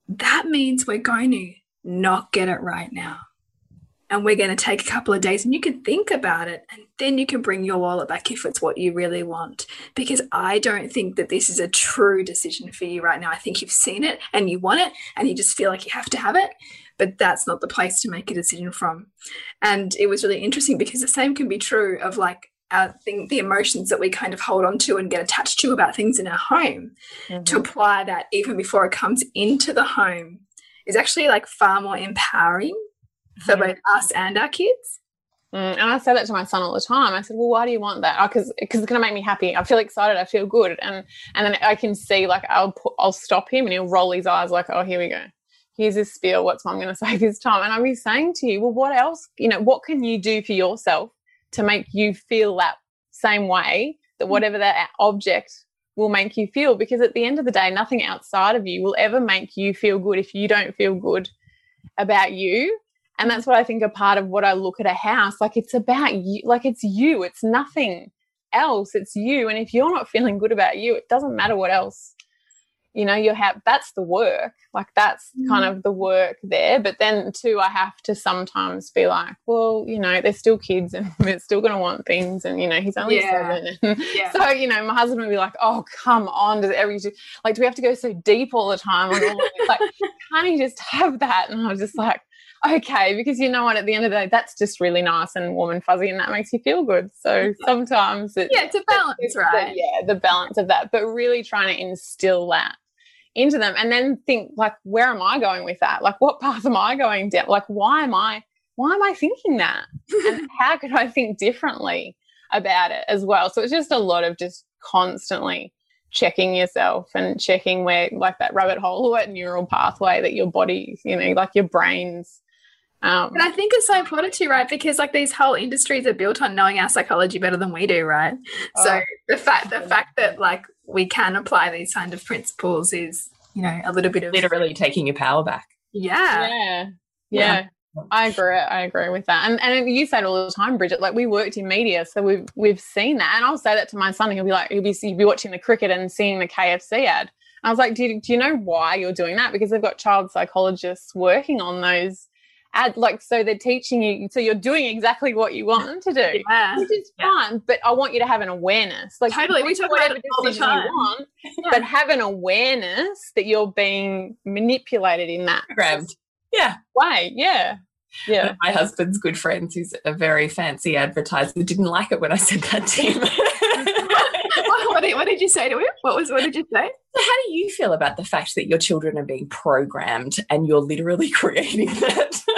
That means we're going to not get it right now. And we're going to take a couple of days and you can think about it and then you can bring your wallet back if it's what you really want. Because I don't think that this is a true decision for you right now. I think you've seen it and you want it and you just feel like you have to have it. But that's not the place to make a decision from. And it was really interesting because the same can be true of like our thing, the emotions that we kind of hold on to and get attached to about things in our home. To mm-hmm. apply that even before it comes into the home is actually like far more empowering for both us and our kids. Mm, and I say that to my son all the time. I said, "Well, why do you want that? Because because it's going to make me happy. I feel excited. I feel good." And and then I can see like I'll put, I'll stop him and he'll roll his eyes like, "Oh, here we go. Here's his spiel. What's mom going to say this time?" And I'll be saying to you, "Well, what else? You know, what can you do for yourself to make you feel that same way that whatever that object will make you feel? Because at the end of the day, nothing outside of you will ever make you feel good if you don't feel good about you." And that's what I think a part of what I look at a house like it's about you, like it's you, it's nothing else, it's you. And if you're not feeling good about you, it doesn't matter what else. You know, you have that's the work, like that's kind mm-hmm. of the work there. But then, too, I have to sometimes be like, well, you know, they're still kids and they're still going to want things. And, you know, he's only Yeah. seven. Yeah. So, you know, my husband would be like, oh, come on. Does every, like, do we have to go so deep all the time? on all of this? Like, can't he just have that? And I was just like, okay, because you know what, at the end of the day, that's just really nice and warm and fuzzy and that makes you feel good. So sometimes it's, Yeah, it's a balance, it's the- right? yeah, the balance of that, but really trying to instill that into them and then think like, where am I going with that? Like, what path am I going down? Like, why am I, why am I thinking that? and how could I think differently about it as well? So it's just a lot of just constantly checking yourself and checking where like that rabbit hole or that neural pathway that your body, you know, like your brains. Um, And I think it's so important too, right? Because like these whole industries are built on knowing our psychology better than we do, right? so Oh. the fact the fact that like we can apply these kind of principles is, you know, a little bit of Literally taking your power back. yeah. yeah, Yeah. yeah. I agree. I agree with that. And and you say it all the time, Bridget. Like we worked in media, so we've we've seen that. And I'll say that to my son. and He'll be like, he'll be he'll be watching the cricket and seeing the KFC ad. And I was like, do you, do you know why you're doing that? Because they've got child psychologists working on those ad. Like so, they're teaching you. So you're doing exactly what you want them to do. Yeah. Which is Yeah. fine, but I want you to have an awareness. Like Totally. We talk about whatever it all the time. want, Yeah. but have an awareness that you're being manipulated in that Grabbed. Yeah. way. Yeah, One yeah. of my husband's good friends, who's a very fancy advertiser, didn't like it when I said that to him. What, did, what did you say to him? What was what did you say? So how do you feel about the fact that your children are being programmed and you're literally creating that?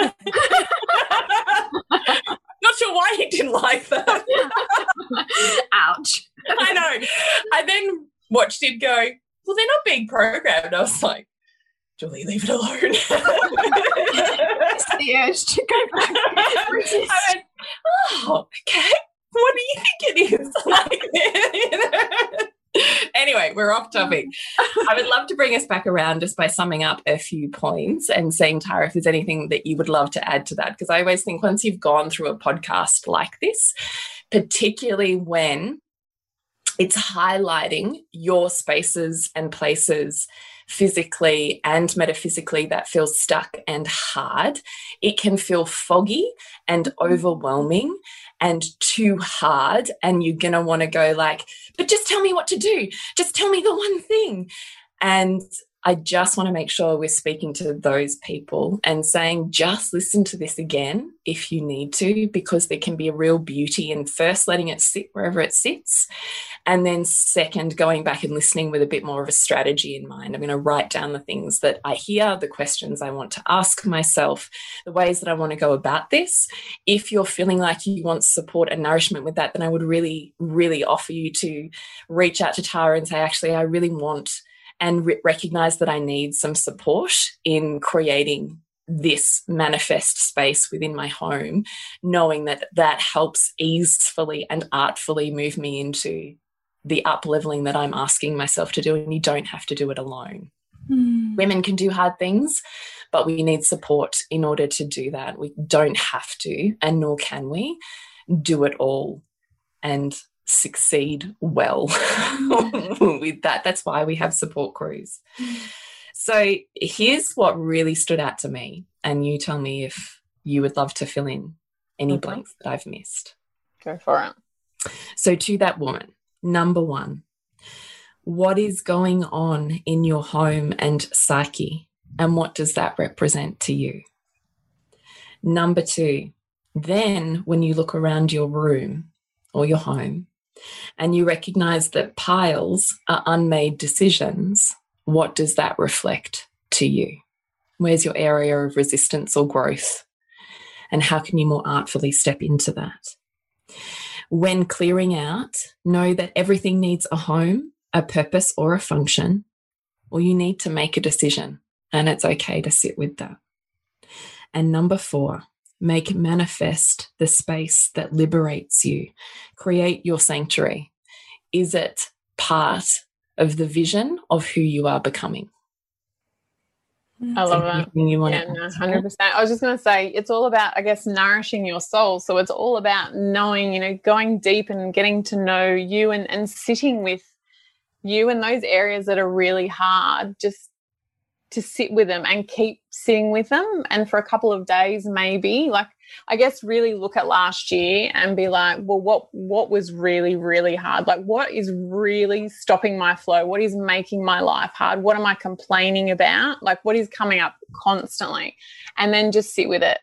Not sure why he didn't like that. Ouch. I know. I then watched him go, Well, they're not being programmed. I was like, Julie, leave it alone. The urge to go back. I went, Oh, okay. What do you think it is? Like, anyway, we're off topic. I would love to bring us back around just by summing up a few points and saying, Tara, if there's anything that you would love to add to that. Because I always think once you've gone through a podcast like this, particularly when it's highlighting your spaces and places physically and metaphysically that feels stuck and hard, it can feel foggy and overwhelming and too hard. And you're going to want to go like, but just tell me what to do. Just tell me the one thing. And I just want to make sure we're speaking to those people and saying, just listen to this again if you need to, because there can be a real beauty in first letting it sit wherever it sits. And then, second, going back and listening with a bit more of a strategy in mind. I'm going to write down the things that I hear, the questions I want to ask myself, the ways that I want to go about this. If you're feeling like you want support and nourishment with that, then I would really, really offer you to reach out to Tara and say, actually, I really want and re recognize that I need some support in creating this manifest space within my home, knowing that that helps easefully and artfully move me into the up leveling that I'm asking myself to do. And you don't have to do it alone. Mm. Women can do hard things, but we need support in order to do that. We don't have to, and nor can we do it all. And succeed well with that. That's why we have support crews. So here's what really stood out to me, and you tell me if you would love to fill in any okay. blanks that I've missed. Go for it. So, to that woman, number one, what is going on in your home and psyche, and what does that represent to you? Number two, then when you look around your room or your home, and you recognize that piles are unmade decisions, what does that reflect to you? Where's your area of resistance or growth? And how can you more artfully step into that? When clearing out, know that everything needs a home, a purpose, or a function, or you need to make a decision, and it's okay to sit with that. And number four, Make manifest the space that liberates you. Create your sanctuary. Is it part of the vision of who you are becoming? Mm-hmm. I love that. You want yeah, no, 100%. I was just going to say, it's all about, I guess, nourishing your soul. So it's all about knowing, you know, going deep and getting to know you and, and sitting with you in those areas that are really hard. Just to sit with them and keep sitting with them and for a couple of days maybe. Like i guess really look at last year and be like well what what was really really hard? Like what is really stopping my flow? What is making my life hard? What am i complaining about? Like what is coming up constantly? And then just sit with it.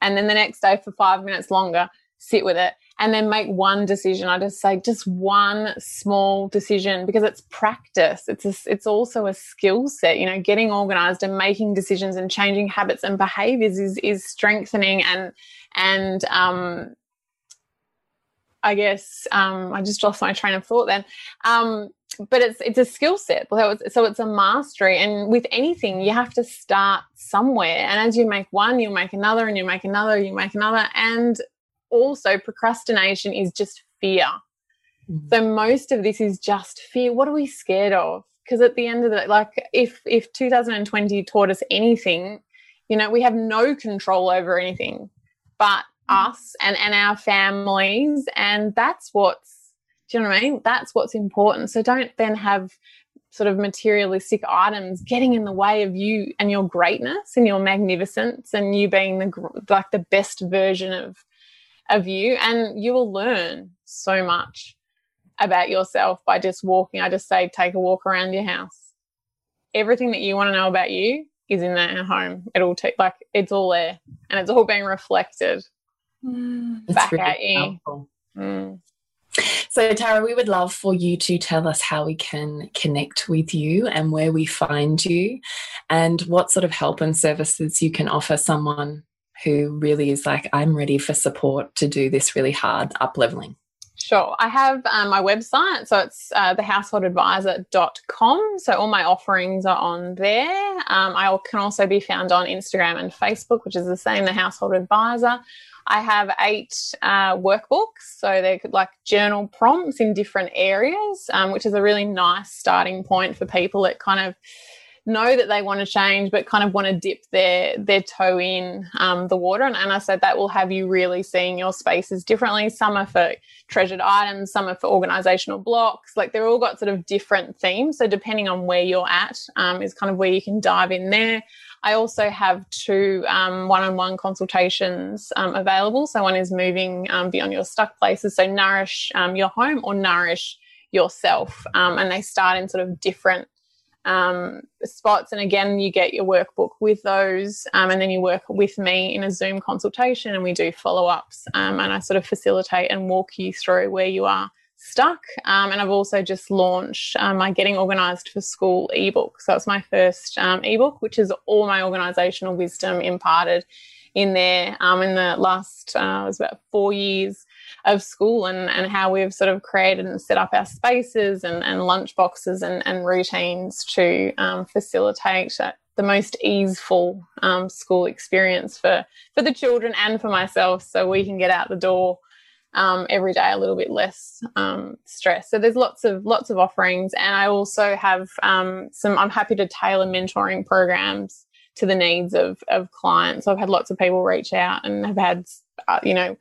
And then the next day for 5 minutes longer sit with it and then make one decision. I just say just one small decision because it's practice. It's a, it's also a skill set. You know, getting organized and making decisions and changing habits and behaviors is is strengthening and and um, I guess um, I just lost my train of thought then. Um, but it's it's a skill set. So it's, so it's a mastery. And with anything, you have to start somewhere. And as you make one, you make another, and you make another, you make another, and also procrastination is just fear. Mm-hmm. So most of this is just fear. What are we scared of? Because at the end of the like if if 2020 taught us anything, you know, we have no control over anything but mm-hmm. us and, and our families. And that's what's do you know what I mean? That's what's important. So don't then have sort of materialistic items getting in the way of you and your greatness and your magnificence and you being the like the best version of of you and you will learn so much about yourself by just walking. I just say take a walk around your house. Everything that you want to know about you is in there at home. It'll take like it's all there and it's all being reflected mm. back really at you. Mm. So, Tara, we would love for you to tell us how we can connect with you and where we find you, and what sort of help and services you can offer someone who really is like, I'm ready for support to do this really hard up leveling. Sure. I have um, my website, so it's uh, thehouseholdadvisor.com. So all my offerings are on there. Um, I can also be found on Instagram and Facebook, which is the same, The Household Advisor. I have eight uh, workbooks, so they're like journal prompts in different areas, um, which is a really nice starting point for people that kind of know that they want to change, but kind of want to dip their their toe in um, the water. And, and I said that will have you really seeing your spaces differently. Some are for treasured items, some are for organizational blocks. Like they're all got sort of different themes. So depending on where you're at, um, is kind of where you can dive in there. I also have two um, one-on-one consultations um, available. So one is moving um, beyond your stuck places, so nourish um, your home or nourish yourself, um, and they start in sort of different um, spots. And again, you get your workbook with those, and then you work with me in a Zoom consultation, and we do follow-ups, and I sort of facilitate and walk you through where you are stuck. Um, and I've also just launched um, my Getting Organised for School ebook. So it's my first um, ebook, which is all my organisational wisdom imparted in there um, in the last, uh, it was about four years of school and, and how we've sort of created and set up our spaces and, and lunch boxes and, and routines to um, facilitate the most easeful um, school experience for, for the children and for myself so we can get out the door um, every day a little bit less um, stress. So there's lots of lots of offerings, and I also have um, some. I'm happy to tailor mentoring programs to the needs of of clients. So I've had lots of people reach out and have had uh, you know.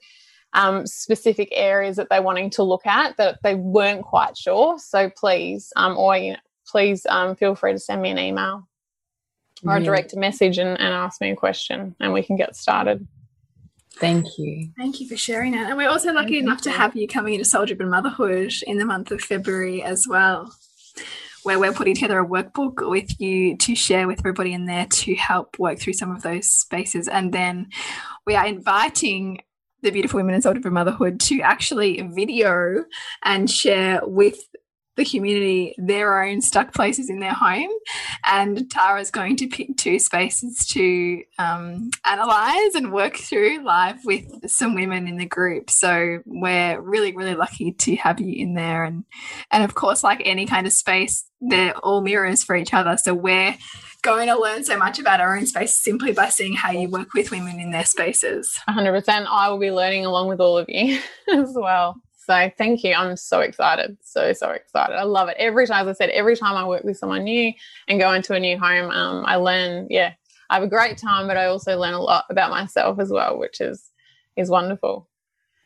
Um, specific areas that they're wanting to look at that they weren't quite sure. So please, um, or you know, please um, feel free to send me an email or a direct message and, and ask me a question, and we can get started. Thank you. Thank you for sharing that. And we're also lucky enough to have you coming into Soul Driven Motherhood in the month of February as well, where we're putting together a workbook with you to share with everybody in there to help work through some of those spaces. And then we are inviting the beautiful women in Soul Driven Motherhood to actually video and share with the community their own stuck places in their home. And Tara's going to pick two spaces to um, analyze and work through live with some women in the group. So we're really, really lucky to have you in there. And, and of course, like any kind of space, they're all mirrors for each other. So we're going to learn so much about our own space simply by seeing how you work with women in their spaces. 100%. I will be learning along with all of you as well. So thank you. I'm so excited. So, so excited. I love it. Every time, as I said, every time I work with someone new and go into a new home, um, I learn, yeah, I have a great time, but I also learn a lot about myself as well, which is is wonderful.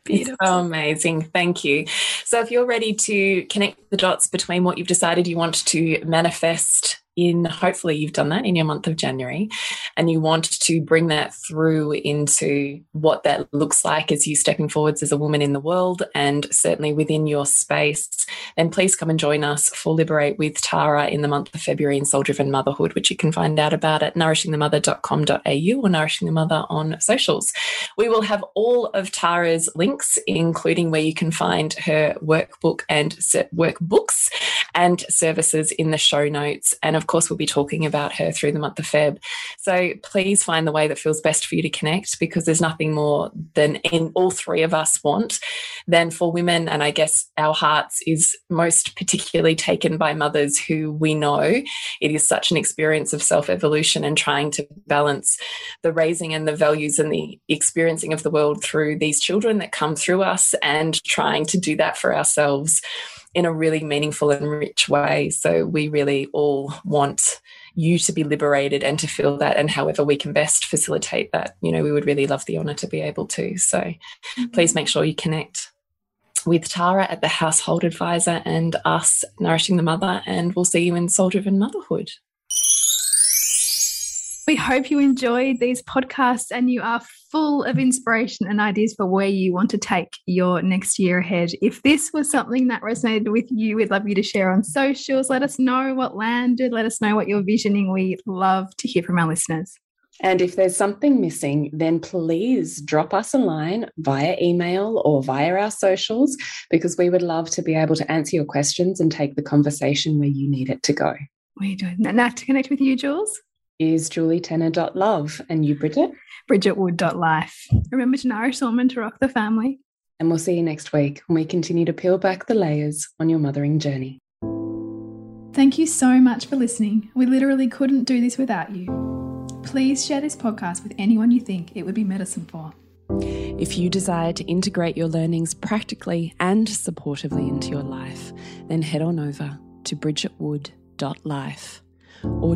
Beautiful. It's amazing. Thank you. So, if you're ready to connect the dots between what you've decided you want to manifest in hopefully you've done that in your month of January and you want to bring that through into what that looks like as you stepping forwards as a woman in the world and certainly within your space, then please come and join us for Liberate with Tara in the month of February in Soul Driven Motherhood, which you can find out about at nourishingthemother.com.au or Nourishing the Mother on socials. We will have all of Tara's links, including where you can find her workbook and workbooks and services in the show notes. And of course, we'll be talking about her through the month of Feb. So please find the way that feels best for you to connect because there's nothing more than in all three of us want than for women. And I guess our hearts is most particularly taken by mothers who we know it is such an experience of self evolution and trying to balance the raising and the values and the experiencing of the world through these children that come through us and trying to do that for ourselves in a really meaningful and rich way. So we really all want you to be liberated and to feel that and however we can best facilitate that you know we would really love the honor to be able to so mm-hmm. please make sure you connect with Tara at the Household Advisor and us Nourishing the Mother and we'll see you in Soul Driven Motherhood. We hope you enjoyed these podcasts and you are full of inspiration and ideas for where you want to take your next year ahead. If this was something that resonated with you, we'd love you to share on socials. Let us know what landed. Let us know what you're visioning. We love to hear from our listeners. And if there's something missing, then please drop us a line via email or via our socials because we would love to be able to answer your questions and take the conversation where you need it to go. We're you doing? And to connect with you, Jules? Is julietenner.love and you, Bridget? bridgetwood.life. Remember to nourish the woman to rock the family. And we'll see you next week when we continue to peel back the layers on your mothering journey. Thank you so much for listening. We literally couldn't do this without you. Please share this podcast with anyone you think it would be medicine for. If you desire to integrate your learnings practically and supportively into your life, then head on over to bridgetwood.life or